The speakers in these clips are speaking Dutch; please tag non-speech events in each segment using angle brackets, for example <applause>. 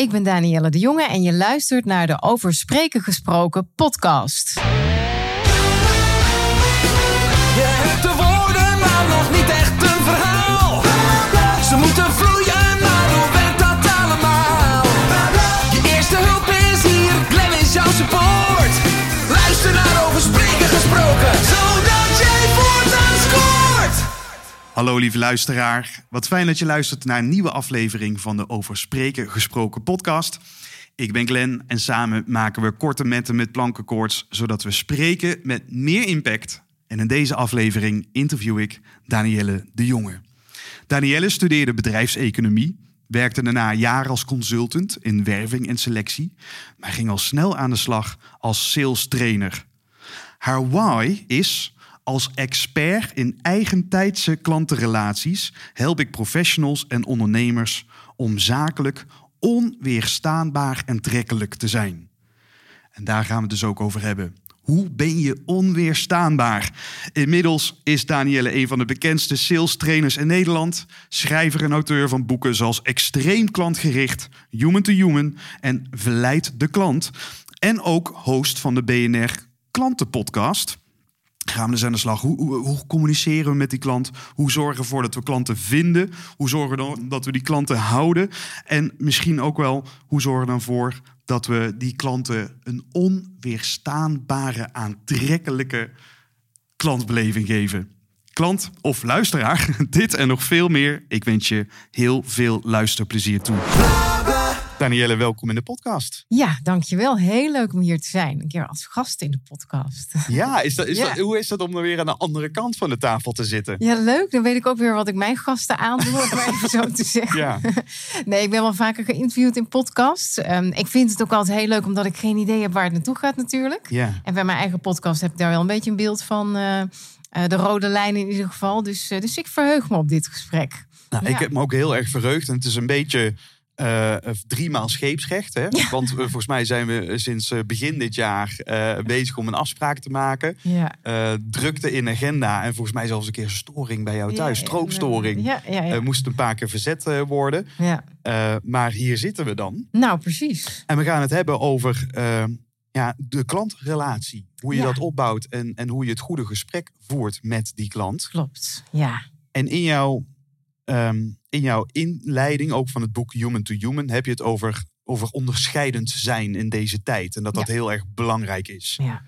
Ik ben Danielle de Jonge en je luistert naar de Over Spreken Gesproken podcast. Je hebt de woorden, maar nog niet echt een verhaal. Ze moeten vloeien, Hallo lieve luisteraar, wat fijn dat je luistert naar een nieuwe aflevering van de Over Spreken Gesproken podcast. Ik ben Glenn en samen maken we korte metten met plankenkoorts, zodat we spreken met meer impact. En in deze aflevering interview ik Danielle de Jonge. Danielle studeerde bedrijfseconomie, werkte daarna jaren als consultant in werving en selectie, maar ging al snel aan de slag als sales trainer. Haar why is als expert in eigentijdse klantenrelaties help ik professionals en ondernemers om zakelijk onweerstaanbaar en trekkelijk te zijn. En daar gaan we het dus ook over hebben. Hoe ben je onweerstaanbaar? Inmiddels is Danielle een van de bekendste sales trainers in Nederland. Schrijver en auteur van boeken zoals Extreem klantgericht, Human to Human en Verleid de klant. En ook host van de BNR Klantenpodcast gaan we dus aan de slag. Hoe, hoe, communiceren we met die klant? Hoe zorgen we ervoor dat we klanten vinden? Hoe zorgen we dan dat we die klanten houden? En misschien ook wel, hoe zorgen we dan voor dat we die klanten een onweerstaanbare, aantrekkelijke klantbeleving geven? Klant of luisteraar, <laughs> dit en nog veel meer. Ik wens je heel veel luisterplezier toe. Danielle, welkom in de podcast. Ja, dankjewel. Heel leuk om hier te zijn. Een keer als gast in de podcast. Ja, is dat, is Ja. Dat, hoe is dat om weer aan de andere kant van de tafel te zitten? Ja, leuk. Dan weet ik ook weer wat ik mijn gasten aandoe, om maar even zo te zeggen. Ja. <laughs> Nee, ik ben wel vaker geïnterviewd in podcasts. Ehm, ik vind het ook altijd heel leuk, omdat ik geen idee heb waar het naartoe gaat natuurlijk. Ja. En bij mijn eigen podcast heb ik daar wel een beetje een beeld van. eh, eh, de rode lijn in ieder geval. Dus, eh, dus ik verheug me op dit gesprek. Nou, Ja. Ik heb me ook heel erg verheugd. En het is een beetje eh driemaal scheepsrecht. Hè? Want eh, volgens mij zijn we sinds eh, begin dit jaar bezig om een afspraak te maken. Ja. Drukte in agenda. En volgens mij zelfs een keer storing bij jou thuis. Ja, Stroomstoring. Moest een paar keer verzet worden. ja. Maar hier zitten we dan. Nou, precies. En we gaan het hebben over ja, de klantrelatie. Hoe je dat opbouwt en, en hoe je het goede gesprek voert met die klant. Klopt. Ja. En in jouw, ehm, in jouw inleiding, ook van het boek Human to Human, heb je het over, over onderscheidend zijn in deze tijd. En dat dat Ja. heel erg belangrijk is. ja.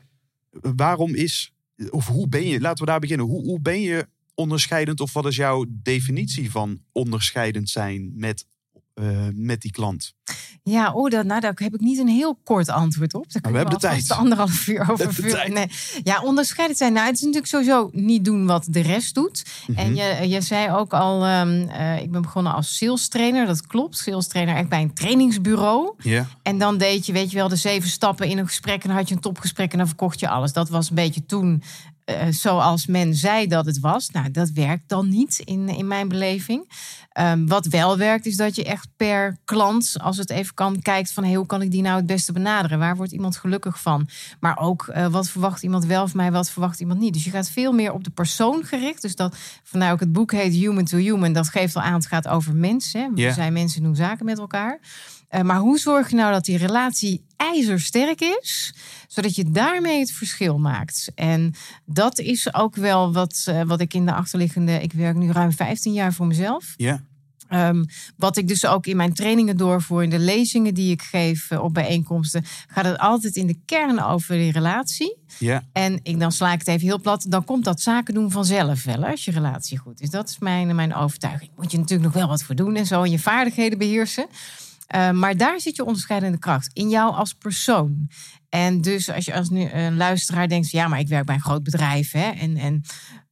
Waarom is, of hoe ben je, laten we daar beginnen. Hoe, hoe ben je onderscheidend of wat is jouw definitie van onderscheidend zijn met, eh, met die klant? Ja, oh, dat, nou, daar heb ik niet een heel kort antwoord op. Daar we hebben de tijd. anderhalf uur over vullen. Nee. Ja, onderscheidend zijn. Nou, het is natuurlijk sowieso niet doen wat de rest doet. Mhm. En je, je zei ook al, ehm, eh, ik ben begonnen als sales trainer. Dat klopt. Sales trainer echt bij een trainingsbureau. Ja. En dan deed je, weet je wel, de zeven stappen in een gesprek. En dan had je een topgesprek en dan verkocht je alles. Dat was een beetje toen eh, zoals men zei dat het was. Nou, dat werkt dan niet in, in mijn beleving. Ehm, wat wel werkt, is dat je echt per klant, als het even kan, kijkt van hey, hoe kan ik die nou het beste benaderen? Waar wordt iemand gelukkig van? Maar ook eh, wat verwacht iemand wel van mij, wat verwacht iemand niet? Dus je gaat veel meer op de persoon gericht. Dus dat vandaar ook het boek heet Human to Human. Dat geeft al aan, het gaat over mensen. We zijn mensen, doen zaken met elkaar. Eh, maar hoe zorg je nou dat die relatie ijzersterk is, zodat je daarmee het verschil maakt? En dat is ook wel wat, eh, wat ik in de achterliggende. Ik werk nu ruim 15 jaar voor mezelf. Ja. Ehm, wat ik dus ook in mijn trainingen doorvoer, in de lezingen die ik geef eh, op bijeenkomsten, gaat het altijd in de kern over die relatie. Ja. En ik, dan sla ik het even heel plat. Dan komt dat zaken doen vanzelf wel, hè, als je relatie goed is. Dat is mijn, mijn overtuiging. Moet je natuurlijk nog wel wat voor doen en zo. En je vaardigheden beheersen. Uh, maar daar zit je onderscheidende kracht. In jou als persoon. En dus als je als nu een luisteraar denkt... ja, maar ik werk bij een groot bedrijf. Hè, en, en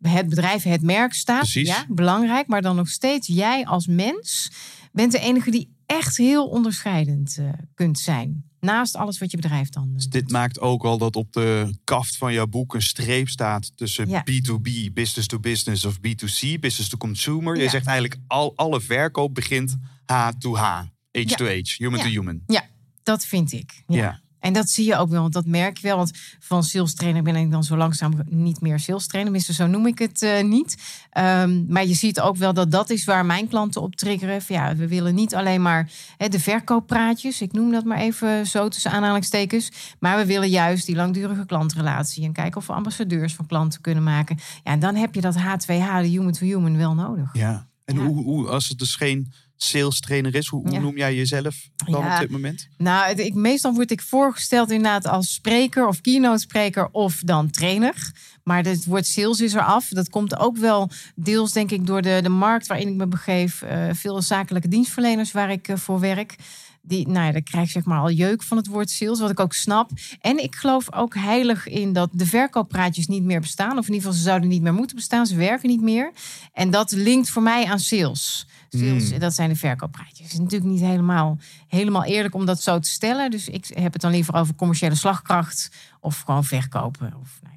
het bedrijf, het merk staat. Precies. Ja, belangrijk. Maar dan nog steeds jij als mens... bent de enige die echt heel onderscheidend uh, kunt zijn. Naast alles wat je bedrijf dan. Uh, Dus dit maakt ook al dat op de kaft van jouw boek een streep staat tussen Ja. B2B, business to business of B2C, business to consumer. Je zegt eigenlijk al alle verkoop begint H to H, H to H, human Ja. to human. Ja, dat vind ik. Ja. Ja. En dat zie je ook wel, want dat merk je wel. Want van sales trainer ben ik dan zo langzaam niet meer sales trainer. Tenminste, zo noem ik het eh, niet. Ehm, maar je ziet ook wel dat dat is waar mijn klanten op triggeren. Van, ja, we willen niet alleen maar hè, de verkooppraatjes. Ik noem dat maar even zo tussen aanhalingstekens. Maar we willen juist die langdurige klantrelatie. En kijken of we ambassadeurs van klanten kunnen maken. Ja, en dan heb je dat H2H, de human to human, wel nodig. Ja. En Ja. Hoe, hoe, als het dus geen sales trainer is, hoe, hoe Ja. noem jij jezelf dan Ja. op dit moment? Nou, het- ik, meestal word ik voorgesteld inderdaad als spreker of keynote spreker of dan trainer. Maar het woord sales is er af. Dat komt ook wel deels, denk ik, door de, de markt waarin ik me begeef. Eh, veel zakelijke dienstverleners waar ik eh, voor werk. Die, nou ja, dan krijg ik zeg maar al jeuk van het woord sales, wat ik ook snap. En ik geloof ook heilig in dat de verkooppraatjes niet meer bestaan. Of in ieder geval, ze zouden niet meer moeten bestaan. Ze werken niet meer. En dat linkt voor mij aan sales. Sales, Hmm. dat zijn de verkooppraatjes. Het is natuurlijk niet helemaal, helemaal eerlijk om dat zo te stellen. Dus ik heb het dan liever over commerciële slagkracht. Of gewoon verkopen. Of nou.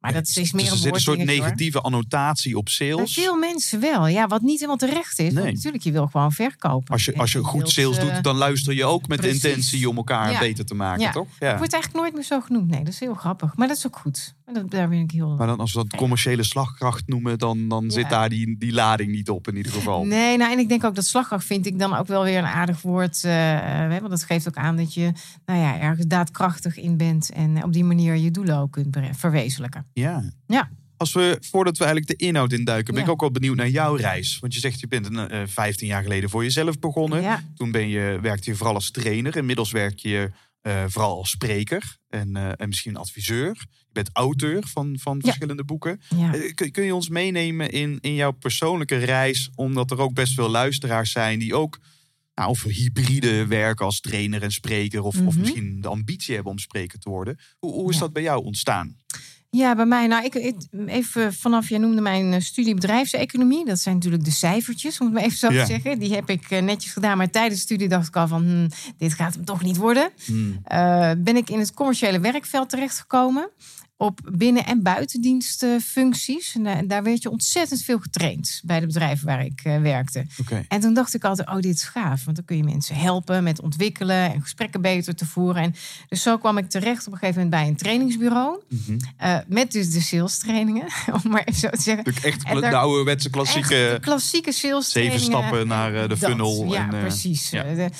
Maar dat is Dus meer er een zit een soort hoor. negatieve annotatie op Bij sales. veel mensen wel. Ja, wat niet helemaal terecht is. Nee. natuurlijk, je wil gewoon verkopen. Als je, als je goed wilt, sales eh, doet, dan luister je ook met precies. de intentie om elkaar Ja. beter te maken, Ja. toch? Ik Ja. word eigenlijk nooit meer zo genoemd. Nee, dat is heel grappig. Maar dat is ook goed. Maar dat, daar ben ik heel... Maar dan als we dat commerciële slagkracht noemen, dan, dan zit daar die, die lading niet op in ieder geval. Nee, nou, en ik denk ook dat slagkracht vind ik dan ook wel weer een aardig woord. eh, want dat geeft ook aan dat je nou ja, ergens daadkrachtig in bent. En op die manier je doelen ook kunt verwezenlijken. Ja. Ja. Als we, voordat we eigenlijk de inhoud induiken, ben ik ook wel benieuwd naar jouw reis. Want je zegt, je bent een, eh 15 jaar geleden voor jezelf begonnen. Ja, Toen ben je, werkte je vooral als trainer. Inmiddels werk je eh, vooral als spreker en, eh, en misschien adviseur. Je bent auteur van, van Ja. verschillende boeken. ja. Eh, Kun, kun je ons meenemen in, in jouw persoonlijke reis? Omdat er ook best veel luisteraars zijn die ook nou, of hybride werken als trainer en spreker. Of, of Mhm. misschien de ambitie hebben om spreker te worden. Hoe, hoe is Ja. dat bij jou ontstaan? Ja, bij mij, nou, ik, ik- even vanaf, jij noemde mijn eh, studie bedrijfseconomie. Dat zijn natuurlijk de cijfertjes, om het maar even zo Ja. te zeggen. Die heb ik eh, netjes gedaan, maar tijdens de studie dacht ik al van, hm, dit gaat hem toch niet worden. Hmm. Eh, ben ik in het commerciële werkveld terechtgekomen. Op binnen- en buitendienstfuncties. En, daar werd je ontzettend veel getraind bij de bedrijven waar ik eh, werkte. En toen dacht ik altijd, oh, dit is gaaf. Want dan kun je mensen helpen met ontwikkelen en gesprekken beter te voeren. En dus zo kwam ik terecht op een gegeven moment bij een trainingsbureau. Eh, met dus de sales trainingen, <laughs> om maar even zo te zeggen. Natuurlijk echt En de ouderwetse klassieke klassieke sales zeven stappen naar eh, de Dat, funnel. Ja, en, precies. ja. De-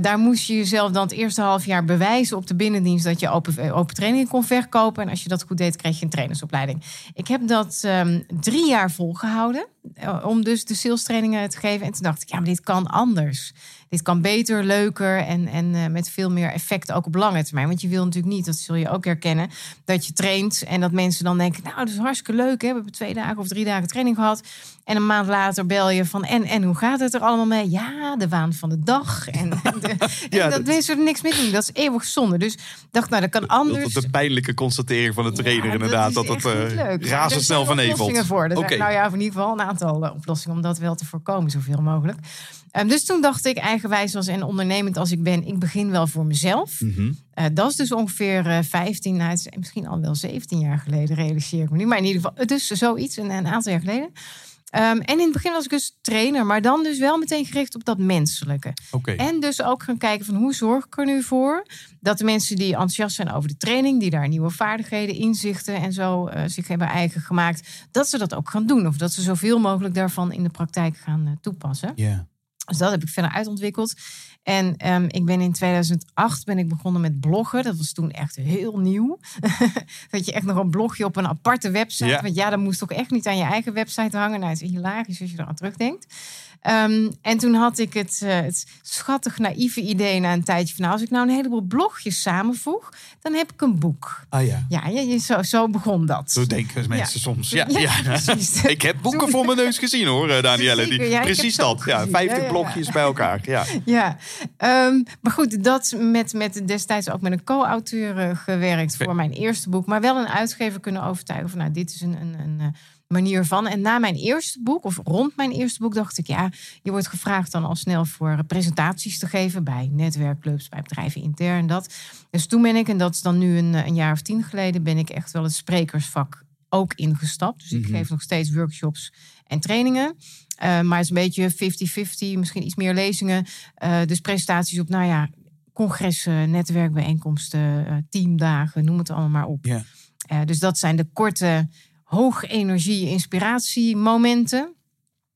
daar moest je jezelf dan het eerste half jaar bewijzen op de binnendienst dat je open, open trainingen kon verkopen. En als je dat goed deed, kreeg je een trainersopleiding. Ik heb dat ehm, drie jaar volgehouden eh, om dus de sales trainingen te geven. En toen dacht ik, ja, maar dit kan anders. Dit kan beter, leuker en, en eh, met veel meer effect ook op lange termijn. Want je wil natuurlijk niet, dat zul je ook herkennen, dat je traint en dat mensen dan denken, nou, dat is hartstikke leuk. Hè? We hebben twee dagen of drie dagen training gehad. En een maand later bel je van, en, en hoe gaat het er allemaal mee? Ja, de waan van de dag. En, <laughs> de, Ja, en dat dat- mensen er niks mee doen. Dat is eeuwig zonde. Dus ik dacht, nou, dat kan Dat anders. de pijnlijke constatering van de trainer Ja, inderdaad. Dat, leuk. Maar razendsnel zijn vanevelt. oplossingen voor. Nou ja, in ieder geval een aantal eh, oplossingen om dat wel te voorkomen, zoveel mogelijk. Ehm, dus toen dacht ik, eigenwijs als en ondernemend als ik ben, ik begin wel voor mezelf. Mhm. Eh, dat is dus ongeveer eh 15, nou, is misschien al wel 17 jaar geleden, realiseer ik me nu. Maar in ieder geval, dus zoiets, een, een aantal jaar geleden. Ehm, en in het begin was ik dus trainer, maar dan dus wel meteen gericht op dat menselijke. Oké. En dus ook gaan kijken van hoe zorg ik er nu voor dat de mensen die enthousiast zijn over de training, die daar nieuwe vaardigheden, inzichten en zo eh, zich hebben eigen gemaakt, dat ze dat ook gaan doen. Of dat ze zoveel mogelijk daarvan in de praktijk gaan toepassen. Ja. Dus dat heb ik verder uitontwikkeld. En ehm, ik ben in 2008 ben ik begonnen met bloggen. Dat was toen echt heel nieuw. <laughs> dat je echt nog een blogje op een aparte website. Ja. Want ja, dat moest toch echt niet aan je eigen website hangen. Nou, het is hilarisch als je eraan terugdenkt. Ehm, en toen had ik het, eh, het schattig naïeve idee na een tijdje van... nou, als ik nou een heleboel blogjes samenvoeg, dan heb ik een boek. Ah ja. Ja, je- zo, zo begon dat. Zo denken mensen soms. Ja, <laughs> Ja, ja. precies. <laughs> ik heb boeken voor mijn neus gezien hoor, eh, Danielle. Die, Zeker, ja, precies dat. Ja, gezien. 50 Ja, ja, ja. blokjes bij elkaar. Ja. <laughs> Ja, ehm, maar goed, dat met, met destijds ook met een co-auteur eh, gewerkt voor mijn eerste boek. Maar wel een uitgever kunnen overtuigen van, nou, dit is een, een, een manier van. En na mijn eerste boek, of rond mijn eerste boek, dacht ik, ja, je wordt gevraagd dan al snel voor presentaties te geven bij netwerkclubs, bij bedrijven intern, dat. Dus toen ben ik, en dat is dan nu een, eh, een jaar of tien geleden, ben ik echt wel het sprekersvak ook ingestapt. Dus ik Mhm. geef nog steeds workshops en trainingen. Eh, maar het is een beetje 50-50, misschien iets meer lezingen. Eh, dus presentaties op, nou ja, congressen, netwerkbijeenkomsten, teamdagen, noem het allemaal maar op. Ja. Eh, dus dat zijn de korte, hoog energie inspiratiemomenten.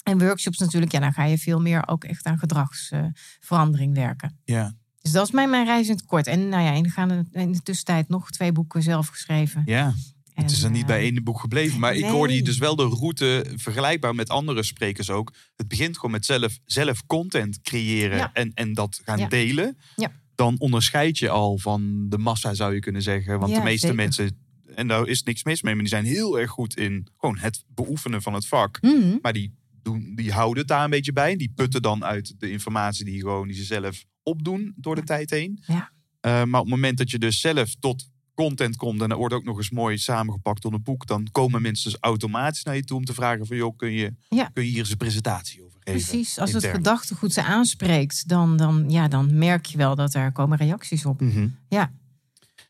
En workshops natuurlijk, ja, dan ga je veel meer ook echt aan gedragsverandering werken. Ja. Dus dat is mijn, mijn reis in het kort. En nou ja, in de, in de tussentijd nog twee boeken zelf geschreven. ja. Het is er niet eh, bij één boek gebleven. Maar ik hoorde je dus wel de route vergelijkbaar met andere sprekers ook. Het begint gewoon met zelf, zelf content creëren Ja. en, en dat gaan Ja. delen. Ja. Dan onderscheid je al van de massa, zou je kunnen zeggen. Want de meeste zeker. mensen, en daar is niks mis mee, maar die zijn heel erg goed in gewoon het beoefenen van het vak. mhm. Maar die, doen, die houden het daar een beetje bij. Die putten dan uit de informatie die, gewoon, die ze zelf opdoen door de tijd heen. Ja. Eh, maar op het moment dat je dus zelf tot content komt... en dat wordt ook nog eens mooi samengepakt door een boek... dan komen mensen dus automatisch naar je toe om te vragen van... joh, kun je, Ja. kun je hier eens een presentatie over geven? Precies, als het gedachtegoed ze aanspreekt, dan, dan, ja, dan merk je wel dat er komen reacties op. Mhm. Ja,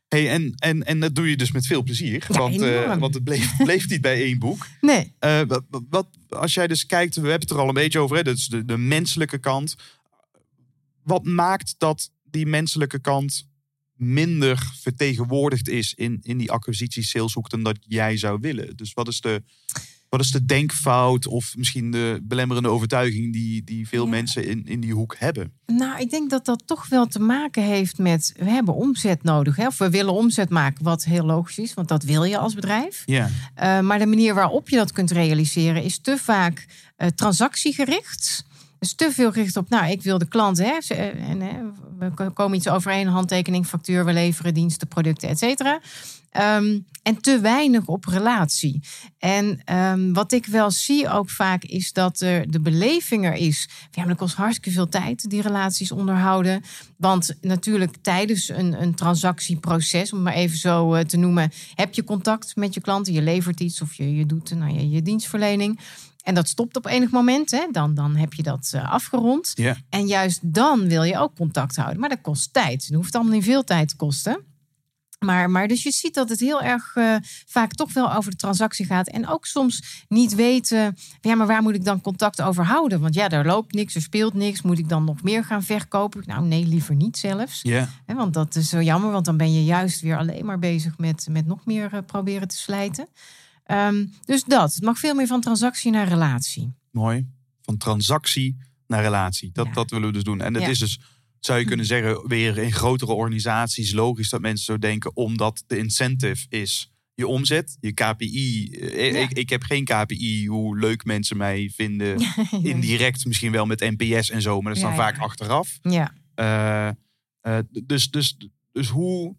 Hey, en, en, en dat doe je dus met veel plezier. Ja, want, eh, want het bleef, bleef niet bij één boek. nee. Eh, wat, wat, als jij dus kijkt, we hebben het er al een beetje over, hè, dus de, de menselijke kant. Wat maakt dat die menselijke kant minder vertegenwoordigd is in, in die acquisitie saleshoek dan dat jij zou willen? Dus wat is de, wat is de denkfout of misschien de belemmerende overtuiging die, die veel Ja. mensen in, in die hoek hebben? Nou, ik denk dat dat toch wel te maken heeft met, we hebben omzet nodig. Hè? Of we willen omzet maken, wat heel logisch is, want dat wil je als bedrijf. Ja, Uh, maar de manier waarop je dat kunt realiseren is te vaak uh, transactiegericht. Dus te veel gericht op, nou, ik wil de klant, hè, eh, en, hè, we ko- komen iets overeen, handtekening, factuur, we leveren diensten, producten, et cetera. Ehm, en te weinig op relatie. En ehm, wat ik wel zie ook vaak is dat er de beleving er is. Ja, maar dat kost hartstikke veel tijd, die relaties onderhouden. Want natuurlijk tijdens een, een transactieproces, om maar even zo eh, te noemen, heb je contact met je klanten. Je levert iets of je, je doet nou, je, je dienstverlening. En dat stopt op enig moment. Hè? Dan, dan heb je dat eh, afgerond. En juist dan wil je ook contact houden. Maar dat kost tijd. Het hoeft allemaal niet veel tijd te kosten. Maar, maar dus je ziet dat het heel erg eh, vaak toch wel over de transactie gaat. En ook soms niet weten, ja, maar waar moet ik dan contact over houden? Want ja, er loopt niks, er speelt niks. Moet ik dan nog meer gaan verkopen? Nou, nee, liever niet zelfs. ja. Want dat is zo jammer, want dan ben je juist weer alleen maar bezig met, met nog meer eh, proberen te slijten. Ehm, dus dat, het mag veel meer van transactie naar relatie. Mooi. Van transactie naar relatie. Dat, Ja. dat willen we dus doen. En Ja. is dus, zou je kunnen zeggen, weer in grotere organisaties logisch dat mensen zo denken, omdat de incentive is je omzet, je KPI. Eh, Ja. Ik, ik heb geen KPI hoe leuk mensen mij vinden. <laughs> Indirect misschien wel met NPS en zo, maar dat is dan vaak achteraf. Ja, Eh, eh, dus, dus, dus hoe.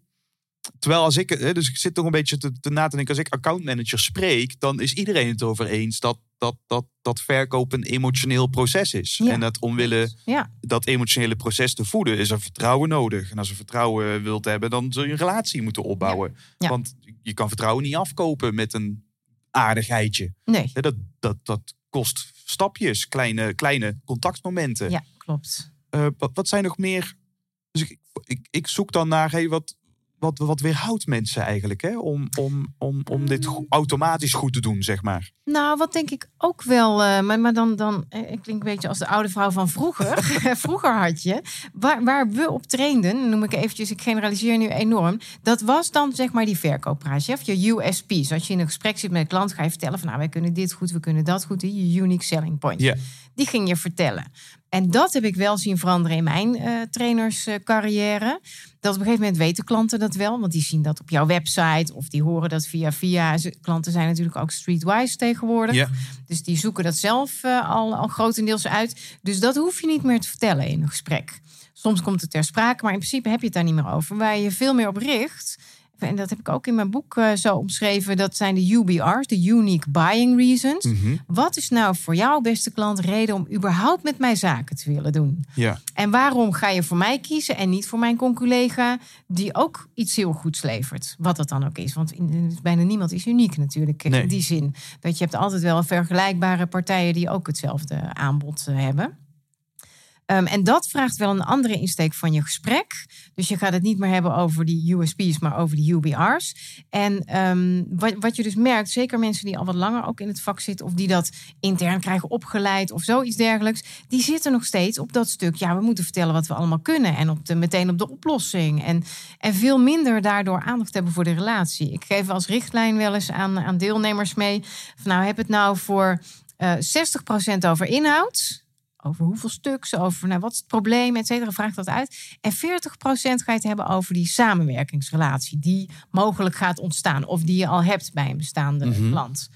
Terwijl als ik, eh, dus ik zit toch een beetje te, te na te denken, als ik accountmanager spreek, dan is iedereen het over eens dat, dat, dat, dat verkoop een emotioneel proces is. Ja. En dat omwille ja, dat emotionele proces te voeden, is er vertrouwen nodig. En als je vertrouwen wilt hebben, dan zul je een relatie moeten opbouwen. Ja. Want je kan vertrouwen niet afkopen met een aardigheidje. nee. Dat, dat, dat kost stapjes, kleine, kleine contactmomenten. Ja, klopt. Eh, wat, wat zijn nog meer? Dus ik, ik, ik zoek dan naar hey, wat, wat, wat weerhoudt mensen eigenlijk hè? Om, om, om, om dit go- automatisch goed te doen, zeg maar. Nou, wat denk ik ook wel, eh, maar, maar dan, dan, eh, ik klink een beetje als de oude vrouw van vroeger. <laughs> <laughs> vroeger had je, waar, waar we op trainden, noem ik eventjes, ik generaliseer nu enorm. Dat was dan zeg maar die verkooppraatje, of je USP's. Als je in een gesprek zit met een klant, ga je vertellen van, nou, wij kunnen dit goed, we kunnen dat goed, je unique selling point. Die ging je vertellen. En dat heb ik wel zien veranderen in mijn eh trainerscarrière. dat op een gegeven moment weten klanten dat wel. Want die zien dat op jouw website. Of die horen dat via via. Klanten zijn natuurlijk ook streetwise tegenwoordig. Ja. Dus die zoeken dat zelf eh, al, al grotendeels uit. Dus dat hoef je niet meer te vertellen in een gesprek. Soms komt het ter sprake, maar in principe heb je het daar niet meer over. Waar je veel meer op richt. En dat heb ik ook in mijn boek eh, zo omschreven. Dat zijn de UBR's, de Unique Buying Reasons. Mhm. Wat is nou voor jouw beste klant reden om überhaupt met mij zaken te willen doen? Ja. En waarom ga je voor mij kiezen en niet voor mijn conculega die ook iets heel goeds levert? Wat dat dan ook is. Want in- bijna niemand is uniek natuurlijk Nee. in die zin. Dat je hebt altijd wel vergelijkbare partijen die ook hetzelfde aanbod eh, hebben. Ehm, en dat vraagt wel een andere insteek van je gesprek. Dus je gaat het niet meer hebben over die USP's, maar over die UBR's. En ehm, wat, wat je dus merkt, zeker mensen die al wat langer ook in het vak zitten, of die dat intern krijgen opgeleid of zoiets dergelijks, die zitten nog steeds op dat stuk. Ja, we moeten vertellen wat we allemaal kunnen en op de, meteen op de oplossing. En, en veel minder daardoor aandacht hebben voor de relatie. Ik geef als richtlijn wel eens aan, aan deelnemers mee. Van nou, heb het nou voor eh 60% over inhoud. Over hoeveel stuks, over nou, wat is het probleem, et cetera. Vraag dat uit. En 40% ga je het hebben over die samenwerkingsrelatie. Die mogelijk gaat ontstaan. Of die je al hebt bij een bestaande klant.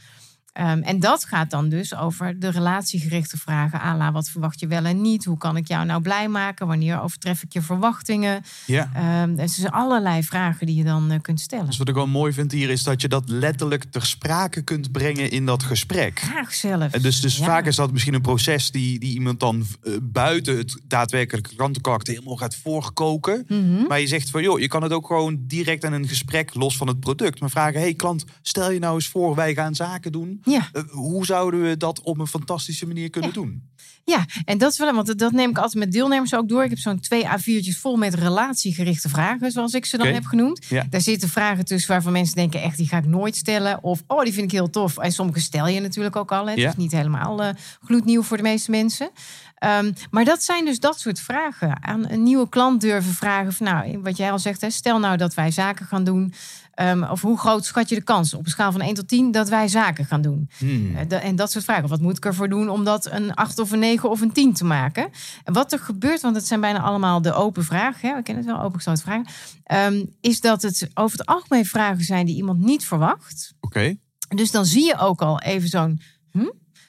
Ehm, en dat gaat dan dus over de relatiegerichte vragen. Ala, wat verwacht je wel en niet? Hoe kan ik jou nou blij maken? Wanneer overtref ik je verwachtingen? Ja. Ehm er zijn allerlei vragen die je dan eh, kunt stellen. Dus wat ik wel mooi vind hier is dat je dat letterlijk ter sprake kunt brengen in dat gesprek. Graag zelf. En dus dus Ja. vaak is dat misschien een proces die, die iemand dan eh, buiten het daadwerkelijke klantencontact helemaal gaat voorkoken. Mhm. Maar je zegt van joh, je kan het ook gewoon direct in een gesprek los van het product. Maar vragen, hey klant, stel je nou eens voor, wij gaan zaken doen. Ja. Eh, hoe zouden we dat op een fantastische manier kunnen doen? Ja, en dat is wel, want dat neem ik altijd met deelnemers ook door. Ik heb zo'n twee A4'tjes vol met relatiegerichte vragen, zoals ik ze dan heb genoemd. Ja. Daar zitten vragen tussen waarvan mensen denken, echt, die ga ik nooit stellen. Of, oh, die vind ik heel tof. En sommige stel je natuurlijk ook al. Het is niet helemaal eh, gloednieuw voor de meeste mensen. Ehm, maar dat zijn dus dat soort vragen. Aan een nieuwe klant durven vragen. Van, nou, wat jij al zegt, hè, stel nou dat wij zaken gaan doen. Ehm, of hoe groot schat je de kans op een schaal van 1 tot 10 dat wij zaken gaan doen? Hmm. Eh, En dat soort vragen. Wat moet ik ervoor doen om dat een 8 of een 9 of een 10 te maken? En wat er gebeurt, want het zijn bijna allemaal de open vragen. Hè? We kennen het wel, opengesloten vragen. ehm, is dat het over het algemeen vragen zijn die iemand niet verwacht. Oké. Dus dan zie je ook al even zo'n... Hm?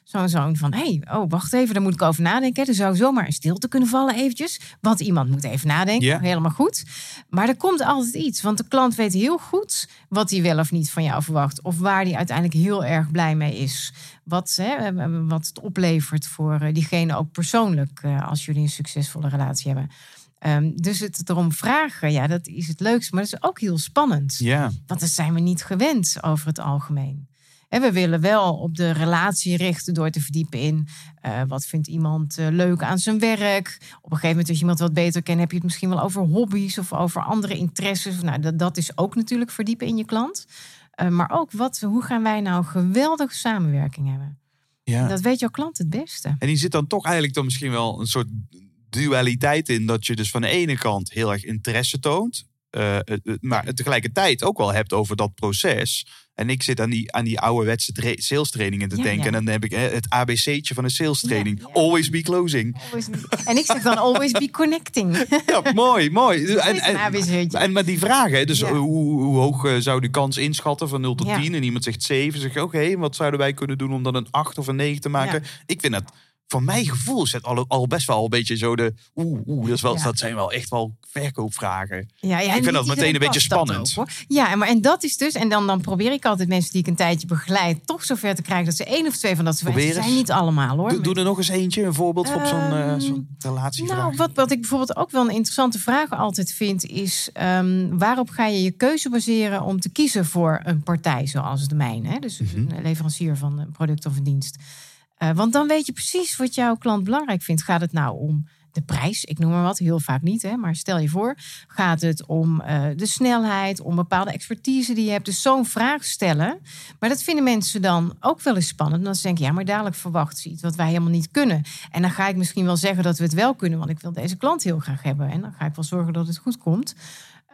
Zo'n zo'n van, hé, hey, oh, wacht even, daar moet ik over nadenken. Er zou zomaar een stilte kunnen vallen eventjes. Want iemand moet even nadenken. Helemaal goed. Maar er komt altijd iets. Want de klant weet heel goed wat hij wel of niet van jou verwacht. Of waar hij uiteindelijk heel erg blij mee is. Wat, hè, wat het oplevert voor eh, diegene ook persoonlijk. eh, als jullie een succesvolle relatie hebben. Ehm, dus het erom vragen, ja, dat is het leukste. Maar dat is ook heel spannend. Ja. Want dat zijn we niet gewend over het algemeen. En we willen wel op de relatie richten door te verdiepen in eh, wat vindt iemand eh, leuk aan zijn werk. Op een gegeven moment, als je iemand wat beter kent, heb je het misschien wel over hobby's of over andere interesses. Nou, dat, dat is ook natuurlijk verdiepen in je klant. Eh, maar ook, wat, hoe gaan wij nou geweldige samenwerking hebben? ja. Dat weet jouw klant het beste. En die zit dan toch eigenlijk dan misschien wel een soort dualiteit in. Dat je dus van de ene kant heel erg interesse toont. Eh, maar tegelijkertijd ook wel hebt over dat proces. En ik zit aan die, aan die ouderwetse tra- sales trainingen te Ja, denken. ja. En dan heb ik het ABC'tje van een sales training. Ja. Always be closing. Always be- En ik zeg dan always be connecting. <laughs> Ja, mooi, mooi. Dat En, met die vragen, dus hoe, hoe hoog eh, zou de kans inschatten van 0 tot Ja. 10? En iemand zegt 7. Zeg oké, wat zouden wij kunnen doen om dan een 8 of een 9 te maken? Ik vind het, voor mijn gevoel, is het al, al best wel een beetje zo de. Oeh, oeh dat, is wel, Ja. dat zijn wel echt wel verkoopvragen. Ja, ja, en vind dat meteen een beetje spannend. ook, ja, en maar en dat is dus, en dan, dan probeer ik altijd mensen die ik een tijdje begeleid, toch zover te krijgen dat ze één of twee van dat soort zijn niet allemaal hoor. Doe, doe er nog eens eentje, een voorbeeld op zo'n eh, Ehm, relatievraag. Nou, wat, wat ik bijvoorbeeld ook wel een interessante vraag altijd vind, is ehm, waarop ga je je keuze baseren om te kiezen voor een partij zoals de mijne? Hè? Dus Mhm. een leverancier van een product of een dienst. Eh, want dan weet je precies wat jouw klant belangrijk vindt. Gaat het nou om de prijs? Ik noem maar wat, heel vaak niet, hè? maar stel je voor. Gaat het om eh, de snelheid, om bepaalde expertise die je hebt? Dus zo'n vraag stellen. Maar dat vinden mensen dan ook wel eens spannend. Dan ze denken, ja, maar dadelijk verwacht ze iets wat wij helemaal niet kunnen. En dan ga ik misschien wel zeggen dat we het wel kunnen, want ik wil deze klant heel graag hebben. En dan ga ik wel zorgen dat het goed komt.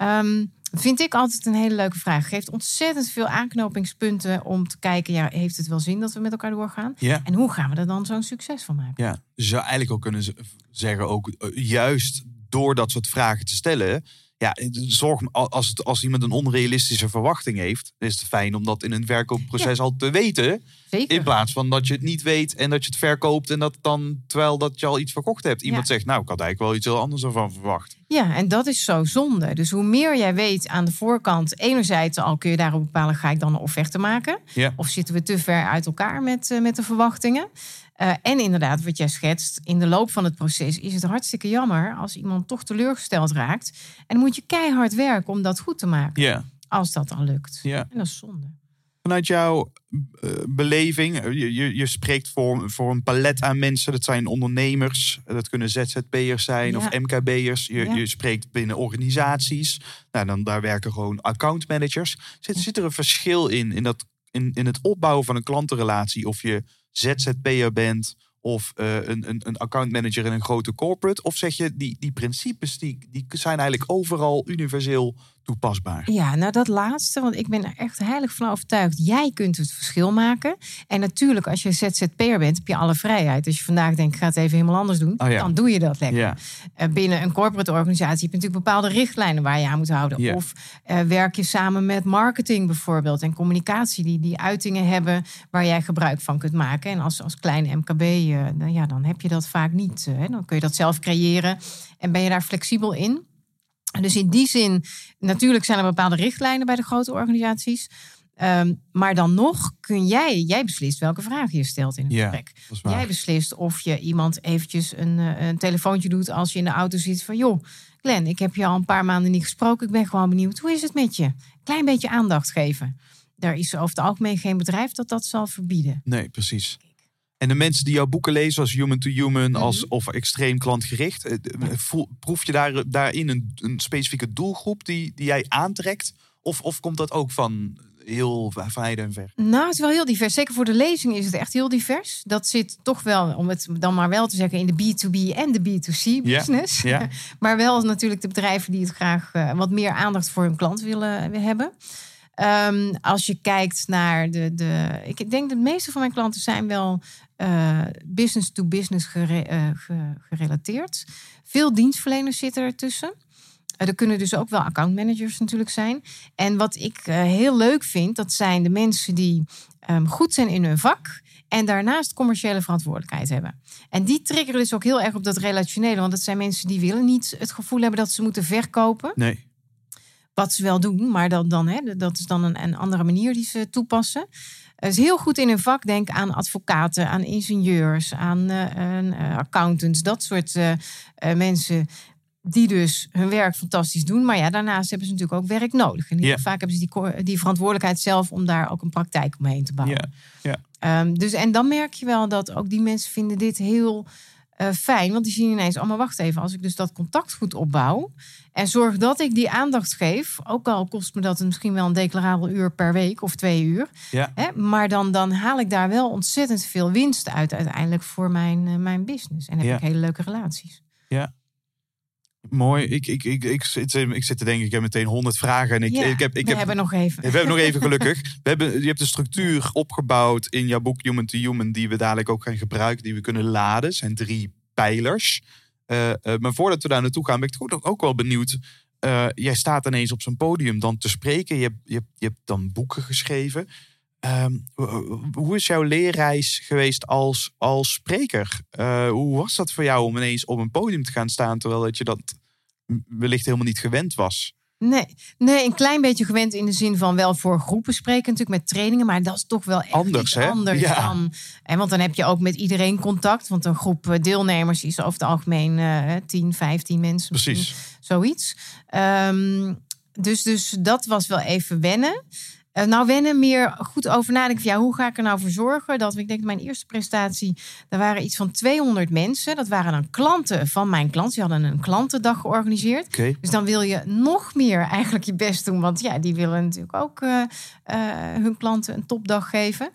Ehm, vind ik altijd een hele leuke vraag. Geeft ontzettend veel aanknopingspunten om te kijken, ja, heeft het wel zin dat we met elkaar doorgaan? Ja. En hoe gaan we er dan zo'n succes van maken? Ja, je zou eigenlijk ook kunnen zeggen, ook eh, juist door dat soort vragen te stellen. Ja, zorg als, het, als iemand een onrealistische verwachting heeft, is het fijn om dat in een verkoopproces al te weten. Zeker. In plaats van dat je het niet weet en dat je het verkoopt en dat dan, terwijl dat je al iets verkocht hebt. Iemand Ja. zegt, nou, ik had eigenlijk wel iets heel anders ervan verwacht. Ja, en dat is zo zonde. Dus hoe meer jij weet aan de voorkant, enerzijds al kun je daarop bepalen, ga ik dan een offerte maken? Ja. Of zitten we te ver uit elkaar met, eh, met de verwachtingen? Eh, en inderdaad, wat jij schetst, in de loop van het proces is het hartstikke jammer als iemand toch teleurgesteld raakt. En dan moet je keihard werken om dat goed te maken, als dat dan lukt. ja. En dat is zonde. Vanuit jouw eh, beleving. Eh, Je, je, je spreekt voor, voor een palet aan mensen. Dat zijn ondernemers, dat kunnen ZZP'ers zijn Ja. of MKB'ers. Je, Ja. je spreekt binnen organisaties. Nou, dan, daar werken gewoon accountmanagers. Zit, zit er een verschil in, in, dat, in, in het opbouwen van een klantenrelatie? Of je ZZP'er bent of eh, een, een, een accountmanager in een grote corporate? Of zeg je, die, die principes die, die zijn eigenlijk overal universeel toepasbaar? Ja, nou dat laatste, want ik ben er echt heilig van overtuigd. Jij kunt het verschil maken. En natuurlijk, als je ZZP'er bent, heb je alle vrijheid. Als je vandaag denkt, ik ga het even helemaal anders doen, Oh ja. dan doe je dat lekker. Ja, Eh, binnen een corporate organisatie heb je natuurlijk bepaalde richtlijnen waar je aan moet houden. Ja. Of eh, werk je samen met marketing bijvoorbeeld en communicatie die die uitingen hebben waar jij gebruik van kunt maken. En als, als klein MKB, eh, dan, ja, dan heb je dat vaak niet. hè. Dan kun je dat zelf creëren en ben je daar flexibel in. Dus in die zin, natuurlijk zijn er bepaalde richtlijnen bij de grote organisaties. Ehm, maar dan nog kun jij, jij beslist welke vragen je stelt in Ja, gesprek. Jij beslist of je iemand eventjes een, eh, een telefoontje doet als je in de auto zit van joh, Glenn, ik heb je al een paar maanden niet gesproken. Ik ben gewoon benieuwd. Hoe is het met je? Klein beetje aandacht geven. Daar is over het algemeen geen bedrijf dat dat zal verbieden. Nee, precies. En de mensen die jouw boeken lezen, als Human to Human Mhm. als, of extreem klantgericht, eh, eh, voel- proef je daar, daarin een, een specifieke doelgroep die, die jij aantrekt? Of, of komt dat ook van heel heide en ver? Nou, het is wel heel divers. Zeker voor de lezing is het echt heel divers. Dat zit toch wel, om het dan maar wel te zeggen, in de B2B en de B2C business. <laughs> maar wel natuurlijk de bedrijven die het graag eh, wat meer aandacht voor hun klant willen hebben. Ehm, als je kijkt naar de, de. Ik denk dat de meeste van mijn klanten zijn wel eh, business to business eh, ge- gerelateerd. Veel dienstverleners zitten ertussen. Eh, er kunnen dus ook wel accountmanagers natuurlijk zijn. En wat ik heel leuk vind, dat zijn de mensen die ehm, goed zijn in hun vak. En daarnaast commerciële verantwoordelijkheid hebben. En die triggeren dus ook heel erg op dat relationele. Want dat zijn mensen die willen niet het gevoel hebben dat ze moeten verkopen. Nee. Wat ze wel doen, maar dan, dan, hè, dat is dan een, een andere manier die ze toepassen. Is heel goed in hun vak. Denk aan advocaten, aan ingenieurs, aan eh, eh, accountants. Dat soort eh, mensen die dus hun werk fantastisch doen. Maar ja, daarnaast hebben ze natuurlijk ook werk nodig. En heel vaak hebben ze die, die verantwoordelijkheid zelf om daar ook een praktijk omheen te bouwen. Ja, ja. Ehm, dus, en dan merk je wel dat ook die mensen vinden dit heel eh, fijn. Want die zien ineens, oh maar wacht even, als ik dus dat contact goed opbouw... en zorg dat ik die aandacht geef... ook al kost me dat misschien wel een declarabel uur per week of twee uur... Ja. Hè, maar dan, dan haal ik daar wel ontzettend veel winst uit uiteindelijk voor mijn, eh, mijn business. En heb Ja. ik hele leuke relaties. Mooi. Ik, ik, ik, ik, zit, ik zit te denken, ik heb meteen honderd vragen. En ik, Ja, ik heb, ik we heb, hebben nog even. We hebben nog even gelukkig. <laughs> We hebben, je hebt een structuur opgebouwd in jouw boek Human to Human, die we dadelijk ook gaan gebruiken, die we kunnen laden. Het zijn drie pijlers. Eh, eh, maar voordat we daar naartoe gaan, ben ik toch ook wel benieuwd. Eh, jij staat ineens op zo'n podium dan te spreken. Je je je hebt dan boeken geschreven. Ehm, hoe- is jouw leerreis geweest als, als spreker? Eh, hoe was dat voor jou om ineens op een podium te gaan staan, terwijl dat je dat wellicht helemaal niet gewend was? Nee, nee, een klein beetje gewend in de zin van wel voor groepen spreken, natuurlijk met trainingen, maar dat is toch wel echt Anders, hè? anders Ja. dan. En want dan heb je ook met iedereen contact, want een groep eh, deelnemers is over het algemeen eh 10, 15 mensen. Precies. Zoiets. Ehm, dus, dus dat was wel even wennen. Eh, nou, wennen meer goed over nadenken. Van, ja, hoe ga ik er nou voor zorgen? Dat ik denk, dat mijn eerste presentatie, daar waren iets van 200 mensen. Dat waren dan klanten van mijn klant. Die hadden een klantendag georganiseerd. Dus dan wil je nog meer eigenlijk je best doen. Want ja, die willen natuurlijk ook eh, eh, hun klanten een topdag geven.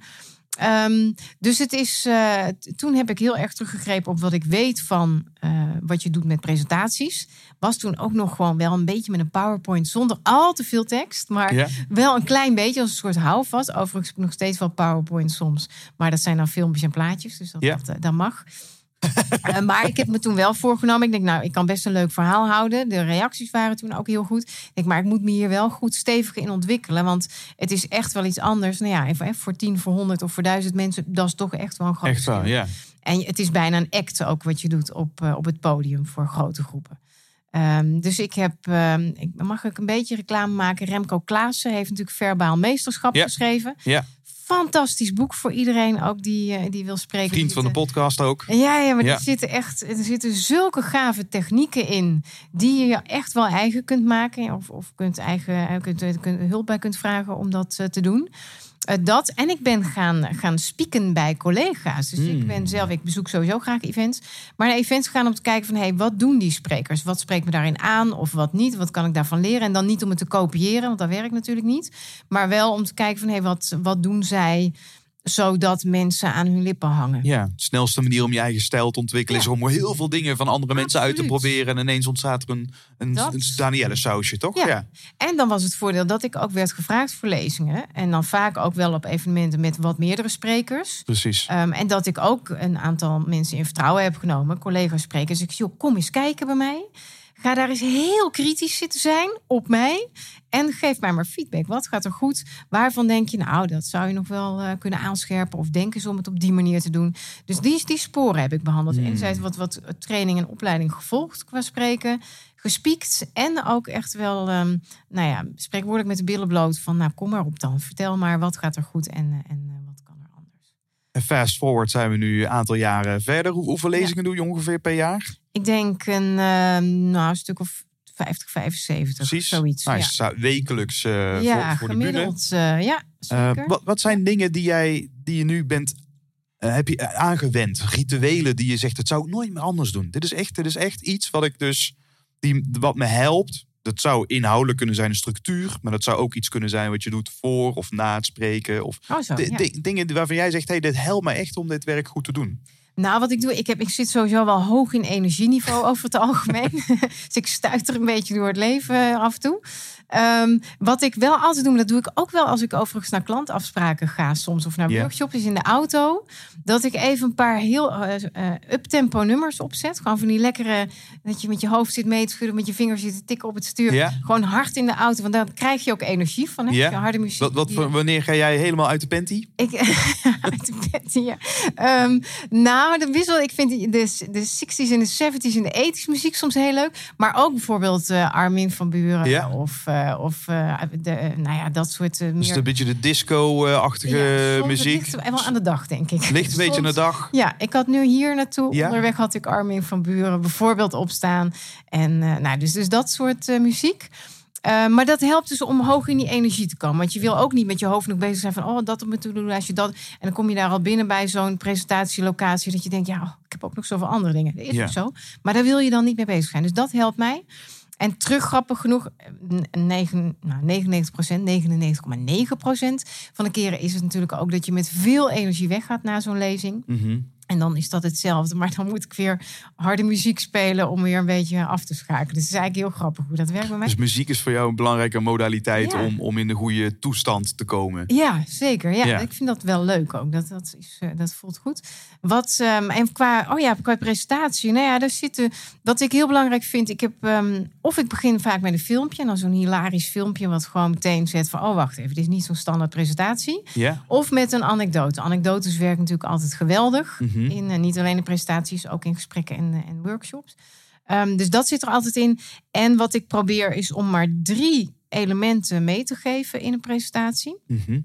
Ehm, dus het is, eh, toen heb ik heel erg teruggegrepen op wat ik weet van eh, wat je doet met presentaties. Was toen ook nog gewoon wel een beetje met een PowerPoint zonder al te veel tekst. Maar Ja. wel een klein beetje als een soort houvast. Overigens nog steeds wel PowerPoint soms. Maar dat zijn dan filmpjes en plaatjes. Dus dat, Ja. dat, eh, dat mag. <laughs> Eh, maar ik heb me toen wel voorgenomen. Ik denk, nou, ik kan best een leuk verhaal houden. De reacties waren toen ook heel goed. Ik denk, maar ik moet me hier wel goed stevig in ontwikkelen. Want het is echt wel iets anders. Nou ja, even, voor 10, voor 100 of voor 1000 mensen, dat is toch echt wel een groot Echt verschil. ja. En het is bijna een act ook wat je doet op, eh, op het podium voor grote groepen. Ehm, dus ik heb, ehm, mag ik een beetje reclame maken. Remco Klaassen heeft natuurlijk verbaal meesterschap Ja. geschreven. Ja. Fantastisch boek voor iedereen ook die, eh, die wil spreken. Vriend van de podcast ook. ja, ja, maar Ja. er zitten echt er zitten zulke gave technieken in die je echt wel eigen kunt maken of, of kunt eigen kunt, kunt, hulp bij kunt vragen om dat eh, te doen. Eh, dat en ik ben gaan, gaan spieken bij collega's. Dus ik ben zelf, ik bezoek sowieso graag events. Maar naar events gaan om te kijken van... hé, hey, wat doen die sprekers? Wat spreekt me daarin aan of wat niet? Wat kan ik daarvan leren? En dan niet om het te kopiëren, want dat werkt natuurlijk niet. Maar wel om te kijken van... hé, hey, wat, wat doen zij zodat mensen aan hun lippen hangen? Ja, de snelste manier om je eigen stijl te ontwikkelen... Ja. is om heel veel dingen van andere mensen uit te proberen... en ineens ontstaat er een, een, een Danielle sausje, toch? Ja. En dan was het voordeel dat ik ook werd gevraagd voor lezingen. En dan vaak ook wel op evenementen met wat meerdere sprekers. precies. Ehm, en dat ik ook een aantal mensen in vertrouwen heb genomen, collega's sprekers. Ik zeg, joh, kom eens kijken bij mij. Ga daar eens heel kritisch zitten zijn op mij. En geef mij maar feedback. Wat gaat er goed? Waarvan denk je, nou, dat zou je nog wel eh, kunnen aanscherpen. Of denk eens om het op die manier te doen. Dus die, die sporen heb ik behandeld. Enerzijds wat, wat training en opleiding gevolgd qua spreken. Gespiekt. En ook echt wel, ehm, nou ja, spreekwoordelijk met de billen bloot. Van, nou, kom maar op dan. Vertel maar, wat gaat er goed en, eh, en eh, wat kan er anders? En fast forward zijn we nu een aantal jaren verder. Hoe- hoeveel lezingen doe je ongeveer per jaar? Ik denk een, eh, nou, een stuk of 50, 75. Precies. Zoiets. Nou, ja, wekelijks eh, ja voor, voor de gemiddeld. eh, ja, zeker. wat, wat zijn dingen die, jij, die je nu bent eh, heb je aangewend? Rituelen die je zegt, dat zou ik nooit meer anders doen. Dit is echt, dit is echt iets wat ik dus, die, wat me helpt. Dat zou inhoudelijk kunnen zijn een structuur, maar dat zou ook iets kunnen zijn wat je doet voor of na het spreken. Of Oh, zo, ja. dingen waarvan jij zegt, hey, dit helpt me echt om dit werk goed te doen. Nou, wat ik doe, ik, heb, ik zit sowieso wel hoog in energieniveau <laughs> over het algemeen. <laughs> dus ik stuiter een beetje door het leven eh, af en toe. Ehm, wat ik wel altijd doe, maar dat doe ik ook wel als ik overigens naar klantafspraken ga soms of naar Ja. workshops, in de auto. Dat ik even een paar heel eh, up-tempo nummers opzet. Gewoon van die lekkere, dat je met je hoofd zit mee te schudden, met je vingers zit te tikken op het stuur. Gewoon hard in de auto, want dan krijg je ook energie van. Hè? Je harde muziek. Wat, wat, die- voor- wanneer ga jij helemaal uit de panty? ik, <laughs> uit de ja. Ehm, nou, de wissel, ik vind de, de 60s en de 70s en de 80s muziek soms heel leuk. Maar ook bijvoorbeeld eh, Armin van Buren of, eh, of eh, de, eh, nou ja, dat soort Dus meer... een beetje de disco-achtige Ja, muziek. ligt wel aan de dag, denk ik. Ligt een beetje aan de dag. Ja, ik had nu hier naartoe. Ja? Onderweg had ik Armin van Buren bijvoorbeeld opstaan. En nou, dus, dus dat soort muziek. Maar dat helpt dus om hoog in die energie te komen. Want je wil ook niet met je hoofd nog bezig zijn van... oh, dat op me toe doen, als je dat... En dan kom je daar al binnen bij zo'n presentatielocatie... dat je denkt, ja, oh, ik heb ook nog zoveel andere dingen. Dat is Ja. ook zo. Maar daar wil je dan niet mee bezig zijn. Dus dat helpt mij. En terug grappig genoeg, nou, 99% 99,9% van de keren is het natuurlijk ook dat je met veel energie weggaat na zo'n lezing. Mhm. En dan is dat hetzelfde. Maar dan moet ik weer harde muziek spelen om weer een beetje af te schakelen. Dus het is eigenlijk heel grappig hoe dat werkt bij mij. Dus muziek is voor jou een belangrijke modaliteit Ja. om, om in de goede toestand te komen. Ja, zeker. Ja, Ja. ik vind dat wel leuk ook. Dat, dat, is, eh, dat voelt goed. Wat, ehm, en qua, oh ja, qua presentatie. Nou ja, daar zitten. Wat ik heel belangrijk vind. Ik heb, ehm, of ik begin vaak met een filmpje. En dan zo'n hilarisch filmpje. Wat gewoon meteen zet van. Oh, wacht even. Dit is niet zo'n standaard presentatie. Ja? Of met een anekdote. Anekdotes werken natuurlijk altijd geweldig. Mhm. In, eh, niet alleen in presentaties, ook in gesprekken en, eh, en workshops. Ehm, dus dat zit er altijd in. En wat ik probeer is om maar drie elementen mee te geven in een presentatie. Mhm.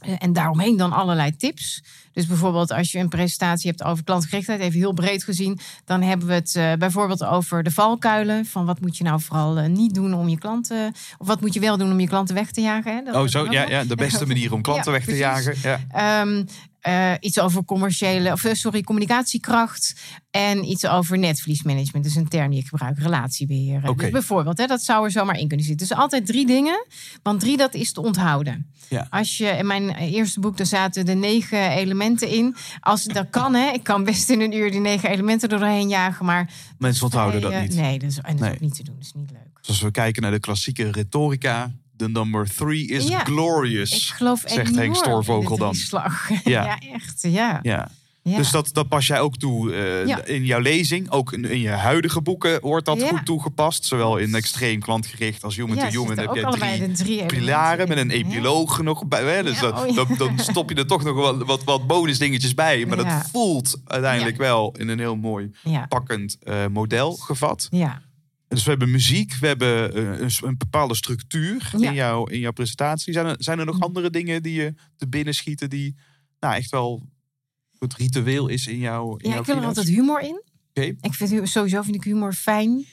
Eh, En daaromheen dan allerlei tips. Dus bijvoorbeeld als je een presentatie hebt over klantgerichtheid, even heel breed gezien, dan hebben we het bijvoorbeeld over de valkuilen. Van wat moet je nou vooral niet doen om je klanten, of wat moet je wel doen om je klanten weg te jagen. Hè? Dat Oh, zo. Ja, ja, de beste manier om klanten <laughs> Ja, weg te precies. jagen. Ja. Ehm, eh, iets over commerciële, of eh, sorry, communicatiekracht. En iets over netvliesmanagement. Dus een term die ik gebruik, relatiebeheer. Dus bijvoorbeeld, hè, dat zou er zomaar in kunnen zitten. Dus altijd drie dingen. Want drie, dat is te onthouden. Ja. Als je in mijn eerste boek, daar zaten de negen elementen in. Als dat kan, hè. Ik kan best in een uur die negen elementen doorheen jagen. Maar Mensen onthouden dat niet. Nee, dat is, en dat Nee. is ook niet te doen. Dat is niet leuk. Dus als we kijken naar de klassieke retorica, de number three is Ja. glorious. Ik geloof zegt Henk Stoorvogel dan. <laughs> Ja. Ja. echt. Ja. Ja. Ja. Dus dat, dat pas jij ook toe eh, Ja. in jouw lezing. Ook in, in je huidige boeken wordt dat Ja. goed toegepast. Zowel in extreem klantgericht als human to human. heb ook je drie drie pilaren met een epiloog nog bij. Hè? Dus Ja, dat, oh ja. dan, stop je er toch nog wat, wat, wat bonusdingetjes bij. Maar dat voelt uiteindelijk wel in een heel mooi pakkend eh, model gevat. Ja. Dus we hebben muziek, we hebben eh, een, een bepaalde structuur Ja. in, jouw, in jouw presentatie. Zijn er, zijn er nog andere dingen die je te binnen schieten die nou, echt wel het ritueel is in jouw in Ja, jouw ik wil er altijd humor in. Oké. Ik vind sowieso vind ik humor fijn.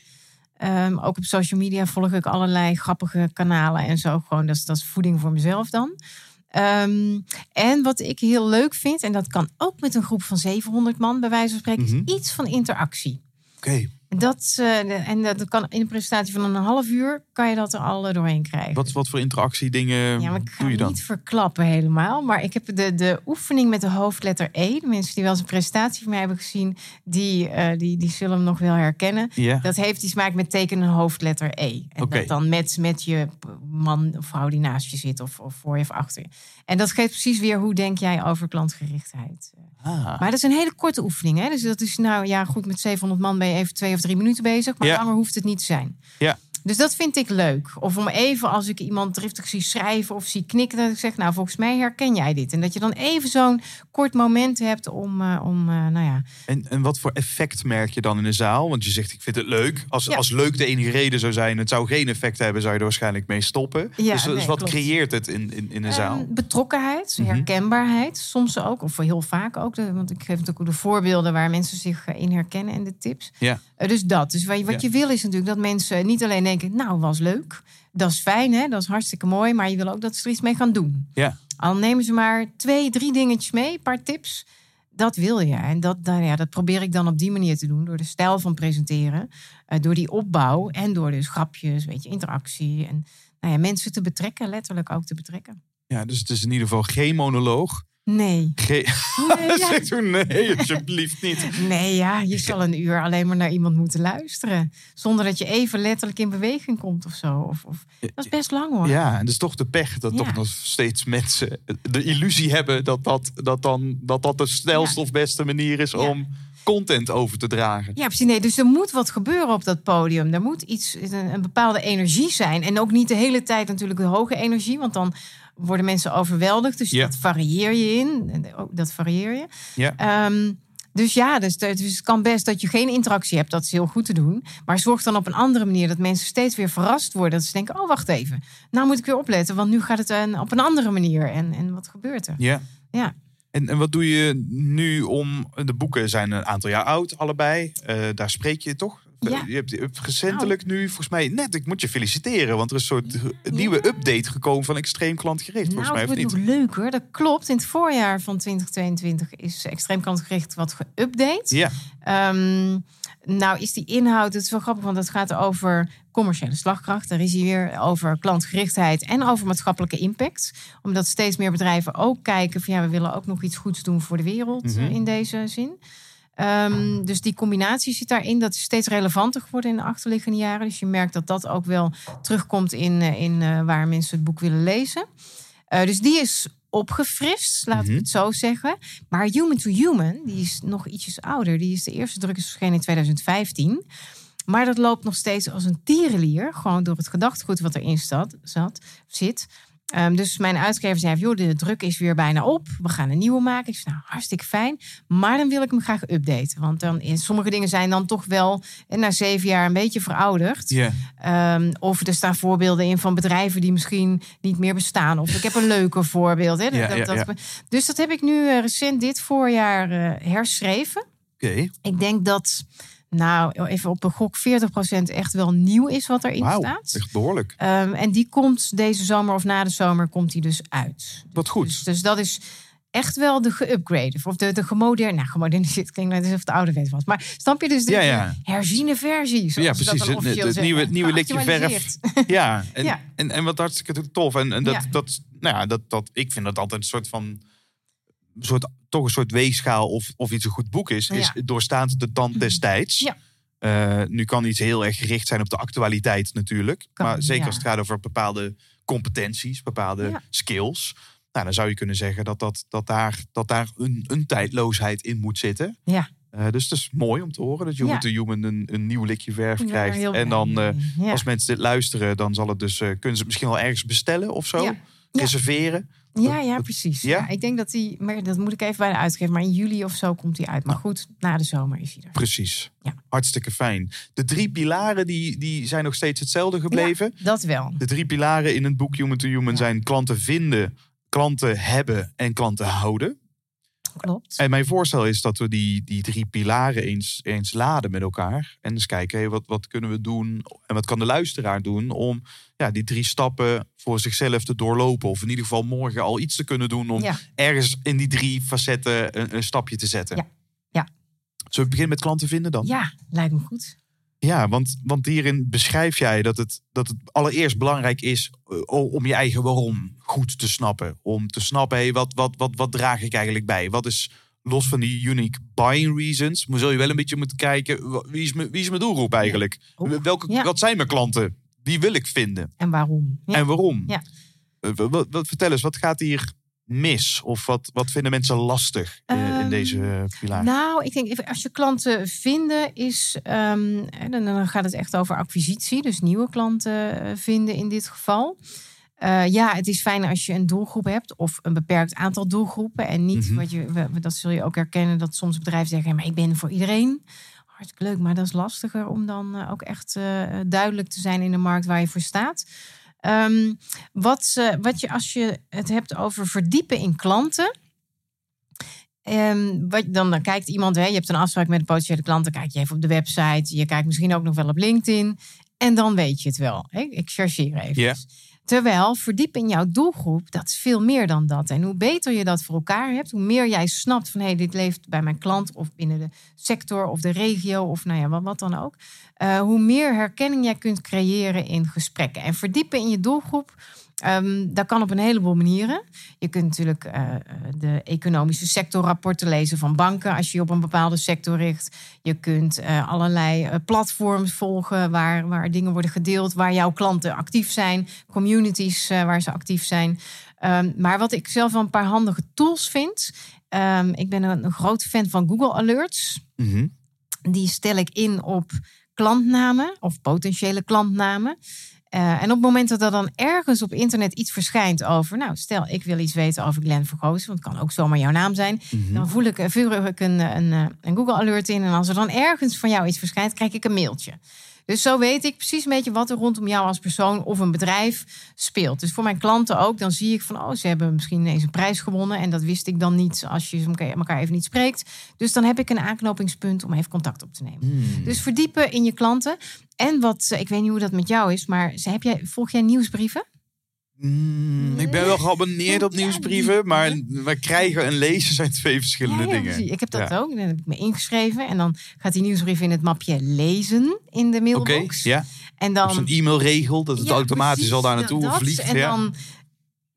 Ehm, ook op social media volg ik allerlei grappige kanalen en zo. Gewoon, dat is, dat is voeding voor mezelf dan. Ehm, en wat ik heel leuk vind, en dat kan ook met een groep van 700 man bij wijze van spreken, Mhm. is iets van interactie. Oké. Dat, eh, en dat kan in een presentatie van een half uur kan je dat er al doorheen krijgen. Wat, wat voor interactiedingen ja, maar ik ga doe je dan? niet verklappen helemaal. Maar ik heb de, de oefening met de hoofdletter E. De mensen die wel eens een presentatie van mij hebben gezien, die, eh, die, die zullen hem nog wel herkennen. Ja. Dat heeft iets maken met tekenen hoofdletter E. En dat dan met, met je man of vrouw die naast je zit of, of voor je of achter je. En dat geeft precies weer hoe denk jij over klantgerichtheid. Ah. Maar dat is een hele korte oefening. Hè? Dus dat is nou ja goed, met 700 man ben je even twee of drie minuten bezig. Maar Ja. langer hoeft het niet te zijn. Ja. Dus dat vind ik leuk. Of om even als ik iemand driftig zie schrijven of zie knikken, dat ik zeg, nou volgens mij herken jij dit. En dat je dan even zo'n kort moment hebt om, eh, om eh, nou ja, En, en wat voor effect merk je dan in de zaal? Want je zegt, ik vind het leuk. Als, Ja. als leuk de enige reden zou zijn, het zou geen effect hebben, zou je er waarschijnlijk mee stoppen. Ja, dus, dus wat klopt. creëert het in, in, in de zaal? Ehm, betrokkenheid, Mhm. herkenbaarheid, soms ook, of heel vaak ook. De, want ik geef natuurlijk ook de voorbeelden waar mensen zich eh, in herkennen en de tips. Ja. Eh, dus dat. Dus wat je, wat Ja. je wil is natuurlijk dat mensen niet alleen denken, nou was leuk, dat is fijn, hè? dat is hartstikke mooi, maar je wil ook dat ze er iets mee gaan doen. Ja. Al nemen ze maar twee, drie dingetjes mee, een paar tips. Dat wil je. En dat, nou ja, dat probeer ik dan op die manier te doen. Door de stijl van presenteren. eh, door die opbouw. En door dus grapjes, weet je, interactie. En nou ja, mensen te betrekken. Letterlijk ook te betrekken. Ja, dus het is in ieder geval geen monoloog. Nee. Geen... Nee, <laughs> ja. U nee, alsjeblieft niet. <laughs> Nee, ja, je zal een uur alleen maar naar iemand moeten luisteren. Zonder dat je even letterlijk in beweging komt of zo. Of, of, dat is best lang hoor. Ja, en het is toch de pech dat Ja. toch nog steeds mensen de illusie hebben dat dat, dat, dan, dat, dat de snelste of beste manier is om content over te dragen. Ja, precies. Nee, dus er moet wat gebeuren op dat podium. Er moet iets, een, een bepaalde energie zijn. En ook niet de hele tijd natuurlijk de hoge energie. Want dan worden mensen overweldigd. Dus dat varieer je in. Ook Dat varieer je. Ja. Ehm, dus ja, dus, dus het kan best dat je geen interactie hebt. Dat is heel goed te doen. Maar zorg dan op een andere manier dat mensen steeds weer verrast worden. Dat ze denken, oh wacht even. Nou moet ik weer opletten. Want nu gaat het een, op een andere manier. En, en wat gebeurt er? Ja. Ja. En, en wat doe je nu om... De boeken zijn een aantal jaar oud, allebei. Eh, daar spreek je toch? Ja. Je hebt, je hebt recentelijk nu, volgens mij, net, ik moet je feliciteren. Want er is een soort nieuwe update gekomen van Extreem Klantgericht, volgens nou, mij, of wordt niet? nog leuker. Dat klopt. In het voorjaar van 2022 is extreem klantgericht wat geüpdate. Ja, Ehm, nou is die inhoud, het is wel grappig, want het gaat over commerciële slagkracht. Daar is hij weer over klantgerichtheid en over maatschappelijke impact. Omdat steeds meer bedrijven ook kijken van ja, we willen ook nog iets goeds doen voor de wereld Mhm. eh, in deze zin. Ehm, dus die combinatie zit daarin. Dat is steeds relevanter geworden in de achterliggende jaren. Dus je merkt dat dat ook wel terugkomt in, eh, in eh, waar mensen het boek willen lezen. Eh, dus die is opgefrist, laat Mhm. ik het zo zeggen. Maar Human to Human, die is nog ietsjes ouder. Die is de eerste druk is verschenen in 2015. Maar dat loopt nog steeds als een tierenlier. Gewoon door het gedachtegoed wat erin zat, zat, zit. Ehm, dus mijn uitgever zei, joh, de druk is weer bijna op. We gaan een nieuwe maken. Ik zei, nou, hartstikke fijn. Maar dan wil ik hem graag updaten. Want dan, in, sommige dingen zijn dan toch wel eh, na zeven jaar een beetje verouderd. ja. Ehm, of er staan voorbeelden in van bedrijven die misschien niet meer bestaan. Of ik heb een leuke <laughs> voorbeeld. Hè? Dat- dat-. Dus dat heb ik nu eh, recent dit voorjaar eh, herschreven. Oké. Ik denk dat, nou even op een gok, 40% echt wel nieuw is wat erin Wauw, staat. echt behoorlijk. Ehm, en die komt deze zomer of na de zomer komt die dus uit. Wat goed. Dus, dus dat is echt wel de geüpgrade. Of de, de gemoderne, nou gemoderniseerd klinkt net alsof het ouderwets was. Maar snap je dus de Ja, ja. herziene versie? Ja, precies. Het, nieuwe, nieuwe likje verf. Ja, en, Ja. En, en wat hartstikke tof. En, en dat, dat, nou ja, dat, dat, ik vind dat altijd een soort van. Soort, toch een soort weegschaal of, of iets een goed boek is. Is Ja. doorstaat de tand des tijds. Ja. Eh, nu kan iets heel erg gericht zijn op de actualiteit natuurlijk. Kan, maar zeker ja. als het gaat over bepaalde competenties, bepaalde skills. Nou, dan zou je kunnen zeggen dat, dat, dat daar, dat daar een, een tijdloosheid in moet zitten. Ja. Eh, dus het is mooi om te horen dat Human Ja. to Human een, een nieuw likje verf Ja, krijgt. En dan, eh. Ja. als mensen dit luisteren, dan zal het dus, kunnen ze het misschien al ergens bestellen of zo. Reserveren. Ja, ja, precies. Ja? Ja? ik denk dat die, maar dat moet ik even bij de uitgever. Maar in juli of zo komt die uit. Maar goed, na de zomer is hij er. Precies. Ja. Hartstikke fijn. De drie pilaren die, die zijn nog steeds hetzelfde gebleven. Dat wel. De drie pilaren in het boek Human to Human zijn klanten vinden, klanten hebben en klanten houden. Klopt. En mijn voorstel is dat we die, die drie pilaren eens, eens laden met elkaar. En eens kijken, wat, wat kunnen we doen en wat kan de luisteraar doen om ja, die drie stappen voor zichzelf te doorlopen. Of in ieder geval morgen al iets te kunnen doen om Ja. ergens in die drie facetten een, een stapje te zetten. Ja. Ja. Zullen we beginnen met klanten vinden dan? Ja, lijkt me goed. Ja, want, want hierin beschrijf jij dat het, dat het allereerst belangrijk is eh, om je eigen waarom goed te snappen. Om te snappen, hey, wat, wat, wat, wat draag ik eigenlijk bij? Wat is los van die unique buying reasons, maar zul je wel een beetje moeten kijken, wie is mijn, wie is mijn doelgroep eigenlijk? Welke, ja. Wat zijn mijn klanten? Wie wil ik vinden? En waarom? Ja. En waarom? Ja. Eh, wa- Wat, wat, vertel eens, wat gaat hier mis? Of wat, wat vinden mensen lastig eh, in Ehm, deze pilaar? Nou, ik denk even, als je klanten vinden is, en dan, dan gaat het echt over acquisitie, dus nieuwe klanten eh, vinden in dit geval. Eh, ja, het is fijn als je een doelgroep hebt of een beperkt aantal doelgroepen en niet Mhm. wat je, dat zul je ook herkennen dat soms bedrijven zeggen, maar ik ben voor iedereen. Hartstikke leuk, maar dat is lastiger om dan eh, ook echt eh, duidelijk te zijn in de markt waar je voor staat. Ehm, wat, wat je als je het hebt over verdiepen in klanten. Ehm, wat, dan, dan kijkt iemand, hè, je hebt een afspraak met een potentiële klant, dan kijk je even op de website, je kijkt misschien ook nog wel op LinkedIn. En dan weet je het wel. Hè? Ik chargeer even. Terwijl verdiepen in jouw doelgroep, dat is veel meer dan dat. En hoe beter je dat voor elkaar hebt, hoe meer jij snapt van hé, hey, dit leeft bij mijn klant of binnen de sector of de regio of nou ja, wat, wat dan ook. eh, hoe meer herkenning jij kunt creëren in gesprekken. En verdiepen in je doelgroep, ehm, dat kan op een heleboel manieren. Je kunt natuurlijk eh, eh, de economische sectorrapporten lezen van banken als je je op een bepaalde sector richt. Je kunt eh, allerlei platforms volgen waar, waar dingen worden gedeeld, waar jouw klanten actief zijn, communities waar ze actief zijn. Ehm, maar wat ik zelf wel een paar handige tools vind. ehm, ik ben een, een groot fan van Google Alerts. Mhm. Die stel ik in op klantnamen of potentiële klantnamen. Eh, en op het moment dat er dan ergens op internet iets verschijnt over, nou, stel ik wil iets weten over Glenn Vergozen, want het kan ook zomaar jouw naam zijn, Mhm. dan voel ik, eh, vuur ik een, een, eh, een Google Alert in. En als er dan ergens van jou iets verschijnt, krijg ik een mailtje. Dus zo weet ik precies een beetje wat er rondom jou als persoon of een bedrijf speelt. Dus voor mijn klanten ook, dan zie ik van, oh, ze hebben misschien ineens een prijs gewonnen. En dat wist ik dan niet als je elkaar even niet spreekt. Dus dan heb ik een aanknopingspunt om even contact op te nemen. Hmm. Dus verdiepen in je klanten. En wat, eh, ik weet niet hoe dat met jou is, maar heb jij, volg jij nieuwsbrieven? Mm, ik ben wel geabonneerd op nieuwsbrieven, maar we krijgen en lezen zijn twee verschillende Ja, ja, dingen. Ik heb dat Ja. ook. Dan heb ik me ingeschreven. En dan gaat die nieuwsbrief in het mapje lezen in de Oké, mailbox. ja. En dan zo'n e-mailregel, dat het automatisch precies, al daar naartoe dat. vliegt. En dan,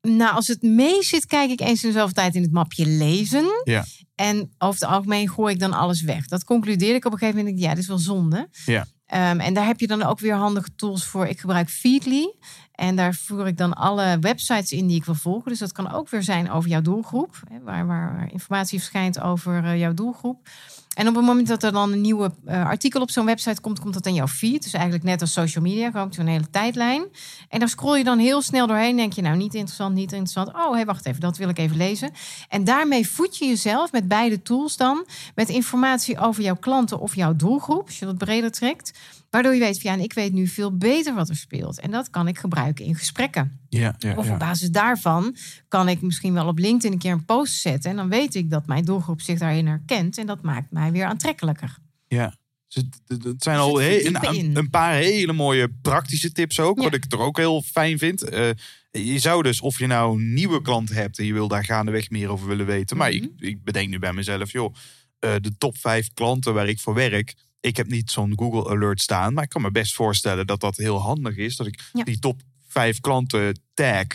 nou, als het mee zit, kijk ik eens in de zoveel tijd in het mapje lezen. Ja. En over het algemeen gooi ik dan alles weg. Dat concludeerde ik op een gegeven moment. Ja, dit is wel zonde. Ja. Ehm, en daar heb je dan ook weer handige tools voor. Ik gebruik Feedly. En daar voer ik dan alle websites in die ik wil volgen. Dus dat kan ook weer zijn over jouw doelgroep. waar, waar informatie verschijnt over eh, jouw doelgroep. En op het moment dat er dan een nieuwe eh, artikel op zo'n website komt, komt dat in jouw feed. Dus eigenlijk net als social media, gewoon zo'n hele tijdlijn. En daar scroll je dan heel snel doorheen. Denk je, nou, niet interessant, niet interessant. Oh, hey, wacht even, dat wil ik even lezen. En daarmee voed je jezelf met beide tools dan. Met informatie over jouw klanten of jouw doelgroep. Als je dat breder trekt. Waardoor je weet ja, ik weet nu veel beter wat er speelt. En dat kan ik gebruiken in gesprekken. Ja, ja, Of op basis daarvan kan ik misschien wel op LinkedIn een keer een post zetten. En dan weet ik dat mijn doelgroep zich daarin herkent. En dat maakt mij weer aantrekkelijker. ja. Dus het, zijn Dus al he- een, paar hele mooie praktische tips ook. Ja. Wat ik er ook heel fijn vind. Eh, je zou dus, of je nou een nieuwe klant hebt en je wil daar gaandeweg meer over willen weten. Maar Mhm. ik, ik bedenk nu bij mezelf, joh, eh, de top vijf klanten waar ik voor werk. Ik heb niet zo'n Google Alert staan, maar ik kan me best voorstellen dat dat heel handig is. Dat ik Ja. die top vijf klanten tag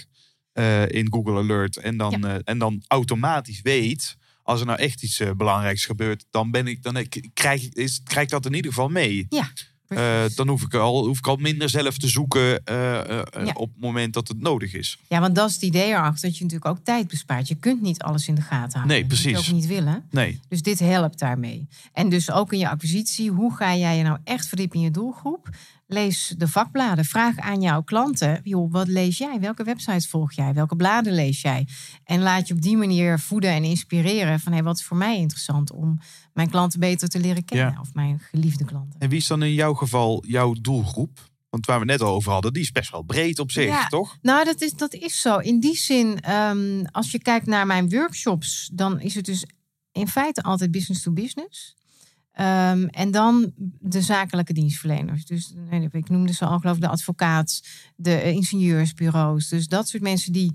eh, in Google Alert. En dan, Ja. eh, en dan automatisch weet, als er nou echt iets eh, belangrijks gebeurt, dan ben ik, dan ik- krijg, ik- is, krijg ik dat in ieder geval mee. Ja. Dan hoef ik, al, hoef ik al minder zelf te zoeken Ja. op het moment dat het nodig is. Ja, want dat is het idee erachter. Dat je natuurlijk ook tijd bespaart. Je kunt niet alles in de gaten houden. Nee, Dat moet je precies. ook niet willen. Nee. Dus dit helpt daarmee. En dus ook in je acquisitie. Hoe ga jij je nou echt verdiepen in je doelgroep? Lees de vakbladen. Vraag aan jouw klanten. Joh, wat lees jij? Welke websites volg jij? Welke bladen lees jij? En laat je op die manier voeden en inspireren. Van hey, wat is voor mij interessant om mijn klanten beter te leren kennen. Ja. Of mijn geliefde klanten. En wie is dan in jouw geval jouw doelgroep? Want waar we net al over hadden, die is best wel breed op zich, Ja. toch? Nou, dat is, dat is zo. In die zin, ehm, als je kijkt naar mijn workshops, dan is het dus in feite altijd business to business. Ehm, en dan de zakelijke dienstverleners. Dus nee, ik noemde ze al geloof ik de advocaat, de eh, ingenieursbureaus. Dus dat soort mensen die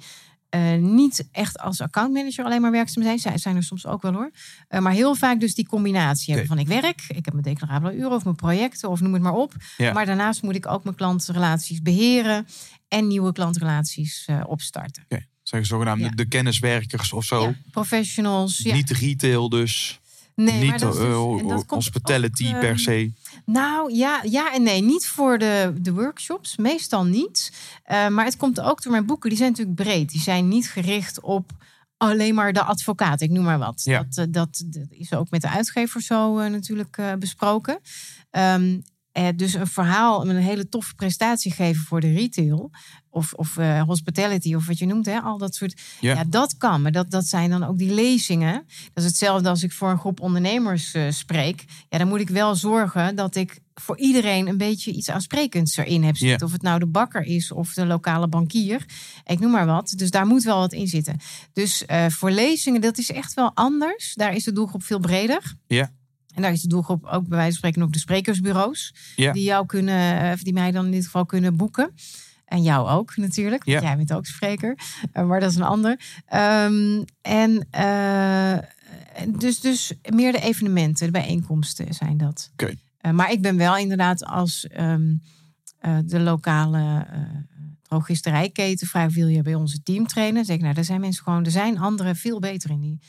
eh, niet echt als accountmanager alleen maar werkzaam zijn. Zij zijn er soms ook wel hoor. Eh, maar heel vaak dus die combinatie hebben van ik werk, ik heb mijn declarabele uren of mijn projecten of noem het maar op. Ja. Maar daarnaast moet ik ook mijn klantrelaties beheren en nieuwe klantrelaties opstarten. Oké. Zijn zogenaamde Ja. de kenniswerkers of zo. Ja, professionals. Ja. Niet retail dus. Nee, maar niet dat is dus- en dat hospitality ook, per ehm, se. Nou ja, ja en nee. Niet voor de, de workshops, meestal niet. Eh, maar het komt ook door mijn boeken. Die zijn natuurlijk breed. Die zijn niet gericht op alleen maar de advocaat. Ik noem maar wat. Ja. Dat, eh, dat, dat is ook met de uitgever zo natuurlijk besproken. Ehm, eh, dus een verhaal, een hele toffe prestatie geven voor de retail. Of, of eh, hospitality, of wat je noemt. Hè, al dat soort. Ja. Ja, dat kan. Maar dat, dat zijn dan ook die lezingen. Dat is hetzelfde als ik voor een groep ondernemers eh, spreek. Ja, dan moet ik wel zorgen dat ik voor iedereen een beetje iets aansprekends erin heb zitten. Of het nou de bakker is of de lokale bankier. Ik noem maar wat. Dus daar moet wel wat in zitten. Dus voor lezingen, dat is echt wel anders. Daar is de doelgroep veel breder. Ja. En daar is de doelgroep ook bij wijze van spreken ook de sprekersbureaus. Ja. Die jou kunnen, eh, of die mij dan in dit geval kunnen boeken. En jou ook natuurlijk. Want Ja. jij bent ook spreker. Eh, maar dat is een ander. Ehm, en eh, dus, dus meer de evenementen, de bijeenkomsten zijn dat. Oké. Maar ik ben wel inderdaad als ehm, eh, de lokale drogisterijketen vrij wil je bij onze team trainen. Zeg ik, nou, daar zijn mensen gewoon, er zijn anderen veel beter in die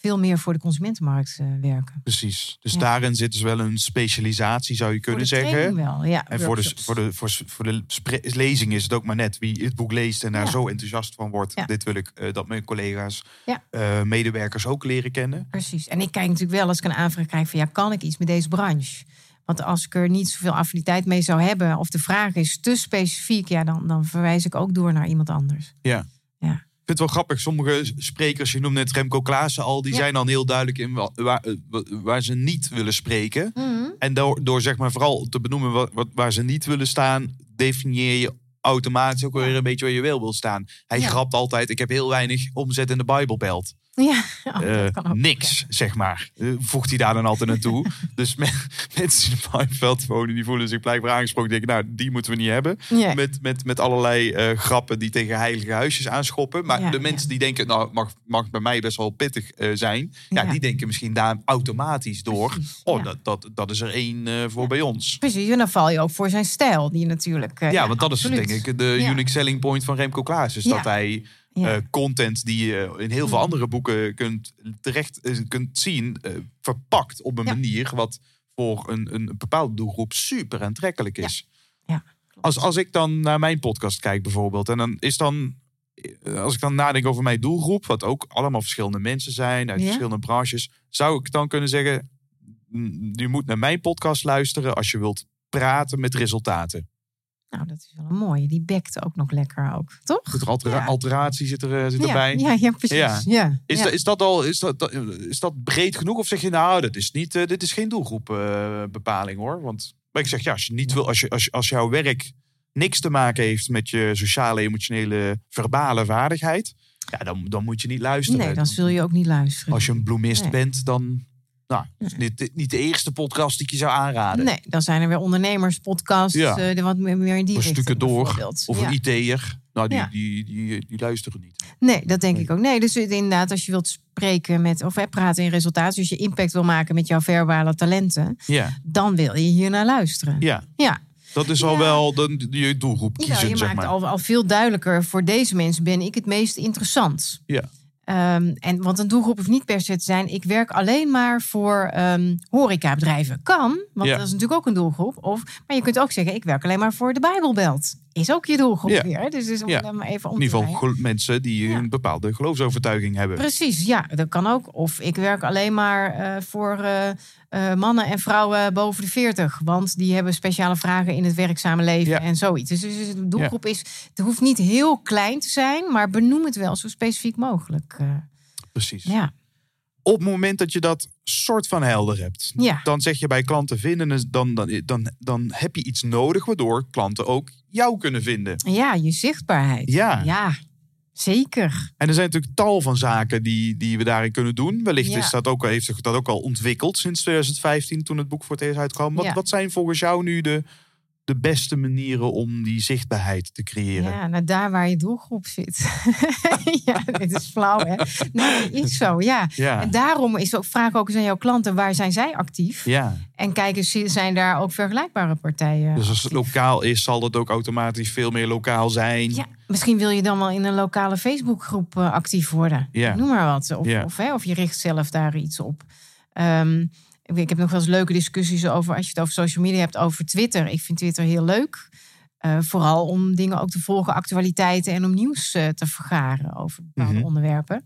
veel meer voor de consumentenmarkt eh, werken. Precies. Dus Ja. daarin zit dus wel een specialisatie, zou je kunnen zeggen. wel, ja. En voor de, voor, de, voor, voor de lezing is het ook maar net wie het boek leest en daar Ja. zo enthousiast van wordt. Ja. Dit wil ik eh, dat mijn collega's, eh, medewerkers ook leren kennen. Precies. En ik kijk natuurlijk wel als ik een aanvraag krijg van ja, kan ik iets met deze branche? Want als ik er niet zoveel affiniteit mee zou hebben, of de vraag is te specifiek, ja, dan, dan verwijs ik ook door naar iemand anders. Ja. Ja. Ik vind het wel grappig. Sommige sprekers, je noemde net Remco Klaassen al, die Ja. zijn dan heel duidelijk in wa- waar, eh, wa- waar ze niet willen spreken. En door, door zeg maar vooral te benoemen wat, wat, waar ze niet willen staan, definieer je automatisch ook weer een beetje waar je wel wil staan. Hij Ja. grapt altijd, ik heb heel weinig omzet in de Bijbelbelt. <laughs> Ja, oh, dat Eh, kan ook. niks, zeg maar. Eh, voegt hij daar dan altijd naartoe. <laughs> dus me- mensen in de Bijbelbelt wonen, die voelen zich blijkbaar aangesproken. Denken, nou, die moeten we niet hebben. Met, met, met allerlei eh, grappen die tegen heilige huisjes aanschoppen. Maar Ja, de mensen die denken, nou, mag, mag bij mij best wel pittig zijn. Ja, die denken misschien daar automatisch door. Precies, oh, dat, dat, dat is er één voor bij ons. Precies, en dan val je ook voor zijn stijl, die natuurlijk. Ja, want dat is absoluut. denk ik de unique selling point van Remco Klaas. Is dat hij Ja. eh, content die je in heel veel Mm. andere boeken kunt, terecht eh, kunt zien, eh, verpakt op een Ja. manier wat voor een, een bepaalde doelgroep super aantrekkelijk is. Ja, Als, als ik dan naar mijn podcast kijk bijvoorbeeld, en dan is dan, als ik dan nadenk over mijn doelgroep, wat ook allemaal verschillende mensen zijn uit Ja. verschillende branches, zou ik dan kunnen zeggen, je moet naar mijn podcast luisteren als je wilt praten met resultaten. Nou, dat is wel een mooie. Die bekt ook nog lekker ook, toch? Er altera- Ja. alteratie zit, er, eh, zit ja, erbij? Ja, ja, precies. Ja. Ja. Is, dat, is dat al is dat, is dat breed genoeg? Of zeg je nou, dat is niet, eh, dit is geen doelgroepbepaling hoor? Want maar ik zeg ja, als je niet wil, als, je, als, als jouw werk niks te maken heeft met je sociale, emotionele, verbale vaardigheid, ja, dan, dan moet je niet luisteren. Nee, dan zul je ook niet luisteren. Als je een bloemist Nee. bent, dan nou, is niet de eerste podcast die ik je zou aanraden. Nee, dan zijn er weer ondernemerspodcasts. Ja. de wat meer, in die Of richting stukken door. Of Ja. een IT'er. Nou, die, Ja. die, die, die, luisteren niet. Nee, dat denk Nee. ik ook. Nee, dus inderdaad, als je wilt spreken met, of hè, praten in resultaten, als je impact wil maken met jouw verbale talenten, Ja, dan wil je hier naar luisteren. ja. Ja, dat is al Ja. wel de, je doelgroep Ja, kiezen, je zeg maakt maar. al, al veel duidelijker. Voor deze mensen ben ik het meest interessant. Ja. Ehm, en, want een doelgroep hoeft niet per se te zijn. Ik werk alleen maar voor ehm horecabedrijven. Kan, want Ja. dat is natuurlijk ook een doelgroep. Of, maar je kunt ook zeggen, ik werk alleen maar voor de Bijbelbelt. Is ook je doelgroep Ja. weer. Dus, dus om Ja. even om In ieder geval mensen die Ja. een bepaalde geloofsovertuiging hebben. Precies, ja, dat kan ook. Of ik werk alleen maar eh, voor eh, eh, mannen en vrouwen boven de 40. Want die hebben speciale vragen in het werkzame leven en zoiets. Dus, dus de doelgroep is, het hoeft niet heel klein te zijn, maar benoem het wel zo specifiek mogelijk. Precies. ja. Op het moment dat je dat soort van helder hebt, Ja. dan zeg je bij klanten vinden, dan, dan, dan, dan heb je iets nodig waardoor klanten ook jou kunnen vinden. ja, je zichtbaarheid. Ja. Ja, Zeker. En er zijn natuurlijk tal van zaken die, die we daarin kunnen doen. Wellicht Ja. is dat ook, heeft zich dat ook al ontwikkeld sinds 2015, toen het boek voor het eerst uitkwam. Wat, Ja. wat zijn volgens jou nu de, de beste manieren om die zichtbaarheid te creëren? Ja, nou daar waar je doelgroep zit. <laughs> ja, dit is flauw, hè? Nee, is zo, ja. Ja. En daarom is ook, vraag ook eens aan jouw klanten, waar zijn zij actief? ja. En kijk eens, zijn daar ook vergelijkbare partijen Dus als het actief? lokaal is, zal het ook automatisch veel meer lokaal zijn. Ja, misschien wil je dan wel in een lokale Facebookgroep eh, actief worden. Ja. Noem maar wat. Of, Ja. of, hè, of je richt zelf daar iets op. Ehm, ik heb nog wel eens leuke discussies over, als je het over social media hebt, over Twitter. Ik vind Twitter heel leuk. Eh, vooral om dingen ook te volgen, actualiteiten en om nieuws eh, te vergaren over bepaalde Mhm. onderwerpen.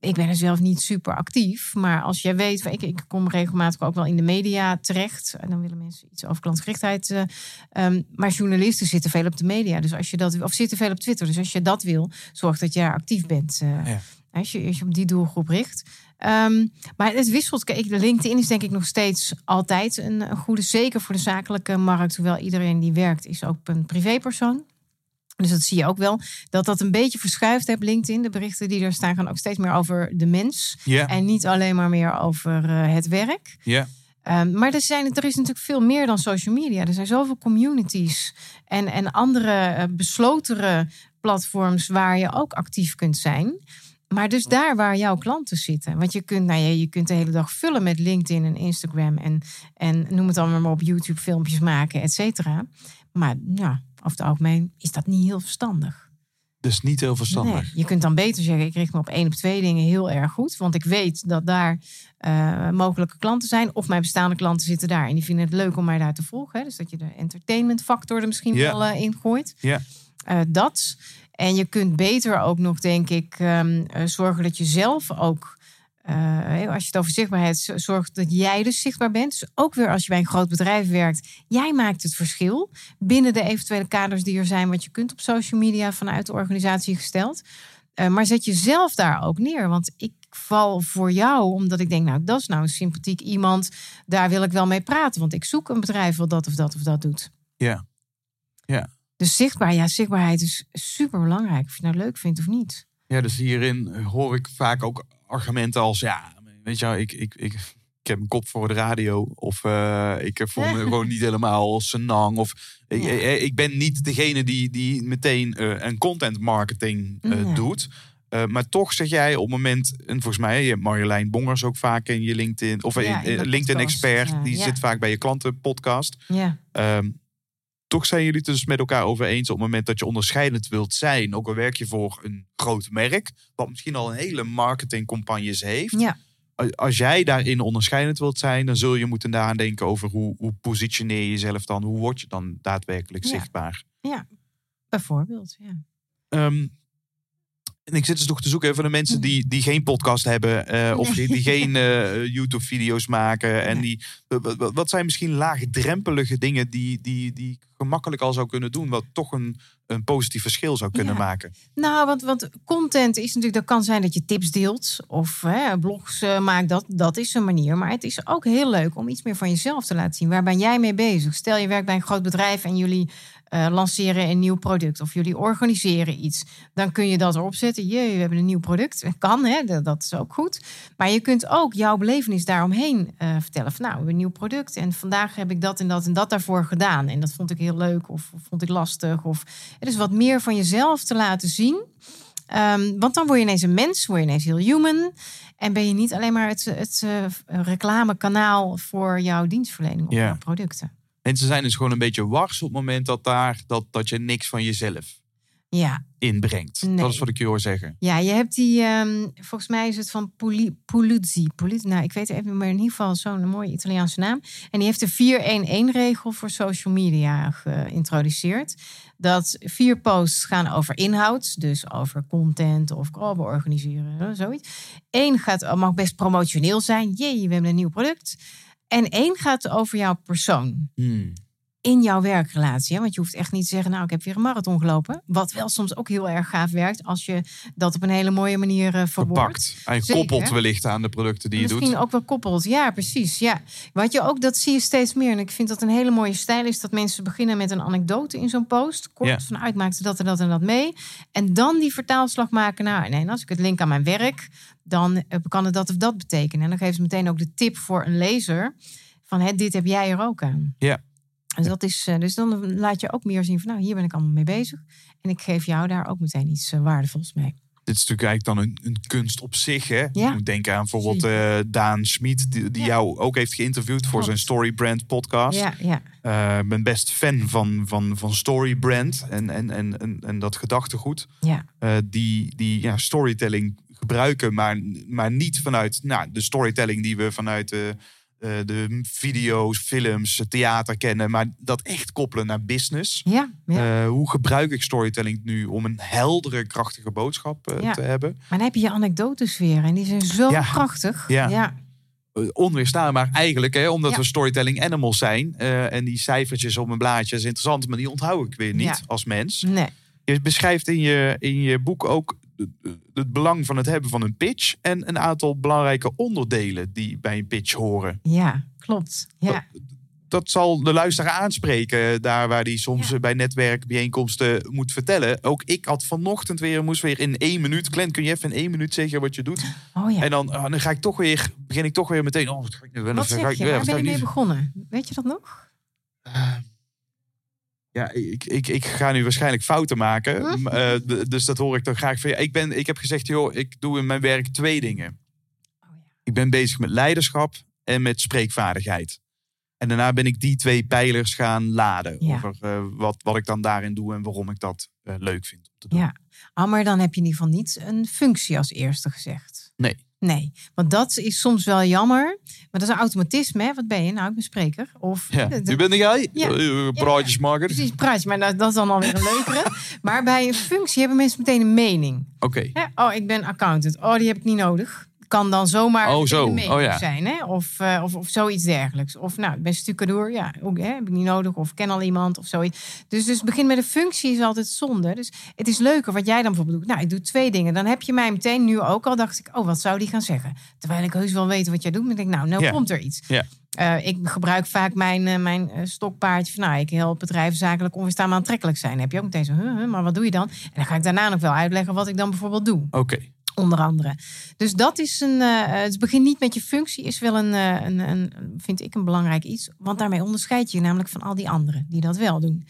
Ik ben er zelf niet super actief, maar als jij weet, ik, ik kom regelmatig ook wel in de media terecht. En dan willen mensen iets over klantgerichtheid. eh, ehm, maar journalisten zitten veel op de media, dus als je dat of zitten veel op Twitter. Dus als je dat wil, zorg dat je daar actief bent. Ja. als, je, als je op die doelgroep richt. Ehm, maar het wisselt. Kijk, LinkedIn is denk ik nog steeds altijd een, een goede, zeker voor de zakelijke markt. Hoewel iedereen die werkt is ook een privépersoon. Dus dat zie je ook wel. Dat dat een beetje verschuift hebt, LinkedIn. De berichten die er staan gaan ook steeds meer over de mens. En niet alleen maar meer over eh, het werk. ja. Ehm, maar er, zijn, er is natuurlijk veel meer dan social media. Er zijn zoveel communities en, en andere eh, beslotere platforms waar je ook actief kunt zijn. Maar dus daar waar jouw klanten zitten. Want je kunt, nou ja, je kunt de hele dag vullen met LinkedIn en Instagram. En, en noem het allemaal maar op YouTube filmpjes maken, et cetera. Maar ja, over het algemeen is dat niet heel verstandig. Dus niet heel verstandig. Nee, je kunt dan beter zeggen, ik richt me op één of twee dingen heel erg goed. Want ik weet dat daar eh, mogelijke klanten zijn. Of mijn bestaande klanten zitten daar. En die vinden het leuk om mij daar te volgen. Hè. Dus dat je de entertainment factor er misschien wel eh, in gooit. Ja. Eh, dat. En je kunt beter ook nog, denk ik, ehm, eh, zorgen dat je zelf ook... eh, als je het over zichtbaarheid zorgt dat jij dus zichtbaar bent. Dus ook weer als je bij een groot bedrijf werkt. Jij maakt het verschil binnen de eventuele kaders die er zijn. Wat je kunt op social media vanuit de organisatie gesteld. Eh, maar zet jezelf daar ook neer. Want ik val voor jou omdat ik denk, nou, dat is nou een sympathiek iemand. Daar wil ik wel mee praten. Want ik zoek een bedrijf wat dat of dat of dat doet. Ja. Ja. Dus zichtbaar, ja, zichtbaarheid is super belangrijk. Of je het nou leuk vindt of niet. Ja, dus hierin hoor ik vaak ook argumenten als... Ja, weet je wel, ik, ik, ik, ik heb een kop voor de radio. Of eh, ik voel me <laughs> gewoon niet helemaal senang. Of ik, Ja. ik, ik ben niet degene die, die meteen eh, een content marketing eh, doet. Eh, maar toch zeg jij op het moment... En volgens mij, je hebt Marjolein Bongers ook vaak in je LinkedIn... Of Ja, in, in eh, mijn LinkedIn podcast, Expert. ja. die zit vaak bij je klantenpodcast. Ja, Ehm, toch zijn jullie het dus met elkaar over eens op het moment dat je onderscheidend wilt zijn. Ook al werk je voor een groot merk, wat misschien al een hele marketingcampagnes heeft. ja. Als jij daarin onderscheidend wilt zijn, dan zul je moeten nadenken over hoe, hoe positioneer je jezelf dan? Hoe word je dan daadwerkelijk Ja. zichtbaar? bijvoorbeeld. Ja. Ehm, en ik zit dus nog te zoeken voor de mensen die, die geen podcast hebben. eh, of die, die <laughs> geen eh, YouTube-video's maken. En die, wat- zijn misschien laagdrempelige dingen die, die, die ik gemakkelijk al zou kunnen doen. Wat toch een, een positief verschil zou kunnen Ja. maken. Nou, want, want content is natuurlijk, dat kan zijn dat je tips deelt of hè, blogs eh, maakt, dat, dat is een manier. Maar het is ook heel leuk om iets meer van jezelf te laten zien. Waar ben jij mee bezig? Stel je werkt bij een groot bedrijf en jullie eh, lanceren een nieuw product of jullie organiseren iets. Dan kun je dat erop zetten. Jee, we hebben een nieuw product. Kan, hè? dat, dat is ook goed. Maar je kunt ook jouw belevenis daaromheen eh, vertellen. Van, nou, we hebben een nieuw product en vandaag heb ik dat en dat en dat daarvoor gedaan. En dat vond ik heel leuk of, of vond ik lastig. Of, het is wat meer van jezelf te laten zien. Ehm, want dan word je ineens een mens, word je ineens heel human. En ben je niet alleen maar het, het eh, reclamekanaal voor jouw dienstverlening of jouw producten. Mensen zijn dus gewoon een beetje wars op het moment dat, daar, dat, dat je niks van jezelf Ja, inbrengt. Nee. Dat is wat ik je hoor zeggen. ja je hebt die, ehm, volgens mij is het van Puli- Puluzzi. Puluzzi, nou, ik weet het even, maar in ieder geval zo'n mooie Italiaanse naam. En die heeft de 4-1-1-regel voor social media geïntroduceerd. Dat vier posts gaan over inhoud, dus over content of oh, we organiseren, eh, zoiets. Eén gaat, mag best promotioneel zijn. Jee, we hebben een nieuw product. En één gaat over jouw persoon. Hmm. In jouw werkrelatie. Hè? Want je hoeft echt niet te zeggen, nou, ik heb weer een marathon gelopen. Wat wel soms ook heel erg gaaf werkt als je dat op een hele mooie manier uh, verwoordt. Verpakt. En Zeker. koppelt wellicht aan de producten die je Misschien doet. ook wel koppelt. Ja, precies. Ja. Wat je ook, dat zie je steeds meer. En ik vind dat een hele mooie stijl is dat mensen beginnen met een anekdote in zo'n post. Kort Ja. van uit maakte dat en dat en dat mee. En dan die vertaalslag maken naar, nee, als ik het link aan mijn werk, dan eh, kan het dat of dat betekenen. En dan geven ze meteen ook de tip voor een lezer van, hè, dit heb jij er ook aan. Ja. Dus, dat is, eh, dus dan laat je ook meer zien van, nou, hier ben ik allemaal mee bezig. En ik geef jou daar ook meteen iets eh, waardevols mee. Dit is natuurlijk eigenlijk dan een, een kunst op zich. Hè? Ja. Moet denken aan bijvoorbeeld eh, Daan Schmid, die, die Ja. jou ook heeft geïnterviewd voor zijn Storybrand podcast. Ja, ja. Ik ben best fan van, van, van Storybrand en, en, en, en, en dat gedachtegoed. ja. die die ja, storytelling gebruiken, maar, maar niet vanuit nou, de storytelling die we vanuit de, eh, de video's, films, theater kennen, maar dat echt koppelen naar business. Ja, ja. Eh, hoe gebruik ik storytelling nu om een heldere, krachtige boodschap eh, Ja. te hebben? Maar dan heb je je anekdotes weer. En die zijn zo krachtig. Ja. ja. Onweerstaanbaar eigenlijk, hè, omdat we storytelling animals zijn. en die cijfertjes op een blaadje is interessant, maar die onthoud ik weer niet als mens. Nee. Je beschrijft in je, in je boek ook het- het belang van het hebben van een pitch en een aantal belangrijke onderdelen die bij een pitch horen. Ja, klopt. Ja. Dat zal de luisteraar aanspreken, daar waar die soms Ja. eh, bij netwerkbijeenkomsten moet vertellen. Ook ik had vanochtend weer, moest weer in één minuut. Glenn, kun je even in één minuut zeggen wat je doet? Oh ja. En dan, ah, dan ga ik toch weer, begin ik toch weer meteen. Oh, wat zeg je? Waar ben je mee begonnen? Weet je dat nog? Eh, Ja, ik, ik, ik ga nu waarschijnlijk fouten maken. Eh, dus dat hoor ik dan graag van je. Ik, ben, ik heb gezegd, joh, ik doe in mijn werk twee dingen. Oh ja. Ik ben bezig met leiderschap en met spreekvaardigheid. En daarna ben ik die twee pijlers gaan laden. Ja. Over eh, wat, wat ik dan daarin doe en waarom ik dat eh, leuk vind om te doen. Ja. Ah, maar dan heb je in ieder geval niet een functie als eerste gezegd. Nee. Nee, want dat is soms wel jammer. Maar dat is een automatisme. Hè? Wat ben je? Nou, ik ben spreker. Of Ja. de- Nu ben jij? Ja. Eh, praatjes maken. Precies, praatje. Maar dat, dat is dan alweer een leukere. maar bij een functie hebben mensen meteen een mening. Oké. Oh, ik ben accountant. Oh, die heb ik niet nodig. Kan dan zomaar Oh, zo. Oh, ja. zijn. Hè? Of, eh, of, of zoiets dergelijks. Of nou, ik ben stucadoor. Ja, ook, hè? heb ik niet nodig. Of ken al iemand of zoiets. Dus, dus begin met een functie is altijd zonde. Dus het is leuker wat jij dan bijvoorbeeld doet. Nou, ik doe twee dingen. Dan heb je mij meteen nu ook al. Dacht ik, oh, wat zou die gaan zeggen? Terwijl ik heus wel weet wat jij doet. Maar ik denk, nou, nou Ja. komt er iets. Ja. Eh, ik gebruik vaak mijn, eh, mijn stokpaardje van, nou, ik help bedrijven zakelijk onweerstaanbaar aantrekkelijk zijn. Dan heb je ook meteen zo, huh, huh, maar wat doe je dan? En dan ga ik daarna nog wel uitleggen wat ik dan bijvoorbeeld doe, Oké. Onder andere. Dus dat is een, eh, het begin niet met je functie is wel een, eh, een, een, vind ik een belangrijk iets. Want daarmee onderscheid je je namelijk van al die anderen die dat wel doen.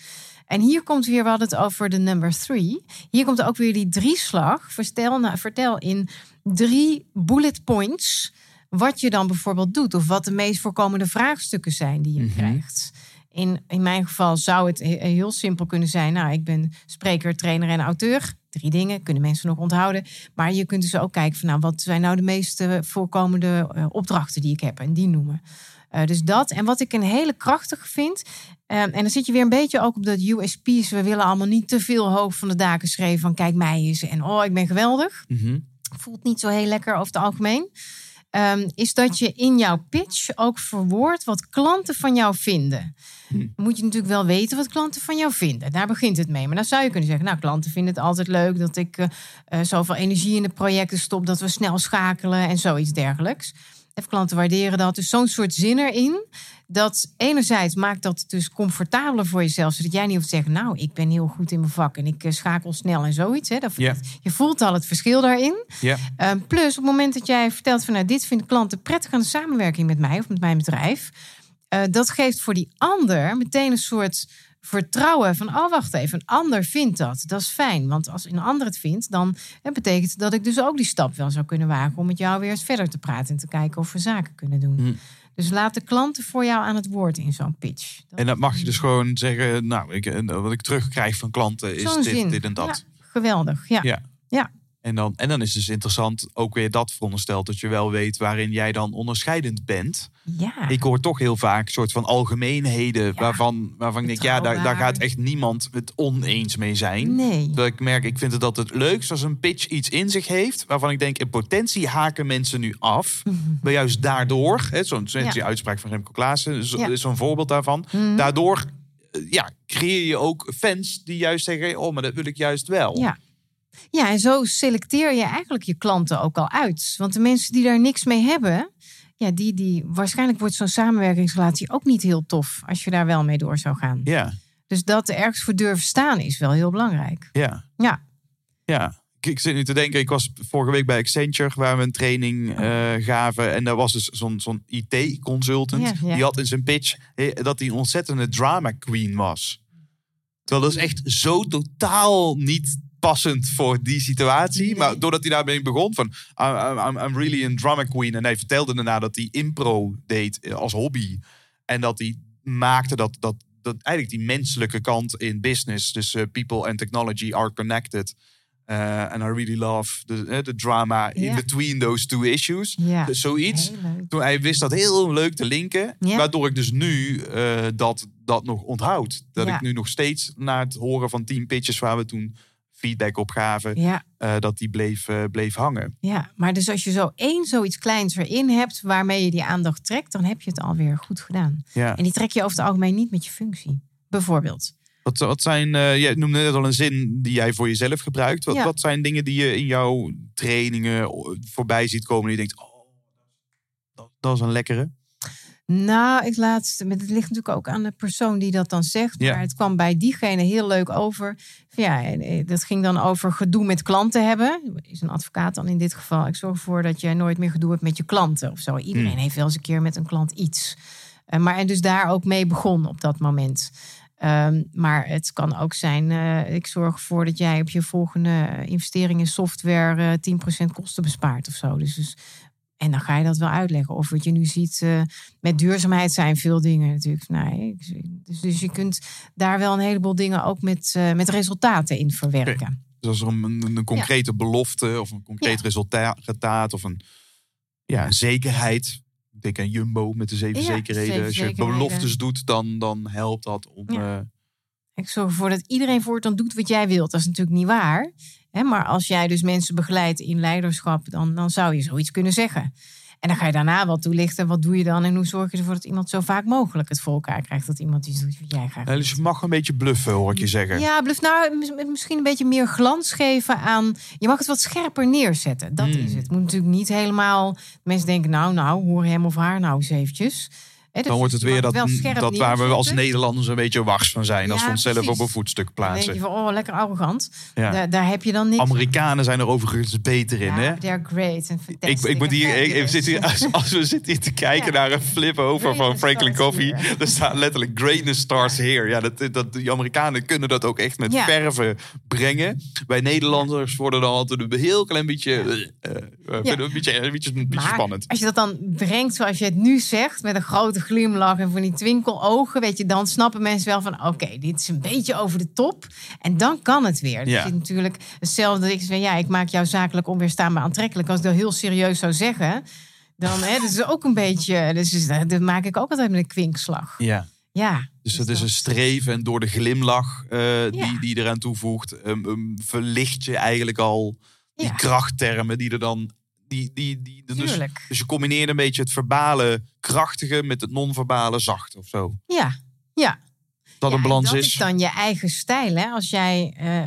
En hier komt weer, we hadden het over de number three. Hier komt ook weer die drieslag. Vertel, nou, vertel in drie bullet points wat je dan bijvoorbeeld doet. Of wat de meest voorkomende vraagstukken zijn die je Mhm. krijgt. In, in mijn geval zou het he- heel simpel kunnen zijn. Nou, ik ben spreker, trainer en auteur. Drie dingen kunnen mensen nog onthouden. Maar je kunt dus ook kijken van nou, wat zijn nou de meest eh, voorkomende eh, opdrachten die ik heb en die noemen. Eh, dus dat. En wat ik een hele krachtige vind. en dan zit je weer een beetje ook op dat USP's. We willen allemaal niet te veel hoog van de daken schreven van kijk mij eens. En oh, ik ben geweldig Mhm. voelt niet zo heel lekker over het algemeen. Ehm, is dat je in jouw pitch ook verwoordt wat klanten van jou vinden. Hm. Moet je natuurlijk wel weten wat klanten van jou vinden. Daar begint het mee. Maar dan zou je kunnen zeggen, nou, klanten vinden het altijd leuk dat ik eh, zoveel energie in de projecten stop, dat we snel schakelen en zoiets dergelijks. Even klanten waarderen dat. Dus zo'n soort zin erin. Dat enerzijds maakt dat dus comfortabeler voor jezelf. Zodat jij niet hoeft te zeggen, nou, ik ben heel goed in mijn vak en ik eh, schakel snel en zoiets. Hè. Dat. Je voelt al het verschil daarin. Ehm, plus, op het moment dat jij vertelt van nou, dit vinden klanten prettig aan de samenwerking met mij of met mijn bedrijf. eh, dat geeft voor die ander meteen een soort vertrouwen van, oh wacht even, een ander vindt dat. Dat is fijn, want als een ander het vindt, dan eh, betekent dat ik dus ook die stap wel zou kunnen wagen om met jou weer eens verder te praten en te kijken of we zaken kunnen doen. Hm. Dus laat de klanten voor jou aan het woord in zo'n pitch. Dat En dat mag je dus gewoon zeggen, nou, ik, eh, wat ik terugkrijg van klanten is dit, dit en dat. Ja, geweldig, ja. Ja. Ja. En dan, en dan is het dus interessant, ook weer dat verondersteld, dat je wel weet waarin jij dan onderscheidend bent. Ja. Ik hoor toch heel vaak soort van algemeenheden waarvan, waarvan ik denk, ja, daar, daar gaat echt niemand het oneens mee zijn. Nee. Dat ik merk, ik vind het altijd leukst als een pitch iets in zich heeft, waarvan ik denk, in potentie haken mensen nu af. Maar juist daardoor, zo'n Ja. die uitspraak van Remco Klaassen, zo- Ja. zo'n voorbeeld daarvan. Mhm. Daardoor eh, ja, creëer je ook fans die juist zeggen, oh, maar dat wil ik juist wel. Ja. Ja, en zo selecteer je eigenlijk je klanten ook al uit. Want de mensen die daar niks mee hebben, ja, die, die, waarschijnlijk wordt zo'n samenwerkingsrelatie ook niet heel tof als je daar wel mee door zou gaan. Ja, Dus dat er ergens voor durven staan is wel heel belangrijk. ja. Ja, Ja, ik, zit nu te denken, ik was vorige week bij Accenture waar we een training eh, gaven. En daar was dus zo'n zo'n IT-consultant. Ja, ja. Die had in zijn pitch eh, dat hij een ontzettende drama queen was. Terwijl dat is echt zo totaal niet passend voor die situatie. Nee. Maar doordat hij daarmee begon van I'm, really a drama queen. En hij vertelde daarna dat hij impro deed eh, als hobby. En dat hij maakte dat, dat, dat eigenlijk die menselijke kant in business. Dus eh, people and technology are connected. Uh, and I really love the, the drama in between those two issues. Dus zoiets. Toen hij wist dat heel leuk te linken. Waardoor ik dus nu dat, dat nog onthoud. Dat ik nu nog steeds na het horen van tien pitches waar we toen feedback op gaven. Ja, eh, dat die bleef, eh, bleef hangen. ja, maar dus als je zo één zoiets kleins erin hebt waarmee je die aandacht trekt, dan heb je het alweer goed gedaan. Ja. En die trek je over het algemeen niet met je functie. Bijvoorbeeld. Wat, wat zijn, eh jij noemde net al een zin die jij voor jezelf gebruikt. Wat, Ja. wat zijn dingen die je in jouw trainingen voorbij ziet komen? Die je denkt, oh, dat, dat is een lekkere. Nou, ik laat, het ligt natuurlijk ook aan de persoon die dat dan zegt. Ja. Maar het kwam bij diegene heel leuk over. Ja, eh, dat ging dan over gedoe met klanten hebben. Is een advocaat dan in dit geval. Ik zorg ervoor dat jij nooit meer gedoe hebt met je klanten of zo. Iedereen Hmm. heeft wel eens een keer met een klant iets. Eh, maar en dus daar ook mee begon op dat moment. Ehm, maar het kan ook zijn, eh, ik zorg ervoor dat jij op je volgende investering in software eh 10% kosten bespaart of zo. Dus, dus, en dan ga je dat wel uitleggen. Of wat je nu ziet, eh, met duurzaamheid zijn veel dingen natuurlijk. Nee, dus, dus je kunt daar wel een heleboel dingen ook met, eh, met resultaten in verwerken. Dus als er een, een, een concrete belofte of een concreet Ja. resultaat of een ja, zekerheid. Ik denk aan Jumbo met de zeven Ja, zekerheden. zeven als je zekerheden. beloftes doet, dan, dan helpt dat om... Eh, Ik zorg ervoor dat iedereen voortaan doet wat jij wilt. Dat is natuurlijk niet waar. Hè? Maar als jij dus mensen begeleidt in leiderschap, dan, dan zou je zoiets kunnen zeggen. En dan ga je daarna wat toelichten. Wat doe je dan? En hoe zorg je ervoor dat iemand zo vaak mogelijk het voor elkaar krijgt? Dat iemand iets doet wat jij graag dus je mag een beetje bluffen, hoor ik je zeggen. Ja, bluf, nou, mis- misschien een beetje meer glans geven aan. Je mag het wat scherper neerzetten. Dat Hmm. is het. Het moet natuurlijk niet helemaal. Mensen denken, nou, nou, hoor hem of haar nou eens eventjes. Dus Dan wordt het weer dat, dat waar we als. Nederlanders een beetje wars van zijn. als Ja, we onszelf precies. op een voetstuk Dan denk plaatsen. je van, oh, lekker arrogant. Ja. Daar, daar heb je dan niks. Amerikanen zijn er overigens beter in, ja, hè? They're great and Ik, ik moet hier, ik, ik fabulous. zit hier als, <laughs> als we zitten hier te kijken naar een flip over van Franklin Coffee. Er staat letterlijk greatness starts here. Ja, dat, dat, die Amerikanen kunnen dat ook echt met verven brengen. Wij Nederlanders worden dan altijd een heel klein beetje, eh, eh, we een beetje, een beetje, een beetje Maar spannend. als je dat dan brengt zoals je het nu zegt, met een grote glimlach en van die twinkelogen, weet je, dan snappen mensen wel van, oké, dit is een beetje over de top. En dan kan het weer. Ja. Dus je natuurlijk hetzelfde dat ik zeg, ja, ik maak jou zakelijk onweerstaanbaar aantrekkelijk. Als ik dat heel serieus zou zeggen, dan hè, dat is ook een beetje, dus is- dat maak ik ook altijd met een kwinkslag. Ja. Ja. Dus het is een streven en door de glimlach eh, die, Ja. die eraan toevoegt, ehm, ehm, verlicht je eigenlijk al die Ja. krachttermen die er dan. Die, die, die, dus, dus je combineert een beetje het verbale krachtige met het non-verbale zacht of zo. Ja, ja. Dat Ja, een en balans dat is. is dan je eigen stijl. Hè? Als jij eh,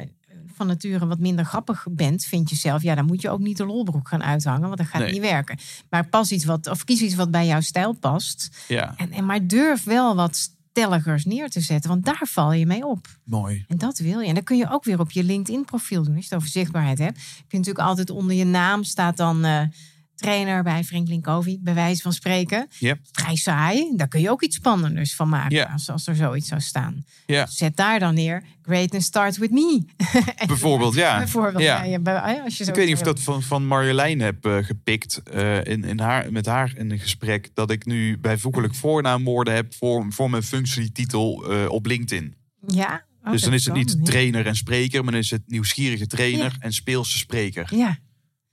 van nature wat minder grappig bent, vind je zelf, ja, dan moet je ook niet de lolbroek gaan uithangen, want dat gaat Nee. niet werken. Maar pas iets wat, of kies iets wat bij jouw stijl past. Ja, En, en maar durf wel wat stelligers neer te zetten, want daar val je mee op. mooi. En dat wil je. En dat kun je ook weer op je LinkedIn-profiel doen. Als je het over zichtbaarheid hebt. Heb je natuurlijk altijd onder je naam staat dan eh, trainer bij Franklin Covey, bij wijze van spreken. Yep. Vrij saai. Daar kun je ook iets spannenders van maken Ja. als, als er zoiets zou staan. Ja. Zet daar dan neer. Greatness starts with me. <laughs> Bijvoorbeeld, ja. Bijvoorbeeld, Ja. ja. als je zo Ik weet niet of ik dat van, van Marjolein heb eh, gepikt eh, in, in haar, met haar in een gesprek. Dat ik nu bijvoeglijk <laughs> voornaamwoorden heb voor, voor mijn functietitel eh, op LinkedIn. Ja. Oh, dus dan is het niet trainer en spreker, maar dan is het nieuwsgierige trainer Ja. en speelse spreker. Ja,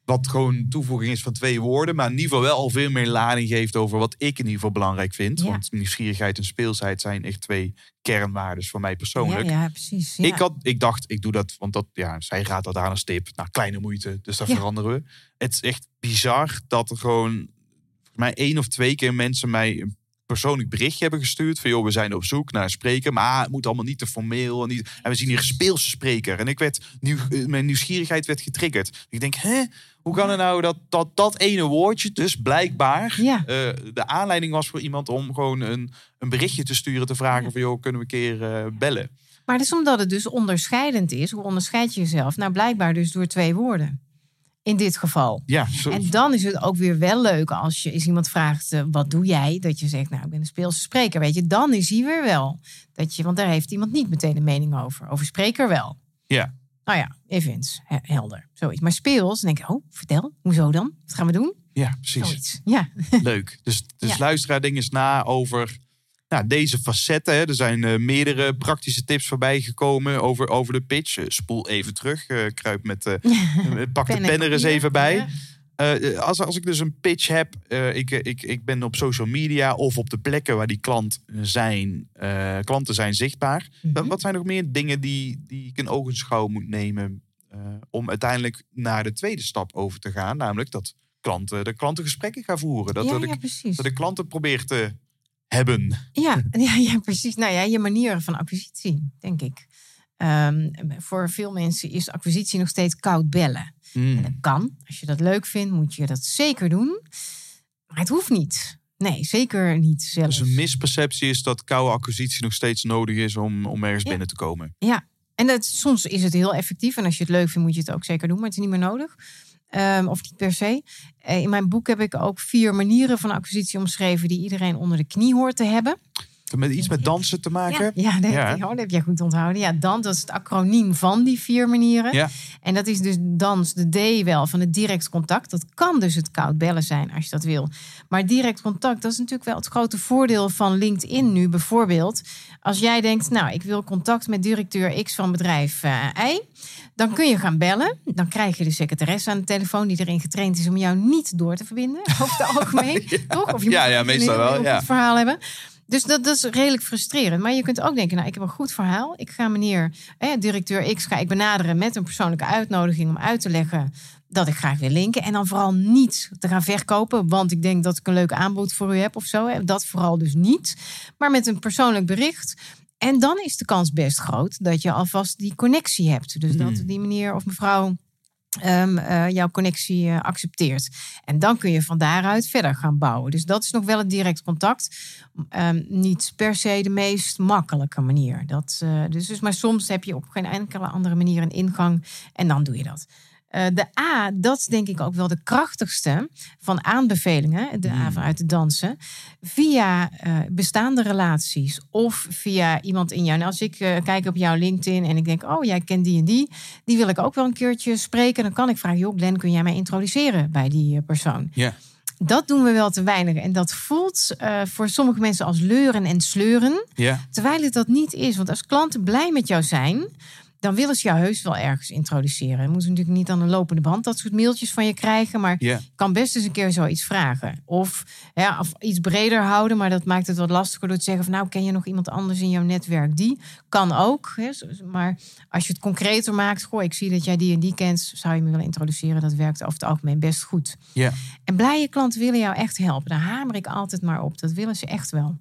Wat gewoon toevoeging is van twee woorden, maar in ieder geval wel al veel meer lading geeft over wat ik in ieder geval belangrijk vind. Ja. Want nieuwsgierigheid en speelsheid zijn echt twee kernwaarden voor mij ja, persoonlijk. ja, precies. Ja. Ik, had, ik dacht, ik doe dat, want dat, ja, zij gaat dat aan als tip. Nou, kleine moeite, dus dat Ja. veranderen we. Het is echt bizar dat er gewoon, volgens mij één of twee keer mensen mij een persoonlijk berichtje hebben gestuurd. Van joh, we zijn op zoek naar een spreker. Maar het moet allemaal niet te formeel. En, niet, en we zien hier een speelse spreker. En ik werd, nieuw, eh, mijn nieuwsgierigheid werd getriggerd. Ik denk, hè? Hoe kan het nou dat dat, dat ene woordje dus blijkbaar Ja. eh, de aanleiding was voor iemand om gewoon een, een berichtje te sturen. Te vragen van joh, kunnen we een keer eh, bellen? Maar dat is omdat het dus onderscheidend is. Hoe onderscheid je jezelf? Nou, blijkbaar dus door twee woorden. In dit geval. Ja, zo, En dan is het ook weer wel leuk als je als iemand vraagt: eh, wat doe jij? Dat je zegt: Nou, ik ben een speelse spreker. Weet je, dan is hij weer wel. Dat je, want daar heeft iemand niet meteen een mening over. Over spreker wel. ja. Nou ja, events, he- helder. Zoiets. Maar speels, dan denk ik: Oh, vertel, hoezo dan? Wat gaan we doen? ja, precies. Zoiets. Ja, <laughs> Leuk. Dus, dus Ja. luisteraar ding eens na over nou, deze facetten. Hè. Er zijn eh, meerdere praktische tips voorbij gekomen over, over de pitch. Eh, spoel even terug. eh, kruip met, <laughs> pak de Pen en pen er eens even bij. Ja. Eh, als, als ik dus een pitch heb, eh, ik, ik, ik ben op social media of op de plekken waar die klant zijn, eh, klanten zijn zichtbaar. Wat, Mhm. wat zijn nog meer dingen die, die ik in ogenschouw moet nemen eh, om uiteindelijk naar de tweede stap over te gaan? Namelijk dat klanten de klantengesprekken gaan voeren. Dat, ja, dat, ik, dat ik klanten probeer te hebben. Ja, <laughs> ja, ja, precies. Nou ja, je manier van acquisitie, denk ik. Ehm, voor veel mensen is acquisitie nog steeds koud bellen. En dat kan. Als je dat leuk vindt, moet je dat zeker doen. Maar het hoeft niet. Nee, zeker niet zelfs. Dus een misperceptie is dat koude acquisitie nog steeds nodig is om, om ergens Ja. binnen te komen. Ja, en dat, soms is het heel effectief. En als je het leuk vindt, moet je het ook zeker doen. Maar het is niet meer nodig. Ehm, of niet per se. Eh, in mijn boek heb ik ook vier manieren van acquisitie omschreven... die iedereen onder de knie hoort te hebben. Met iets met dansen te maken. Ja, dat, Ja. Heb, je, oh, dat heb jij goed onthouden. Ja, dan, dat is het acroniem van die vier manieren. Ja. En dat is dus dans, de D wel, van het direct contact. Dat kan dus het koud bellen zijn, als je dat wil. Maar direct contact, dat is natuurlijk wel het grote voordeel van LinkedIn nu bijvoorbeeld. Als jij denkt, nou, ik wil contact met directeur X van bedrijf eh, Y... dan kun je gaan bellen. Dan krijg je de secretaresse aan de telefoon... die erin getraind is om jou niet door te verbinden. Over het <laughs> algemeen, toch? Of je Ja, moet ja, meestal wel, ja. verhaal hebben. Dus dat, dat is redelijk frustrerend. Maar je kunt ook denken, nou, ik heb een goed verhaal. Ik ga meneer, eh, directeur X, ga ik benaderen met een persoonlijke uitnodiging om uit te leggen dat ik graag wil linken. En dan vooral niet te gaan verkopen, want ik denk dat ik een leuk aanbod voor u heb of zo. Hè. Dat vooral dus niet. Maar met een persoonlijk bericht. En dan is de kans best groot dat je alvast die connectie hebt. Dus dat die meneer of mevrouw ehm, eh, jouw connectie eh, accepteert. En dan kun je van daaruit verder gaan bouwen. Dus dat is nog wel het direct contact. Ehm, niet per se de meest makkelijke manier. Dat, eh, dus, dus, maar soms heb je op geen enkele andere manier een ingang en dan doe je dat. Eh, de A, dat is denk ik ook wel de krachtigste van aanbevelingen. De A vanuit de dansen. Via eh, bestaande relaties of via iemand in jou. Nou, als ik eh, kijk op jouw LinkedIn en ik denk, oh, jij kent die en die. Die wil ik ook wel een keertje spreken. Dan kan ik vragen, joh, Glenn, kun jij mij introduceren bij die persoon? Ja. Dat doen we wel te weinig. En dat voelt voor sommige mensen als leuren en sleuren. Terwijl het dat niet is. Want als klanten blij met jou zijn, dan willen ze jou heus wel ergens introduceren. Je moet natuurlijk niet aan een lopende band dat soort mailtjes van je krijgen. Maar je kan best eens een keer zoiets vragen. Of, ja, of iets breder houden, maar dat maakt het wat lastiger door te zeggen van nou ken je nog iemand anders in jouw netwerk. Die kan ook. Hè, maar als je het concreter maakt, goh, ik zie dat jij die en die kent, zou je me willen introduceren. Dat werkt over het algemeen best goed. Ja. En blije klanten willen jou echt helpen. Daar hamer ik altijd maar op. Dat willen ze echt wel.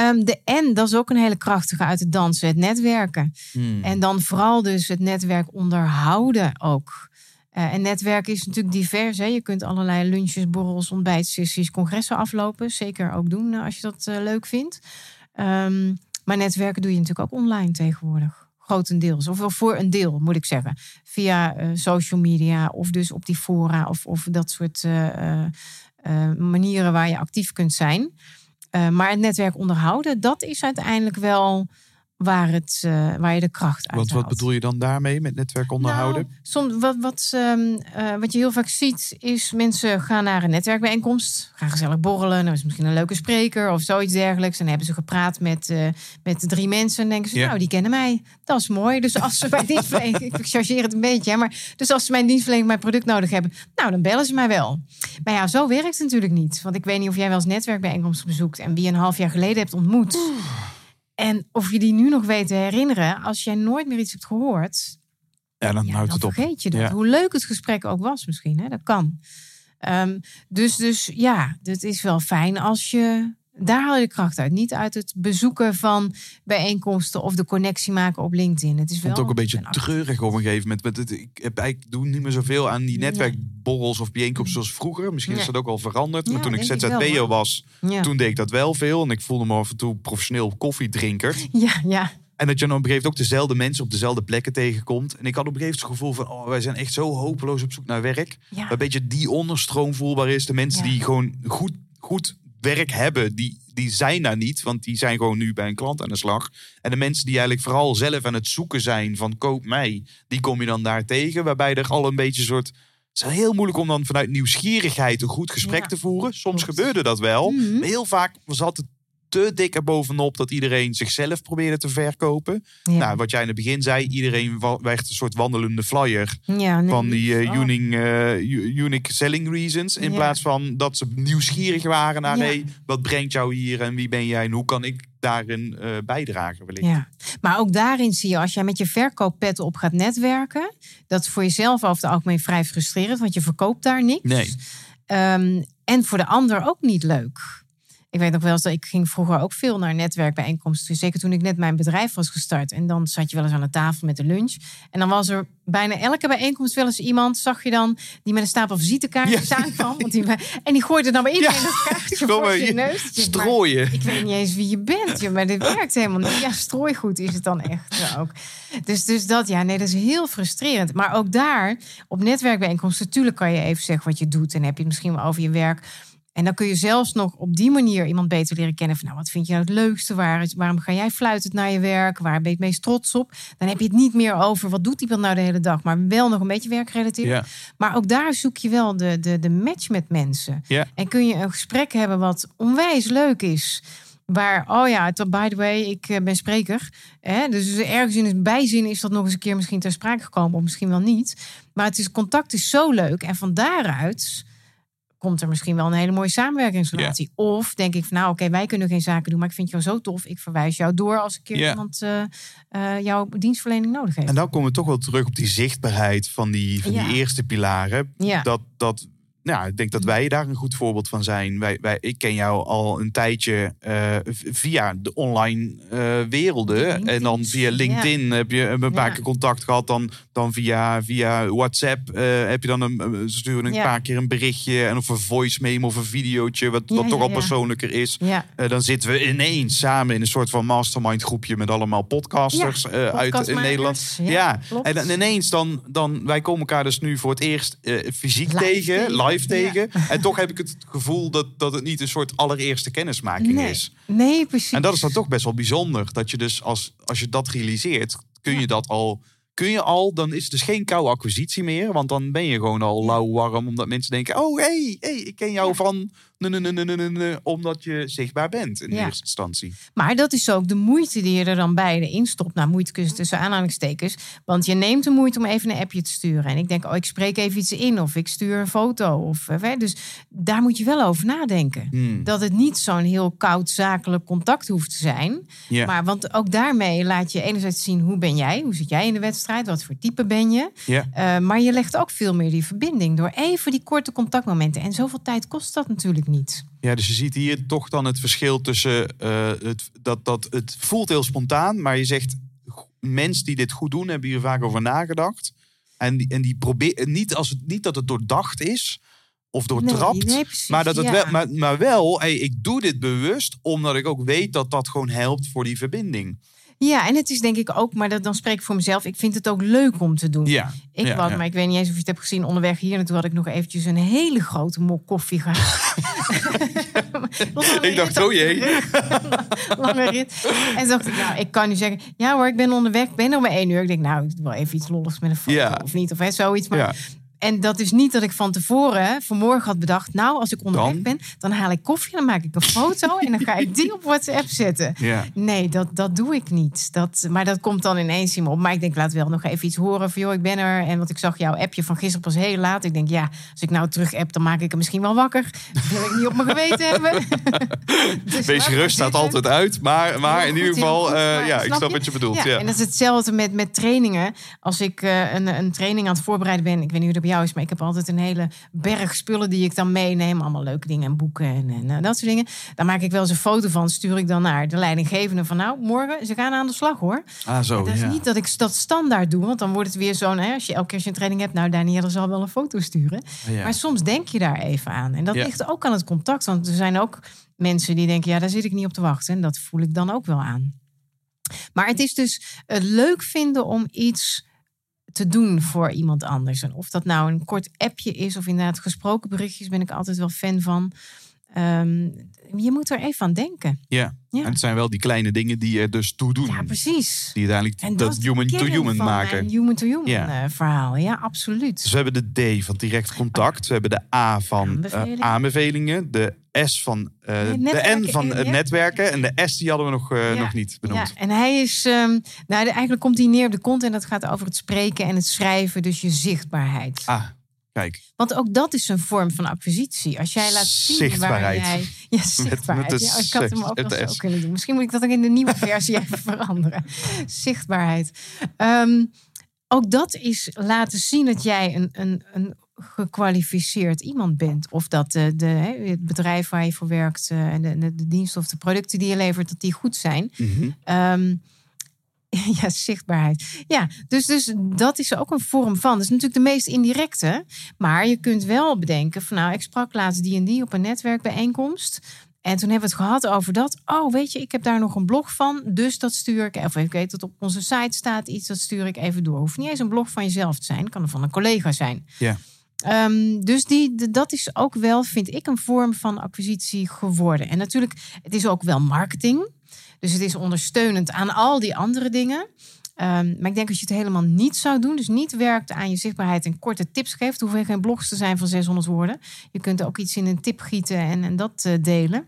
Ehm, de N, dat is ook een hele krachtige uit het dansen. Het netwerken. Hmm. En dan vooral dus het netwerk onderhouden ook. Eh, en netwerk is natuurlijk divers. Hè. Je kunt allerlei lunches, borrels, ontbijtsessies, congressen aflopen. Zeker ook doen eh, als je dat eh, leuk vindt. Ehm, maar netwerken doe je natuurlijk ook online tegenwoordig. Grotendeels. Of wel voor een deel, moet ik zeggen. Via social media of dus op die fora of, of dat soort manieren waar je actief kunt zijn. Eh, maar het netwerk onderhouden, dat is uiteindelijk wel waar, het, eh, waar je de kracht uit Wat, wat haalt. bedoel je dan daarmee met netwerk onderhouden? Nou, soms, wat, wat, ehm, eh, wat je heel vaak ziet, is mensen gaan naar een netwerkbijeenkomst. Gaan gezellig borrelen. Dan is misschien een leuke spreker of zoiets dergelijks. En dan hebben ze gepraat met, eh, met drie mensen. En denken ze, Ja. nou, die kennen mij. Dat is mooi. Dus als ze bij <laughs> dienstverlening... ik chargeer het een beetje, hè, maar... Dus als ze mijn dienstverlening mijn product nodig hebben... Nou, dan bellen ze mij wel. Maar ja, zo werkt het natuurlijk niet. Want ik weet niet of jij wel eens netwerkbijeenkomsten bezoekt... en wie een half jaar geleden hebt ontmoet... En of je die nu nog weet te herinneren, als jij nooit meer iets hebt gehoord, Ja, dan ja, houdt dan het op. vergeet je dat. Ja. Hoe leuk het gesprek ook was misschien. Hè? Dat kan. Ehm, dus, dus ja, het is wel fijn als je Daar haal je de kracht uit. Niet uit het bezoeken van bijeenkomsten of de connectie maken op LinkedIn. Het is Ik wel het ook een beetje treurig op een gegeven moment. Met het, ik heb eigenlijk doe niet meer zoveel aan die netwerkborrels of bijeenkomsten zoals vroeger. Misschien is dat ook al veranderd. maar toen ik ik ZZP'er was, Ja. toen deed ik dat wel veel. En ik voelde me af en toe professioneel koffiedrinker. <laughs> ja, ja. En dat je dan op een gegeven moment ook dezelfde mensen op dezelfde plekken tegenkomt. En ik had op een gegeven moment het gevoel van... oh, wij zijn echt zo hopeloos op zoek naar werk. Ja. Een beetje die onderstroom voelbaar is. De mensen die gewoon goed, goed werk hebben, die, die zijn daar niet. Want die zijn gewoon nu bij een klant aan de slag. En de mensen die eigenlijk vooral zelf aan het zoeken zijn van koop mij. Die kom je dan daar tegen. Waarbij er al een beetje een soort... Het is heel moeilijk om dan vanuit nieuwsgierigheid een goed gesprek Ja. te voeren. Soms gebeurde dat wel. Mhm. Maar heel vaak zat het te dik erbovenop dat iedereen zichzelf probeerde te verkopen. Ja. Nou, wat jij in het begin zei, iedereen werd een soort wandelende flyer ja, nee, van die oh. unique, selling reasons. In Ja. plaats van dat ze nieuwsgierig waren naar, hey, wat brengt jou hier en wie ben jij en hoe kan ik daarin eh, bijdragen wellicht. Ja, maar ook daarin zie je, als jij met je verkooppet op gaat netwerken, dat is voor jezelf over het algemeen vrij frustrerend, want je verkoopt daar niks. Nee. Ehm, en voor de ander ook niet leuk. Ik weet nog wel eens dat ik ging vroeger ook veel naar netwerkbijeenkomsten. Zeker toen ik net mijn bedrijf was gestart. En dan zat je wel eens aan de tafel met de lunch. En dan was er bijna elke bijeenkomst wel eens iemand, zag je dan, die met een stapel visitekaartjes Ja. aankwam. Want die, en die gooide dan bij iedereen Ja. dat kaartje Gewoon voor je neus. Strooien. Ik weet niet eens wie je bent, joh, maar dit werkt helemaal niet. Ja, strooigoed is het dan echt ook. Dus, dus dat, ja, nee, dat is heel frustrerend. Maar ook daar, op netwerkbijeenkomsten, natuurlijk kan je even zeggen wat je doet. En heb je het misschien wel over je werk. En dan kun je zelfs nog op die manier iemand beter leren kennen. Van, nou, wat vind je nou het leukste? Waar, waarom ga jij fluitend naar je werk? Waar ben je het meest trots op? Dan heb je het niet meer over wat doet iemand nou de hele dag. Maar wel nog een beetje werkgerelateerd. Ja. Maar ook daar zoek je wel de, de, de match met mensen. Ja. En kun je een gesprek hebben wat onwijs leuk is. Waar, oh ja, by the way, ik eh, ben spreker. Hè? Dus ergens in het bijzin is dat nog eens een keer misschien ter sprake gekomen. Of misschien wel niet. Maar het is, contact is zo leuk. En van daaruit komt er misschien wel een hele mooie samenwerkingsrelatie. Of denk ik van, nou oké, wij kunnen geen zaken doen. Maar ik vind jou zo tof. Ik verwijs jou door als een keer iemand eh, eh, jouw dienstverlening nodig heeft. En dan komen we toch wel terug op die zichtbaarheid van die, van Ja. die eerste pilaren. Ja. Dat, dat, nou, ik denk dat wij daar een goed voorbeeld van zijn. Wij, wij, ik ken jou al een tijdje eh, via de online eh, werelden. LinkedIn. En dan via LinkedIn heb je een paar Ja. keer contact gehad. Dan, dan via, via WhatsApp eh, heb je dan een, sturen een Ja. paar keer een berichtje. En of een voice memo of een videootje. Wat, wat toch al persoonlijker is. Dan zitten we ineens samen in een soort van mastermind groepje met allemaal podcasters uit. Nederland. Ja, en dan ineens dan, dan wij komen elkaar dus nu voor het eerst fysiek Live tegen, tegen. Live tegen. En toch heb ik het gevoel dat, dat het niet een soort allereerste kennismaking Nee. is. nee, precies. En dat is dan toch best wel bijzonder. Dat je dus als, als je dat realiseert, kun je dat al. Kun je al, dan is het dus geen koude acquisitie meer. Want dan ben je gewoon al lauw warm. Omdat mensen denken: Oh, hé, hey, hey, ik ken jou van. Omdat je zichtbaar bent in Ja. eerste instantie. Maar dat is ook de moeite die je er dan bij instopt. Nou, moeite tussen aanhalingstekens. Want je neemt de moeite om even een appje te sturen. En ik denk, oh, ik spreek even iets in. Of ik stuur een foto. Of, eh, hè, dus daar moet je wel over nadenken. Hmm. Dat het niet zo'n heel koud zakelijk contact hoeft te zijn. Ja. Maar want ook daarmee laat je enerzijds zien hoe ben jij? Hoe zit jij in de wedstrijd? Wat voor type ben je? Ja. Eh, maar je legt ook veel meer die verbinding door even die korte contactmomenten. En zoveel tijd kost dat natuurlijk niet. Ja, dus je ziet hier toch dan het verschil tussen eh, het, dat, dat het voelt heel spontaan, maar je zegt mensen die dit goed doen, hebben hier vaak over nagedacht. En die, en die proberen niet als het niet dat het doordacht is of doortrapt, nee, precies, maar dat het ja. wel, maar, maar wel, hey, ik doe dit bewust omdat ik ook weet dat dat gewoon helpt voor die verbinding. Ja, en het is denk ik ook, maar dat, dan spreek ik voor mezelf. Ik vind het ook leuk om te doen. Ja, Ik ja, maar ik weet niet eens of je het hebt gezien onderweg hier naartoe had ik nog eventjes een hele grote mok koffie gehad. <laughs> Ik dacht, oh jee. <laughs> Lange rit. En dacht ik, nou, ik kan nu zeggen, ja hoor, ik ben onderweg, ben maar één uur. Ik denk, nou, ik doe wel even iets lolligs met een foto Ja. of niet, of hè, zoiets. Maar. En dat is niet dat ik van tevoren, vanmorgen had bedacht... nou, als ik onderweg Dan? ben, dan haal ik koffie... dan maak ik een foto <laughs> en dan ga ik die op WhatsApp zetten. Ja. Nee, dat, dat doe ik niet. Dat, maar dat komt dan ineens in me op. Maar ik denk, laat wel nog even iets horen van... joh, ik ben er. En want ik zag jouw appje van gisteren pas heel laat. Ik denk, ja, als ik nou terug app, dan maak ik hem misschien wel wakker. Dat wil ik niet op mijn geweten <laughs> hebben. <laughs> Dus Wees gerust, staat altijd uit. Maar, maar in ieder geval, goed, eh, ja, ik snap je? wat je bedoelt. Ja, En dat is hetzelfde met, met trainingen. Als ik eh, een, een training aan het voorbereiden ben, ik weet niet hoe dat jou is. Maar ik heb altijd een hele berg spullen die ik dan meeneem. Allemaal leuke dingen en boeken en, en eh, dat soort dingen. Daar maak ik wel eens een foto van. Stuur ik dan naar de leidinggevende van nou, morgen, ze gaan aan de slag hoor. Ah, zo. dat is ja. niet dat ik dat standaard doe. Want dan wordt het weer zo'n, hè, als je elke keer als je een training hebt. Nou, Danielle zal wel een foto sturen. Ah, ja. Maar soms denk je daar even aan. En dat Ja. ligt ook aan het contact. Want er zijn ook mensen die denken, ja, daar zit ik niet op te wachten. En dat voel ik dan ook wel aan. Maar het is dus het leuk vinden om iets te doen voor iemand anders. En of dat nou een kort appje is of inderdaad gesproken berichtjes, ben ik altijd wel fan van. Ehm, je moet er even aan denken. Ja. Ja. En het zijn wel die kleine dingen die er dus toe doen. Ja, precies. Die uiteindelijk En dat, human to human maken. mijn human-to-human Ja. eh, verhaal. Ja, absoluut. Dus we hebben de D van direct contact. We hebben de A van eh, Aanbevelingen. aanbevelingen. De S van eh, de N van het netwerken. En de S die hadden we nog, Ja. nog niet benoemd. Ja, en hij is, ehm, nou, eigenlijk komt hij neer op de content. Dat gaat over het spreken en het schrijven, dus je zichtbaarheid. Ah, kijk. Want ook dat is een vorm van acquisitie. Als jij laat zien Zichtbaarheid. waar jij... Ja, zichtbaarheid. met de ja, ik had hem ook zo S. kunnen doen. Misschien moet ik dat ook in de nieuwe <laughs> versie even veranderen. Zichtbaarheid. Ehm, ook dat is laten zien dat jij een, een, een gekwalificeerd iemand bent. Of dat de, de, het bedrijf waar je voor werkt eh, en de, de, de diensten of de producten die je levert, dat die goed zijn. Mhm. Ehm, <laughs> ja, zichtbaarheid. Ja, dus, dus dat is ook een vorm van. Dat is natuurlijk de meest indirecte. Maar je kunt wel bedenken van nou, ik sprak laatst die en die op een netwerkbijeenkomst. En toen hebben we het gehad over dat. Oh, weet je, ik heb daar nog een blog van. Dus dat stuur ik. Of ik weet dat op onze site staat iets, dat stuur ik even door. Hoeft niet eens een blog van jezelf te zijn. Kan er van een collega zijn. Ja. Ehm, dus die, dat is ook wel, vind ik, een vorm van acquisitie geworden. En natuurlijk, het is ook wel marketing. Dus het is ondersteunend aan al die andere dingen. Ehm, maar ik denk als je het helemaal niet zou doen, dus niet werkt aan je zichtbaarheid en korte tips geeft, hoeven geen blogs te zijn van 600 woorden. Je kunt ook iets in een tip gieten en, en dat eh, delen.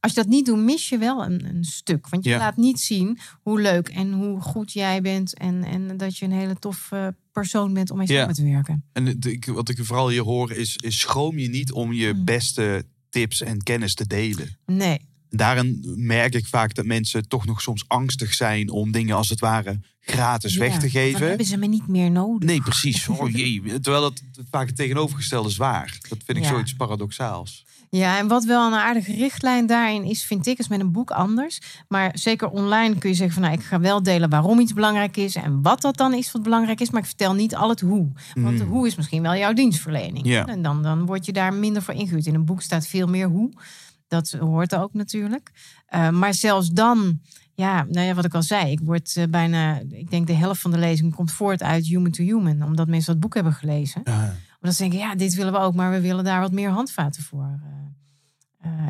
Als je dat niet doet, mis je wel een, een stuk. Want je Ja. laat niet zien hoe leuk en hoe goed jij bent. En, en dat je een hele toffe persoon bent om mee Ja. samen te werken. En wat ik vooral hier hoor is, is schroom je niet om je Mm. beste tips en kennis te delen. Nee, Daarin merk ik vaak dat mensen toch nog soms angstig zijn om dingen als het ware gratis weg te Dan geven. hebben ze me niet meer nodig. Nee, precies. Oh jee. <laughs> Terwijl dat vaak het tegenovergestelde is waar. Dat vind ik Ja. zoiets paradoxaals. Ja, en wat wel een aardige richtlijn daarin is, vind ik, is met een boek anders. Maar zeker online kun je zeggen van nou, ik ga wel delen waarom iets belangrijk is en wat dat dan is wat belangrijk is. Maar ik vertel niet al het hoe. Want de Mm. hoe is misschien wel jouw dienstverlening. Ja. En dan, dan word je daar minder voor ingehuurd. In een boek staat veel meer hoe. Dat hoort ook natuurlijk. Uh, maar zelfs dan, ja, nou ja, wat ik al zei, ik word uh, bijna, ik denk de helft van de lezing komt voort uit human to human, omdat mensen dat boek hebben gelezen. Ja. Omdat ze denken, ja, dit willen we ook, maar we willen daar wat meer handvaten voor.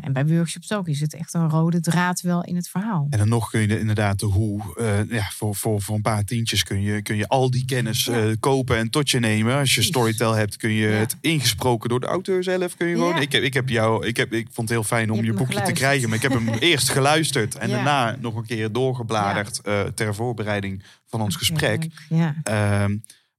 En bij workshops ook is het echt een rode draad wel in het verhaal. En dan nog kun je inderdaad de hoe, uh, ja, voor, voor, voor een paar tientjes kun je, kun je al die kennis ja. uh, kopen en tot je nemen. Als je Storytel hebt, kun je ja. het ingesproken door de auteur zelf. Kun je gewoon, ik, heb, ik heb jou, ik, heb, ik vond het heel fijn om je, je boekje te krijgen, maar ik heb hem <laughs> eerst geluisterd en daarna nog een keer doorgebladerd uh, ter voorbereiding van ons gesprek. Ja.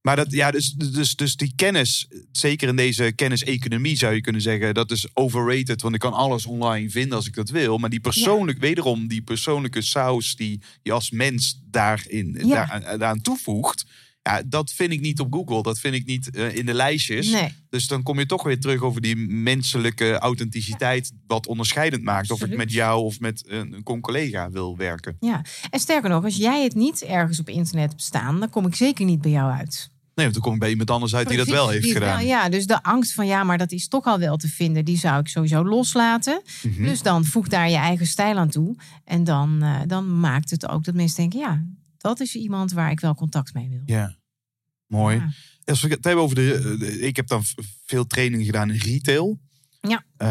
Maar dat, ja, dus, dus, dus die kennis, zeker in deze kenniseconomie zou je kunnen zeggen, dat is overrated. Want ik kan alles online vinden als ik dat wil. Maar die persoonlijk, ja. wederom, die persoonlijke saus die je als mens daarin, ja. daar, daaraan toevoegt. Ja, dat vind ik niet op Google. Dat vind ik niet uh, in de lijstjes. Nee. Dus dan kom je toch weer terug over die menselijke authenticiteit. Wat onderscheidend maakt. Of ik met jou of met een, een collega wil werken. Ja, en sterker nog, als jij het niet ergens op internet hebt staan, dan kom ik zeker niet bij jou uit. Nee, want dan kom ik bij iemand anders uit Precies, die dat wel heeft die gedaan. Ja, dus de angst van ja, maar dat is toch al wel te vinden, die zou ik sowieso loslaten. Mhm. Dus dan voeg daar je eigen stijl aan toe. En dan, uh, dan maakt het ook dat mensen denken, ja, dat is iemand waar ik wel contact mee wil. Ja, mooi. Ja. Als we het hebben over de, de, Ik heb dan veel trainingen gedaan in retail. Ja. Uh,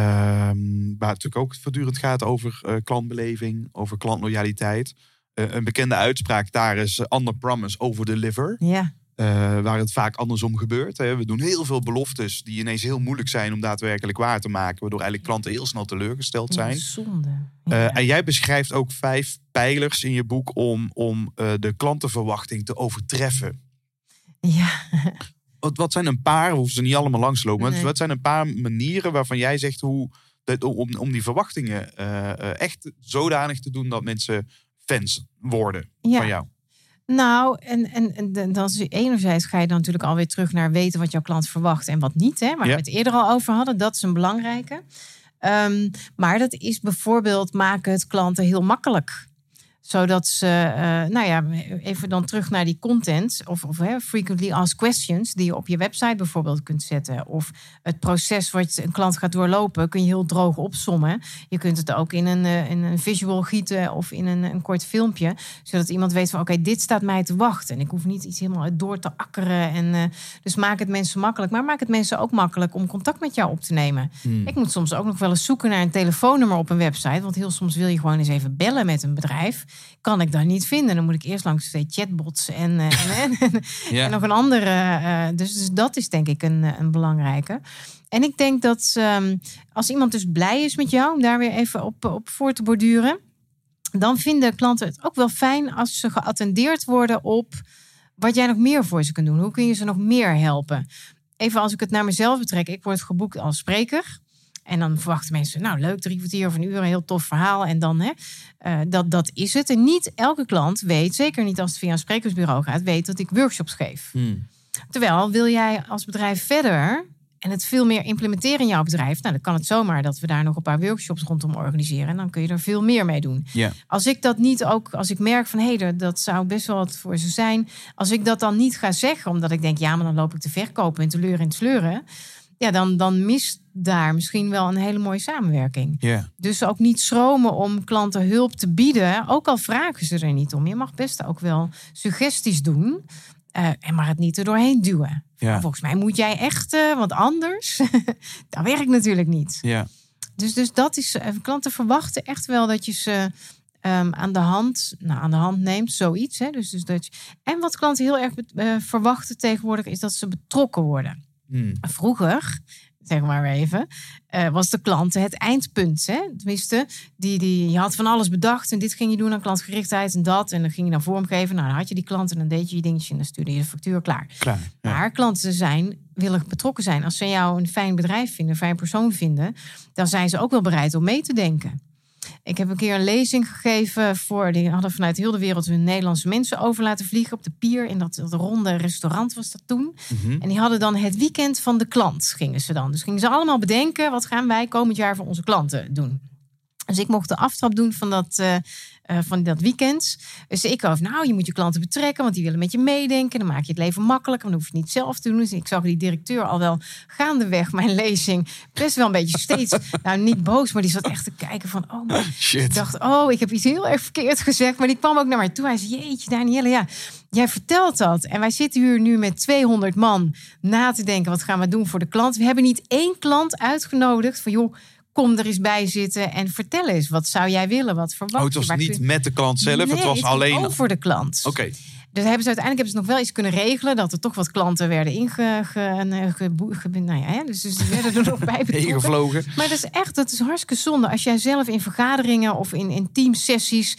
waar het natuurlijk ook voortdurend gaat over uh, klantbeleving, over klantloyaliteit. Uh, een bekende uitspraak daar is under promise, over deliver. Ja. Uh, waar het vaak andersom gebeurt. Hè. We doen heel veel beloftes die ineens heel moeilijk zijn om daadwerkelijk waar te maken. Waardoor eigenlijk klanten heel snel teleurgesteld zijn. Zonde. Ja. Uh, en jij beschrijft ook vijf pijlers in je boek om, om uh, de klantenverwachting te overtreffen. Ja. Wat, wat zijn een paar, hoeven ze niet allemaal langslopen, nee. wat zijn een paar manieren waarvan jij zegt hoe, dat, om, om die verwachtingen echt zodanig te doen dat mensen fans worden ja. van jou? Nou, en, en, dan is enerzijds ga je dan natuurlijk alweer terug naar weten wat jouw klant verwacht en wat niet. Hè, waar Ja. we het eerder al over hadden. Dat is een belangrijke. Ehm, maar dat is bijvoorbeeld maken het klanten heel makkelijk. Zodat ze, eh, nou ja, even dan terug naar die content. Of, of hè, frequently asked questions die je op je website bijvoorbeeld kunt zetten. Of het proces wat een klant gaat doorlopen kun je heel droog opsommen. Je kunt het ook in een, eh, in een visual gieten of in een, een kort filmpje. Zodat iemand weet van oké, dit staat mij te wachten. En ik hoef niet iets helemaal door te akkeren. En, eh, dus maak het mensen makkelijk. Maar maak het mensen ook makkelijk om contact met jou op te nemen. Ik moet soms ook nog wel eens zoeken naar een telefoonnummer op een website. Want heel soms wil je gewoon eens even bellen met een bedrijf. Kan ik daar niet vinden. Dan moet ik eerst langs twee chatbots en, eh, en, <laughs> en, Ja. en nog een andere. eh, dus, dus dat is denk ik een, een belangrijke. En ik denk dat ehm, als iemand dus blij is met jou, om daar weer even op, op voor te borduren. Dan vinden klanten het ook wel fijn als ze geattendeerd worden op wat jij nog meer voor ze kunt doen. Hoe kun je ze nog meer helpen? Even als ik het naar mezelf betrek. Ik word geboekt als spreker. En dan verwachten mensen, nou leuk, drie kwartier of een uur, een heel tof verhaal. En dan, hè, eh, dat, dat is het. En niet elke klant weet, zeker niet als het via een sprekersbureau gaat, weet dat ik workshops geef. Hmm. Terwijl wil jij als bedrijf verder en het veel meer implementeren in jouw bedrijf, nou dan kan het zomaar dat we daar nog een paar workshops rondom organiseren. En dan kun je er veel meer mee doen. Als ik dat niet ook, als ik merk van hé, dat- dat zou best wel wat voor ze zijn. Als ik dat dan niet ga zeggen, omdat ik denk, ja, maar dan loop ik te verkopen en te leuren en te sleuren. Ja, dan, dan mist daar misschien wel een hele mooie samenwerking. Dus ook niet schromen om klanten hulp te bieden. Ook al vragen ze er niet om. Je mag best ook wel suggesties doen. eh, en maar het niet er doorheen duwen. Volgens mij moet jij echt eh, wat anders. <laughs> dat werkt natuurlijk niet. Ja. Dus, dus dat is. eh, klanten verwachten echt wel dat je ze ehm, aan, de hand, nou, aan de hand neemt. Zoiets. Hè? Dus, dus dat je- en wat klanten heel erg verwachten tegenwoordig is dat ze betrokken worden. Hmm. Vroeger, zeg maar even, eh, was de klant het eindpunt. Hè? Tenminste, die, die, je had van alles bedacht en dit ging je doen aan klantgerichtheid en dat. En dan ging je dan vormgeven. Nou, dan had je die klant en dan deed je je dingetje en dan stuurde je de factuur klaar. Klaar. Ja. Maar klanten zijn, willen betrokken zijn. Als ze jou een fijn bedrijf vinden, een fijn persoon vinden, dan zijn ze ook wel bereid om mee te denken. Ik heb een keer een lezing gegeven voor. Die hadden vanuit heel de wereld hun Nederlandse mensen over laten vliegen op de pier. In dat, dat ronde restaurant was dat toen. Mhm. En die hadden dan het weekend van de klant, gingen ze dan. Dus gingen ze allemaal bedenken, wat gaan wij komend jaar voor onze klanten doen. Dus ik mocht de aftrap doen van dat, eh, eh, van dat weekend. Dus ik over, nou, je moet je klanten betrekken, want die willen met je meedenken. Dan maak je het leven makkelijker, dan hoef je het niet zelf te doen. Dus ik zag die directeur al wel gaandeweg mijn lezing best wel een beetje <laughs> steeds, nou niet boos, maar die zat echt te kijken van, oh, maar ik Shit. dacht, oh, ik heb iets heel erg verkeerd gezegd. Maar die kwam ook naar mij toe. Hij zei, jeetje, Danielle, ja, jij vertelt dat. En wij zitten hier nu met 200 man na te denken, wat gaan we doen voor de klant? We hebben niet één klant uitgenodigd van, joh, kom er eens bij zitten en vertel eens. Wat zou jij willen? Wat verwacht Oh, het was niet kun- met de klant zelf, Nee, het was alleen... Oké. over de klant. Dus hebben ze uiteindelijk hebben ze nog wel iets kunnen regelen. Dat er toch wat klanten werden inge... Ge, ge, geboe- ge- nou ja, dus, dus die werden er nog bij <laughs> betrokken. Ingevlogen. Maar dat is echt, dat is hartstikke zonde. Als jij zelf in vergaderingen of in, in teamsessies,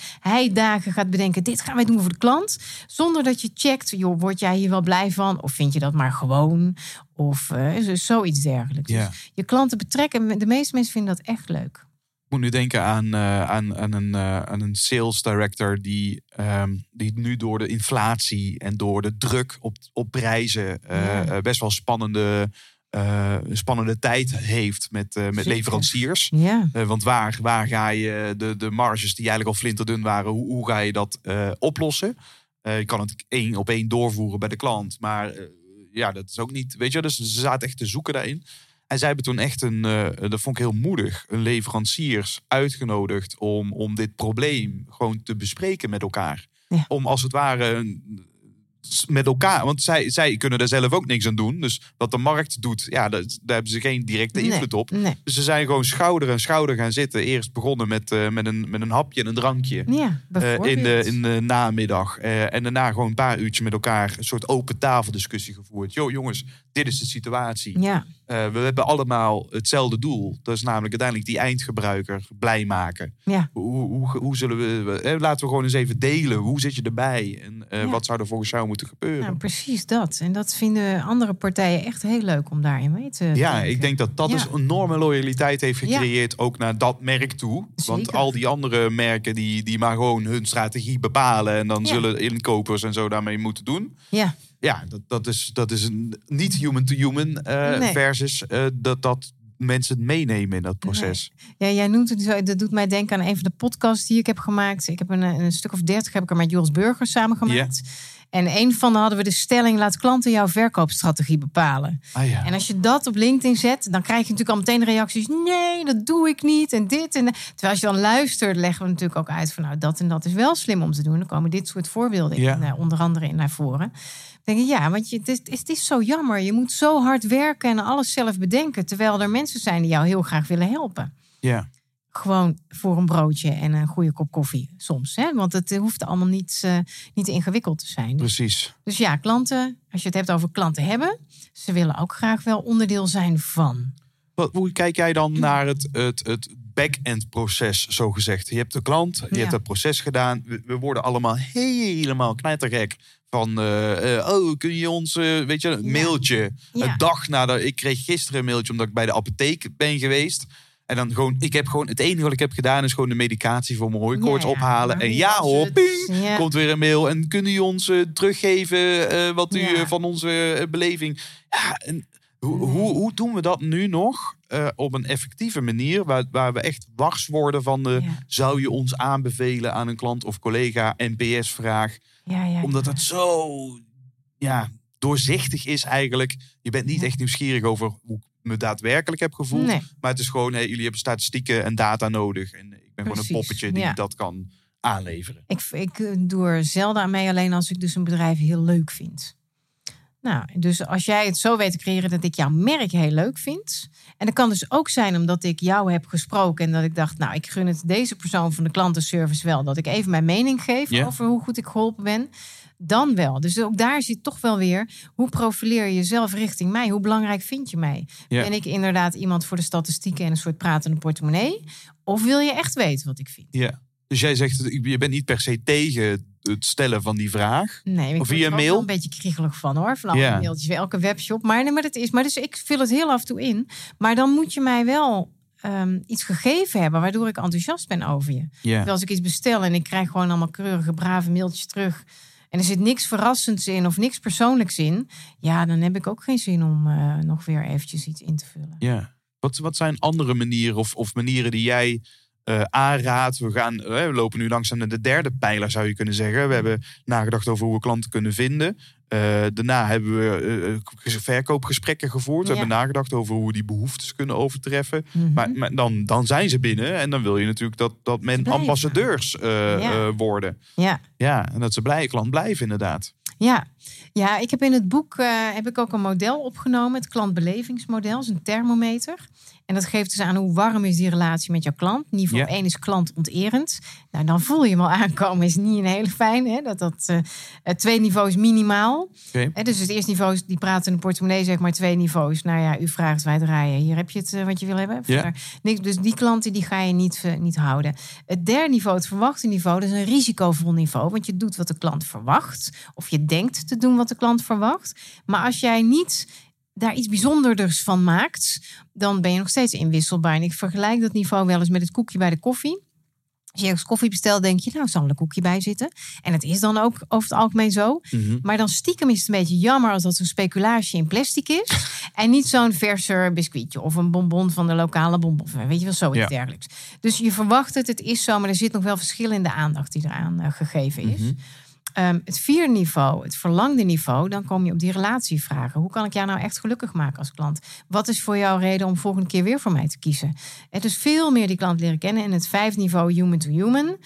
dagen gaat bedenken: dit gaan wij doen voor de klant. Zonder dat je checkt, joh, word jij hier wel blij van? Of vind je dat maar gewoon? Of eh, zo- zoiets dergelijks. Ja. Dus je klanten betrekken, de meeste mensen vinden dat echt leuk. Ik moet nu denken aan, eh, aan, aan, een, eh, aan een sales director die, ehm, die nu door de inflatie en door de druk op, op prijzen eh, Ja. best wel spannende, spannende tijd heeft met, met Zeker. leveranciers. Ja, want waar, waar ga je de, de marges die eigenlijk al flinterdun waren, hoe, hoe ga je dat oplossen? Je kan het één op één doorvoeren bij de klant, maar ja, dat is ook niet, weet je, dus ze zaten echt te zoeken daarin. En zij hebben toen echt een, eh, dat vond ik heel moedig, een leveranciers uitgenodigd om, om dit probleem gewoon te bespreken met elkaar. Ja. Om als het ware een- met elkaar, want zij, zij kunnen er zelf ook niks aan doen. Dus wat de markt doet, ja, dat, daar hebben ze geen directe Nee, invloed op. nee. Dus ze zijn gewoon schouder aan schouder gaan zitten. Eerst begonnen met, eh, met, een, met een hapje en een drankje. Ja, eh, in, de, in de namiddag. Eh, en daarna gewoon een paar uurtjes met elkaar een soort open tafeldiscussie gevoerd. Jo, jongens, dit is de situatie. Ja, Eh, we hebben allemaal hetzelfde doel. Dat is namelijk uiteindelijk die eindgebruiker blij maken. ja. Hoe, hoe, hoe zullen we, eh, laten we gewoon eens even delen. Hoe zit je erbij? En eh, Ja. wat zou er volgens jou moeten gebeuren. Nou, precies dat. En dat vinden andere partijen echt heel leuk om daarin mee te Ja, denken. ik denk dat dat Ja. dus enorme loyaliteit heeft gecreëerd, ook naar dat merk toe. Want al die andere merken die, die maar gewoon hun strategie bepalen en dan zullen inkopers en zo daarmee moeten doen. Ja, Ja, dat, dat is, dat is een niet human to human eh, Nee. versus eh, dat, dat mensen het meenemen in dat proces. Ja, jij noemt het zo. Dat doet mij denken aan een van de podcasts die ik heb gemaakt. Ik heb een, een stuk of dertig heb ik er met Jules Burger samen gemaakt. En een van de hadden we de stelling: laat klanten jouw verkoopstrategie bepalen. Ah ja. En als je dat op LinkedIn zet, dan krijg je natuurlijk al meteen reacties: nee, dat doe ik niet. En dit en dat. Terwijl als je dan luistert, leggen we natuurlijk ook uit van nou, dat en dat is wel slim om te doen. Dan komen dit soort voorbeelden Ja. eh, onder andere in naar voren. Denk ik, ja, want je, het, is, het is zo jammer. Je moet zo hard werken en alles zelf bedenken. Terwijl er mensen zijn die jou heel graag willen helpen ja. gewoon voor een broodje en een goede kop koffie soms. Hè? Want het hoeft allemaal niet, eh, niet ingewikkeld te zijn. precies. Dus ja, klanten, als je het hebt over klanten hebben, ze willen ook graag wel onderdeel zijn van. Wat, hoe kijk jij dan naar het, het, het back-end proces, zo gezegd? Je hebt de klant, je Ja. hebt dat proces gedaan. We, we worden allemaal helemaal knijtergek van... eh, eh, oh, kun je ons, eh, weet je, een Ja. mailtje. Ja. Een dag nadat... Ik kreeg gisteren een mailtje omdat ik bij de apotheek ben geweest. En dan gewoon, ik heb gewoon, het enige wat ik heb gedaan is gewoon de medicatie voor mijn hooikoorts Ja, ophalen. En ja hoor, ping, komt weer een mail. En kunnen jullie ons teruggeven wat u van onze beleving... Ja, en hoe, hoe, hoe doen we dat nu nog op een effectieve manier, waar, waar we echt wars worden van de Ja. zou je ons aanbevelen aan een klant of collega NPS-vraag, Ja, ja, omdat het zo ja, doorzichtig is eigenlijk. Je bent niet echt nieuwsgierig over hoe ik me daadwerkelijk heb gevoeld, Nee. maar het is gewoon, hey, jullie hebben statistieken en data nodig en ik ben gewoon een poppetje die ja. dat kan aanleveren. Ik, ik eh, doe er zelden aan mee, alleen als ik dus een bedrijf heel leuk vind. Nou, dus als jij het zo weet te creëren dat ik jouw merk heel leuk vind. En dat kan dus ook zijn omdat ik jou heb gesproken en dat ik dacht, nou, ik gun het deze persoon van de klantenservice wel. Dat ik even mijn mening geef over hoe goed ik geholpen ben. Dan wel. Dus ook daar zit toch wel weer, hoe profileer je jezelf richting mij? Hoe belangrijk vind je mij? Ben ik inderdaad iemand voor de statistieken en een soort pratende portemonnee? Of wil je echt weten wat ik vind? Ja. Dus jij zegt, je bent niet per se tegen het stellen van die vraag. Nee, ik Of er ook mail? een beetje kriegelig van hoor. Van Ja. mailtjes, elke webshop. Maar, nee, maar dat is. Maar dus ik vul het heel af en toe in. Maar dan moet je mij wel ehm, iets gegeven hebben waardoor ik enthousiast ben over je. Ja. Terwijl als ik iets bestel en ik krijg gewoon allemaal keurige, brave mailtjes terug. En er zit niks verrassends in of niks persoonlijks in. Ja, dan heb ik ook geen zin om eh, nog weer eventjes iets in te vullen. Ja. Wat, wat zijn andere manieren of, of manieren die jij eh, aanraadt? We, gaan, eh, we lopen nu langzaam naar de derde pijler, zou je kunnen zeggen. We hebben nagedacht over hoe we klanten kunnen vinden. Eh, daarna hebben we verkoopgesprekken gevoerd. We hebben nagedacht over hoe we die behoeftes kunnen overtreffen. Mhm. Maar, maar dan, dan zijn ze binnen en dan wil je natuurlijk dat, dat men ambassadeurs Ja. worden. Ja. Ja, en dat ze blij klant blijven inderdaad. Ja. ja, ik heb in het boek heb ik ook een model opgenomen, het klantbelevingsmodel, is een thermometer. En dat geeft dus aan hoe warm is die relatie met jouw klant. Niveau Ja. 1 is klantonterend. Nou, dan voel je hem al aankomen, is niet een hele fijn. Hè? Dat dat eh, twee niveaus minimaal. Hè, dus het eerste niveau is die praten in de portemonnee, zeg maar twee niveaus. Nou ja, u vraagt, wij draaien. Hier heb je het eh, wat je wil hebben. Ja. Niks. Dus die klanten die ga je niet, niet houden. Het derde niveau, het verwachte niveau, dat is een risicovol niveau. Want je doet wat de klant verwacht. Of je denkt te doen wat de klant verwacht. Maar als jij niet daar iets bijzonders van maakt, dan ben je nog steeds inwisselbaar. En ik vergelijk dat niveau wel eens met het koekje bij de koffie. Als je ergens koffie bestelt, denk je, nou, zal er een koekje bij zitten. En het is dan ook over het algemeen zo. Mhm. Maar dan stiekem is het een beetje jammer als dat zo'n speculatie in plastic is. <laughs> en niet zo'n verser biscuitje of een bonbon van de lokale bonbon. Weet je wel, zoiets Ja. dergelijks. Dus je verwacht het, het is zo, maar er zit nog wel verschil in de aandacht die eraan eh, gegeven is. Mhm. Ehm, het vierde niveau, het verlangde niveau, dan kom je op die relatievragen. Hoe kan ik jou nou echt gelukkig maken als klant? Wat is voor jou reden om volgende keer weer voor mij te kiezen? Het is veel meer die klant leren kennen. En het vijfde niveau, human to human.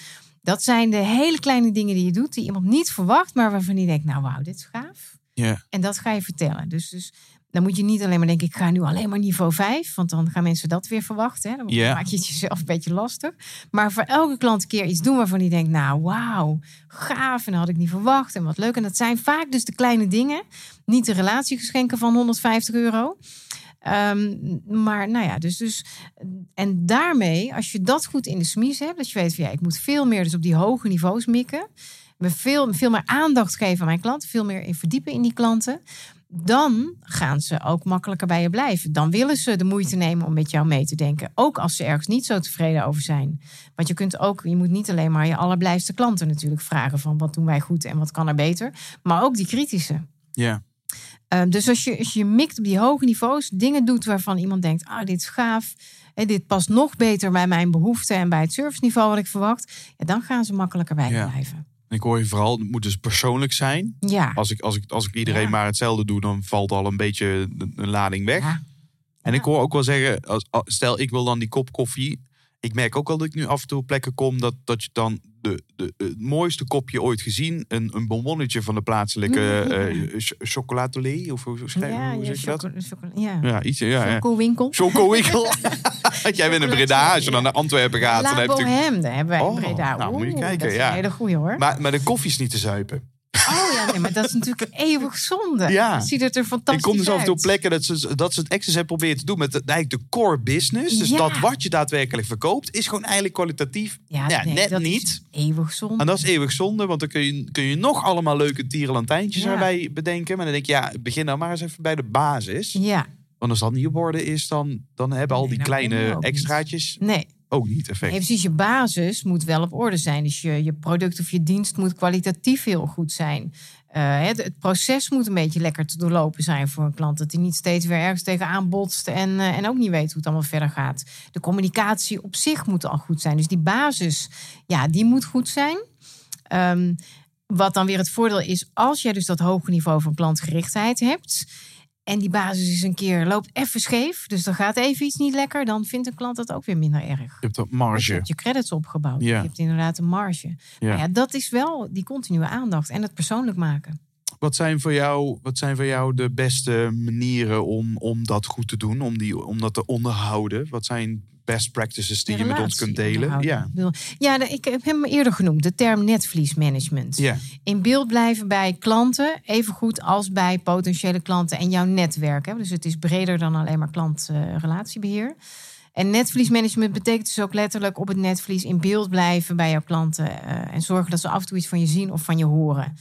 Dat zijn de hele kleine dingen die je doet, die iemand niet verwacht, maar waarvan die denkt, nou wauw, dit is gaaf. Ja. En dat ga je vertellen. Dus, dus dan moet je niet alleen maar denken, ik ga nu alleen maar niveau 5. Want dan gaan mensen dat weer verwachten. Hè? Dan maak je het jezelf een beetje lastig. Maar voor elke klant een keer iets doen waarvan die denkt, nou wauw, gaaf. En dat had ik niet verwacht. En wat leuk. En dat zijn vaak dus de kleine dingen. Niet de relatiegeschenken van 150 euro. Ehm, maar nou ja, dus, dus. En daarmee, als je dat goed in de smies hebt, dat je weet van ja, ik moet veel meer dus op die hoge niveaus mikken. me veel, veel meer aandacht geven aan mijn klanten, veel meer in verdiepen in die klanten, dan gaan ze ook makkelijker bij je blijven. Dan willen ze de moeite nemen om met jou mee te denken. Ook als ze ergens niet zo tevreden over zijn. Want je kunt ook, je moet niet alleen maar je allerblijfste klanten natuurlijk vragen van wat doen wij goed en wat kan er beter. Maar ook die kritische. Ja. Um, dus als je, als je mikt op die hoge niveaus, dingen doet waarvan iemand denkt, ah, dit is gaaf. Hè, dit past nog beter bij mijn behoeften en bij het serviceniveau wat ik verwacht. Ja, dan gaan ze makkelijker bij je Ja. blijven. Ik hoor je vooral, het moet dus persoonlijk zijn. Ja. Als ik, als ik, als ik iedereen Ja. maar hetzelfde doe, dan valt al een beetje een, lading weg. Ja. En ik hoor ook wel zeggen, als, als- stel ik wil dan die kop koffie. Ik merk ook wel dat ik nu af en toe op plekken kom dat, dat je dan de, de, het mooiste kopje ooit gezien, een, een bonbonnetje van de plaatselijke eh ch- of hoe, schrijf- Ja, hoe ja, zeg je dat? ja. Ja, iets, ja. Chocowinkel. Chocowinkel. <laughs> Jij bent in Breda, als je dan naar Antwerpen gaat. dan heb je natuurlijk- daar hebben wij Oh, in Breda. nou, moet je kijken, dat is ja. een hele goeie hoor. maar, maar de koffie is niet te zuipen. Oh ja, nee, maar dat is natuurlijk <laughs> eeuwig zonde. Ja. Ziet het er fantastisch Ik kom dus af en toe op uit. plekken dat ze, dat ze het extra hebben proberen te doen met de, eigenlijk de core business. Dus Ja. dat wat je daadwerkelijk verkoopt, is gewoon eigenlijk kwalitatief Ja, ja, nee, net dat is niet. Eeuwig zonde. En dat is eeuwig zonde, want dan kun je, kun je nog allemaal leuke tierenlantijntjes erbij bedenken. Maar dan denk je, ja, begin nou maar eens even bij de basis. Ja, Want als dat niet op orde is, dan, dan hebben al die kleine extraatjes nee. Ook niet effect. Precies. Je basis moet wel op orde zijn. Dus je, je product of je dienst moet kwalitatief heel goed zijn. Eh, het, het proces moet een beetje lekker te doorlopen zijn voor een klant. Dat hij niet steeds weer ergens tegenaan botst en, eh, en ook niet weet hoe het allemaal verder gaat. De communicatie op zich moet al goed zijn. Dus die basis, ja, die moet goed zijn. Ehm, wat dan weer het voordeel is, als jij dus dat hoge niveau van klantgerichtheid hebt. En die basis is een keer loopt even scheef. Dus dan gaat even iets niet lekker. Dan vindt een klant dat ook weer minder erg. Je hebt dat Je marge. hebt je credits opgebouwd. Ja. Je hebt inderdaad een marge. Ja. Nou ja, dat is wel die continue aandacht en het persoonlijk maken. Wat zijn voor jou, wat zijn voor jou de beste manieren om, om dat goed te doen? Om, die, om dat te onderhouden? Wat zijn best practices die je met ons kunt delen? Ja. Ja, ik heb hem eerder genoemd. De term netvliesmanagement. Ja. In beeld blijven bij klanten, even goed als bij potentiële klanten en jouw netwerk. Hè. Dus het is breder dan alleen maar klant-relatiebeheer. en netvliesmanagement betekent dus ook letterlijk op het netvlies in beeld blijven bij jouw klanten. eh, en zorgen dat ze af en toe iets van je zien of van je horen.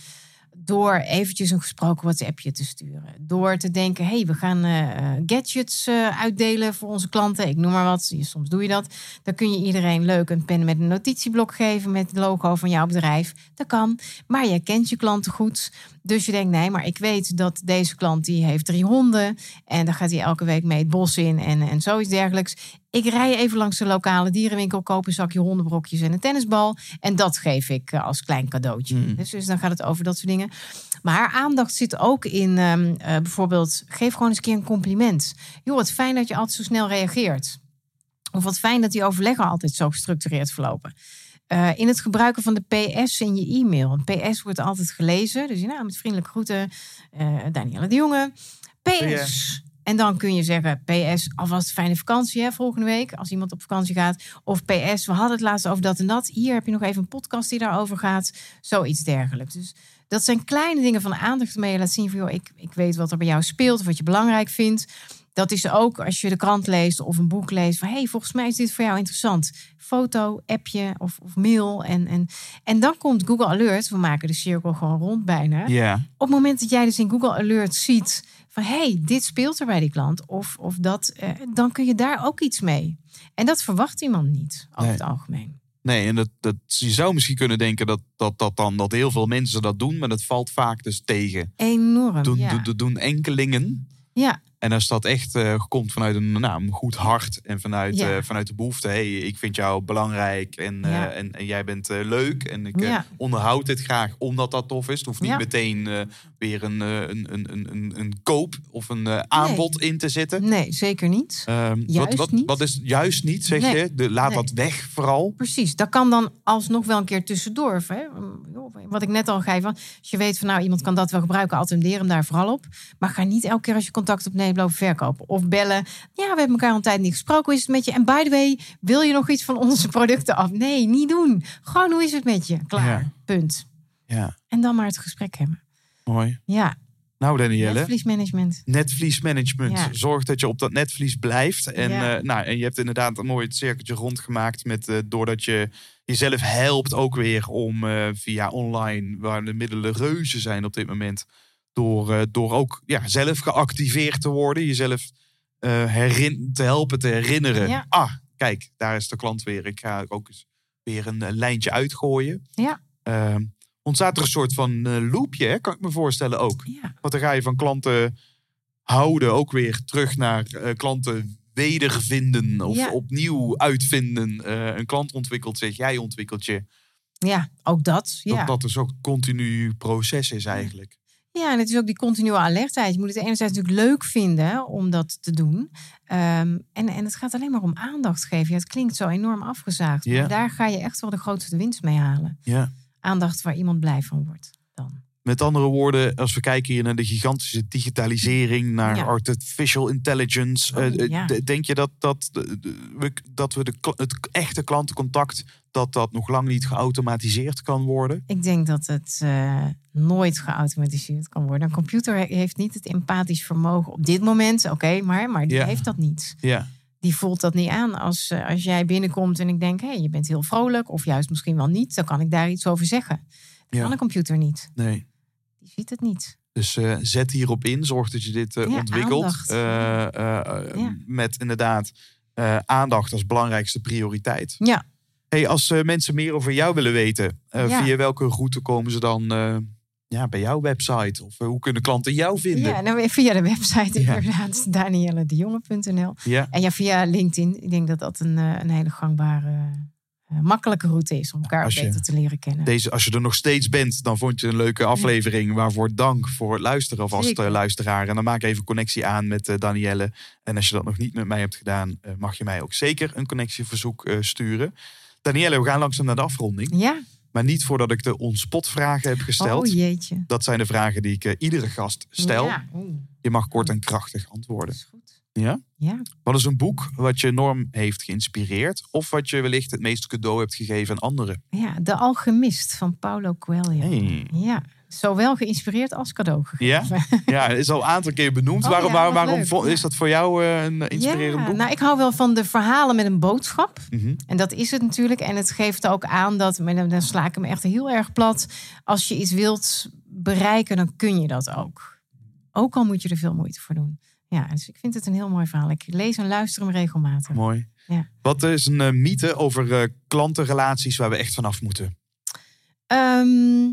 Door eventjes een gesproken WhatsAppje te sturen. Door te denken, hey, we gaan eh, eh, gadgets eh, uitdelen voor onze klanten. Ik noem maar wat, Je- soms doe je dat. Dan kun je iedereen leuk een pen met een notitieblok geven... met het logo van jouw bedrijf. Dat kan, maar jij kent je klanten goed. Dus je denkt, nee, maar ik weet dat deze klant die heeft drie honden... en dan gaat hij elke week mee het bos in en, en zoiets dergelijks. Ik rij even langs de lokale dierenwinkel, koop een zakje hondenbrokjes en een tennisbal... en dat geef ik eh, als klein cadeautje. Mm. Dus, dus dan gaat het over dat soort dingen. Maar haar aandacht zit ook in ehm, eh, bijvoorbeeld... geef gewoon eens een keer een compliment. Joh, wat fijn dat je altijd zo snel reageert. Of wat fijn dat die overleggen altijd zo gestructureerd verlopen. Eh, in het gebruiken van de PS in je e-mail. Een PS wordt altijd gelezen. Dus nou, met vriendelijke groeten, eh Danielle de Jonge. PS. En dan kun je zeggen, PS, alvast fijne vakantie hè, volgende week. Als iemand op vakantie gaat. Of PS, we hadden het laatst over dat en dat. Hier heb je nog even een podcast die daarover gaat. Zoiets dergelijks. Dus dat zijn kleine dingen van aandacht waarmee je laat zien van... Joh, ik, ik weet wat er bij jou speelt of wat je belangrijk vindt. Dat is ook als je de krant leest of een boek leest. Van, hey, volgens mij is dit voor jou interessant. Foto, appje of, of mail. En, en, en dan komt Google Alert. We maken de cirkel gewoon rond bijna. Op het moment dat jij dus in Google Alert ziet... van hey, dit speelt er bij die klant. Of, of dat, eh, dan kun je daar ook iets mee. En dat verwacht iemand niet, over Nee. het algemeen. Nee, en dat, dat, je zou misschien kunnen denken dat, dat, dat, dan, dat heel veel mensen dat doen, maar dat valt vaak dus tegen. Enorm, Doen, ja. doen, doen enkelingen. ja. En als dat echt eh, komt vanuit een, nou, een goed hart en vanuit, Ja. eh, vanuit de behoefte, hey, ik vind jou belangrijk en, eh, en, en jij bent leuk en ik Ja. onderhoud dit graag omdat dat tof is. Het hoeft niet meteen weer een, een, een, een, een, een koop of een aanbod in te zitten. Nee, zeker niet. Ehm, wat, Juist wat, niet. wat is juist niet, zeg Nee. je? De, laat Nee. dat weg vooral. Precies, dat kan dan alsnog wel een keer tussendoor. Hè, Wat ik net al geef, als je weet van nou iemand kan dat wel gebruiken, attendeer hem daar vooral op. Maar ga niet elke keer als je contact opneemt lopen verkopen. Of bellen, ja we hebben elkaar al een tijd niet gesproken, hoe is het met je? En by the way, wil je nog iets van onze producten af? Nee, niet doen. Gewoon hoe is het met je? Klaar, Ja. punt. Ja, En dan maar het gesprek hebben. mooi. Ja, Nou, Danielle. netvliesmanagement. Netvliesmanagement. Ja. Zorg dat je op dat netvlies blijft. En, Ja. eh, nou, en je hebt inderdaad een mooi cirkeltje rondgemaakt met eh, doordat je jezelf helpt ook weer om eh, via online, waar de middelen reuze zijn op dit moment, door, eh, door ook ja, zelf geactiveerd te worden, jezelf eh, herin, te helpen te herinneren. Ja. Ah, kijk, daar is de klant weer. Ik ga ook eens weer een lijntje uitgooien. Ja. Ehm, ontstaat er een soort van eh, loopje, hè, kan ik me voorstellen ook. Ja. Want dan ga je van klanten houden ook weer terug naar klanten wedervinden of Ja. opnieuw uitvinden. Een klant ontwikkelt zich, jij ontwikkelt je. ja, ook dat. Ja. Dat dat dus ook een continu proces is eigenlijk. Ja, en het is ook die continue alertheid. Je moet het enerzijds natuurlijk leuk vinden om dat te doen. Ehm, en, en het gaat alleen maar om aandacht geven. Ja, het klinkt zo enorm afgezaagd. Maar daar ga je echt wel de grootste winst mee halen. Ja. Aandacht waar iemand blij van wordt. Met andere woorden, als we kijken hier naar de gigantische digitalisering, naar Ja. artificial intelligence. Oh, eh, eh, ja. Denk je dat, dat, de- we, dat we de, het echte klantencontact, dat dat nog lang niet geautomatiseerd kan worden? Ik denk dat het eh, nooit geautomatiseerd kan worden. Een computer he- heeft niet het empathisch vermogen op dit moment. Oké, maar, maar die Ja. heeft dat niet. Ja. Die voelt dat niet aan. Als, eh, als jij binnenkomt en ik denk, hé, hey, je bent heel vrolijk. Of juist misschien wel niet. Dan kan ik daar iets over zeggen. Dat Ja. kan een computer niet. Nee. Die ziet het niet. Dus eh, zet hierop in, zorg dat je dit eh, Ja, ontwikkelt. Eh, Ja. Met inderdaad aandacht als belangrijkste prioriteit. Ja. Hey, als mensen meer over jou willen weten, Ja. via welke route komen ze dan ja, bij jouw website? Of hoe kunnen klanten jou vinden? Ja, nou, via de website inderdaad, <laughs> danielledejonge.nl. Ja. En ja, via LinkedIn. Ik denk dat dat een, een hele gangbare, makkelijke route is om elkaar je- beter te leren kennen. Deze, als je er nog steeds bent, dan vond je een leuke aflevering. Waarvoor dank voor het luisteren alvast, eh, luisteraar. En dan maak even connectie aan met eh, Danielle. En als je dat nog niet met mij hebt gedaan, eh, mag je mij ook zeker een connectieverzoek eh, sturen. Danielle, we gaan langzaam naar de afronding. Ja, Maar niet voordat ik de onspot-vragen heb gesteld. oh jeetje. dat zijn de vragen die ik eh, iedere gast stel. Ja, oeh, Je mag kort en krachtig dat antwoorden. is goed. Ja? Ja. Wat is een boek wat je enorm heeft geïnspireerd? Of wat je wellicht het meeste cadeau hebt gegeven aan anderen? ja, De Alchemist van Paulo Coelho. Hey. Ja, zowel geïnspireerd als cadeau Ja? gegeven. Ja, het is al een aantal keer benoemd. <laughs> Oh waarom ja, waarom, leuk, ja. is dat voor jou eh, een inspirerend Ja, boek? nou, ik hou wel van de verhalen met een boodschap. Mhm. En dat is het natuurlijk. En het geeft ook aan dat, dan sla ik hem echt heel erg plat. Als je iets wilt bereiken, dan kun je dat ook. Ook al moet je er veel moeite voor doen. Ja, dus ik vind het een heel mooi verhaal. Ik lees en luister hem regelmatig. Mooi. Ja. Wat is een eh, mythe over eh, klantenrelaties waar we echt vanaf moeten? Ehm,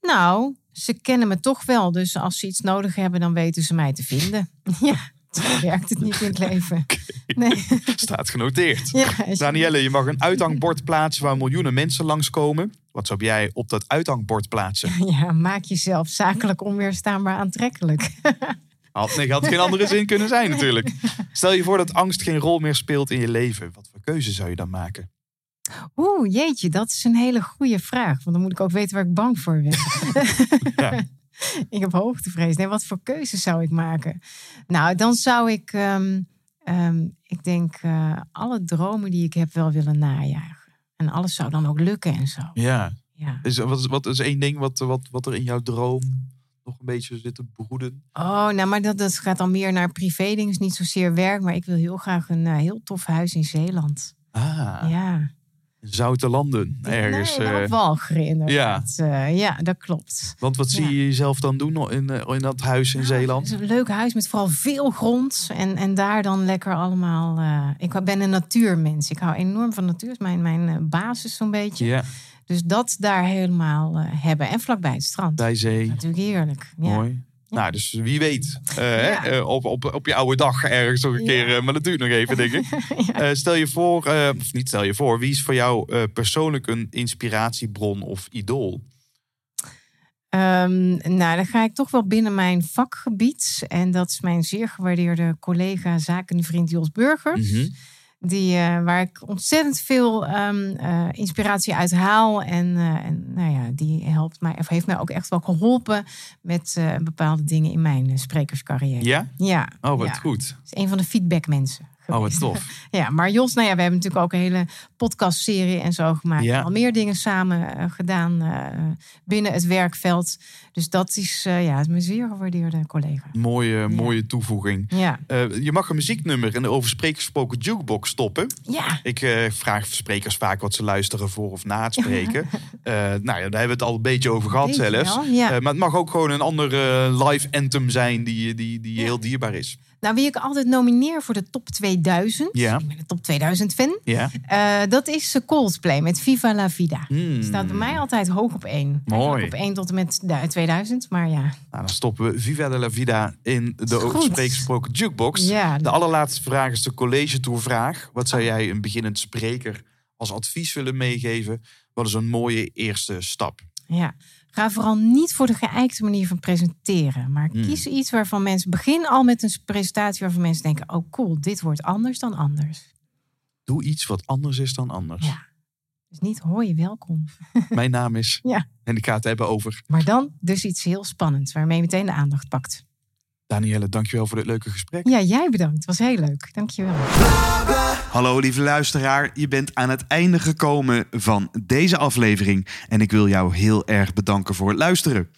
nou, ze kennen me toch wel. Dus als ze iets nodig hebben, dan weten ze mij te vinden. <laughs> Ja, zo werkt het niet in het leven. <laughs> Nee. Staat genoteerd. <laughs> Ja, Danielle, je mag een uithangbord plaatsen waar miljoenen mensen langskomen. Wat zou jij op dat uithangbord plaatsen? ja, maak jezelf zakelijk onweerstaanbaar aantrekkelijk. Had, nee, had geen andere zin kunnen zijn natuurlijk. <laughs> Stel je voor dat angst geen rol meer speelt in je leven. Wat voor keuze zou je dan maken? Oeh, jeetje, dat is een hele goede vraag. Want dan moet ik ook weten waar ik bang voor ben. <laughs> Ja. <laughs> ik heb hoogtevrees. Nee, wat voor keuzes zou ik maken? Nou, dan zou ik, ehm, ehm, ik denk, eh, alle dromen die ik heb wel willen najagen. En alles zou dan ook lukken en zo. Ja. Ja. Is, wat, is, wat is één ding wat, wat, wat er in jouw droom nog een beetje zit te broeden? Oh, nou, maar dat, dat gaat dan meer naar privé dingen, niet zozeer werk. Maar ik wil heel graag een eh, heel tof huis in Zeeland. Ah, Ja. zoute landen ergens. Nee, wel eh, Walcheren inderdaad. Ja. ja, dat klopt. want wat zie Ja. je jezelf dan doen in, eh, in dat huis in Ja, Zeeland? Het is een leuk huis met vooral veel grond. En, en daar dan lekker allemaal. eh, ik ben een natuurmens. Ik hou enorm van natuur. is mijn, mijn eh, basis zo'n beetje. Ja, Dus dat daar helemaal eh, hebben. En vlakbij het strand. bij zee. Natuurlijk heerlijk. Ja. Mooi. Nou, dus wie weet, eh, Ja. eh, op, op, op je oude dag ergens nog een keer, maar dat duurt nog even, denk ik. <laughs> Stel je voor, of niet stel je voor, wie is voor jou persoonlijk een inspiratiebron of idool? Ehm, nou, dan ga ik toch wel binnen mijn vakgebied. En dat is mijn zeer gewaardeerde collega, zakenvriend Jos Burgers. Mhm. Die, eh, waar ik ontzettend veel ehm, eh, inspiratie uit haal. En, eh, en nou ja, die helpt mij, of heeft mij ook echt wel geholpen met bepaalde dingen in mijn sprekerscarrière. Ja? Ja. Oh, wat ja. goed. Is een van de feedbackmensen Oh, wat <laughs> tof. Ja, maar Jos, nou ja, we hebben natuurlijk ook een hele podcastserie en zo gemaakt. Ja. Al meer dingen samen eh, gedaan eh, binnen het werkveld. Dus dat is, eh, ja, het mijn zeer gewaardeerde collega. Mooie, mooie toevoeging. Ja, je mag een muzieknummer in de over gesproken jukebox stoppen. ja. Ik vraag sprekers vaak wat ze luisteren voor of na het spreken. <laughs> Nou ja, daar hebben we het al een beetje over gehad zelfs. ja. Maar het mag ook gewoon een andere live anthem zijn die, die, die heel dierbaar is. Nou, wie ik altijd nomineer voor de top 2000. Ja. Ik ben een top 2000 fan. Ja. Eh, dat is Coldplay met Viva la Vida. Hmm. Staat bij mij altijd hoog op één. Mooi. Op één tot en met de- 2000. Maar ja, Nou, dan stoppen we Viva de la Vida in de Goed. over sprekers gesproken jukebox. Ja. De allerlaatste vraag is de college tour vraag. Wat zou jij een beginnend spreker als advies willen meegeven? Wat is een mooie eerste stap? ja. Ga vooral niet voor de geëikte manier van presenteren. Maar Hmm. kies iets waarvan mensen... Begin al met een presentatie waarvan mensen denken... Oh cool, dit wordt anders dan anders. Doe iets wat anders is dan anders. Ja. Dus niet hoi, welkom. <laughs> Mijn naam is. Ja. En ik ga het hebben over. Maar dan dus iets heel spannends... waarmee je meteen de aandacht pakt. Danielle, dankjewel voor dit leuke gesprek. Ja, jij bedankt. Het was heel leuk. Dankjewel. Hallo lieve luisteraar, je bent aan het einde gekomen van deze aflevering en ik wil jou heel erg bedanken voor het luisteren.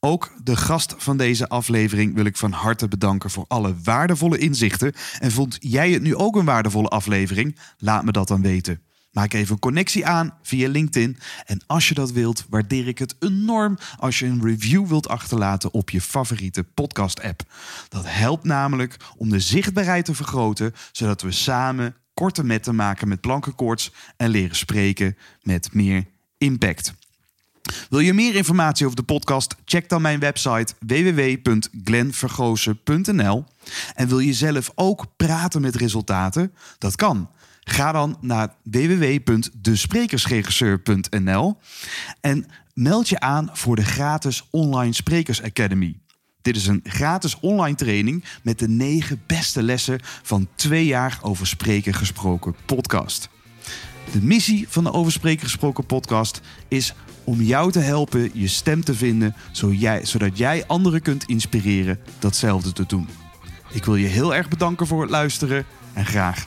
Ook de gast van deze aflevering wil ik van harte bedanken voor alle waardevolle inzichten. En vond jij het nu ook een waardevolle aflevering? Laat me dat dan weten. Maak even een connectie aan via LinkedIn. En als je dat wilt, waardeer ik het enorm als je een review wilt achterlaten op je favoriete podcast-app. Dat helpt namelijk om de zichtbaarheid te vergroten, zodat we samen korte metten maken met plankenkoorts en leren spreken met meer impact. Wil je meer informatie over de podcast? Check dan mijn website www.glenvergozen.nl. En wil je zelf ook praten met resultaten? Dat kan. Ga dan naar www.desprekersregisseur.nl en meld je aan voor de gratis Online Sprekers Academy. Dit is een gratis online training met de negen beste lessen van twee jaar over spreken gesproken podcast. De missie van de Over Spreken Gesproken podcast is om jou te helpen je stem te vinden, zodat jij anderen kunt inspireren datzelfde te doen. Ik wil je heel erg bedanken voor het luisteren en graag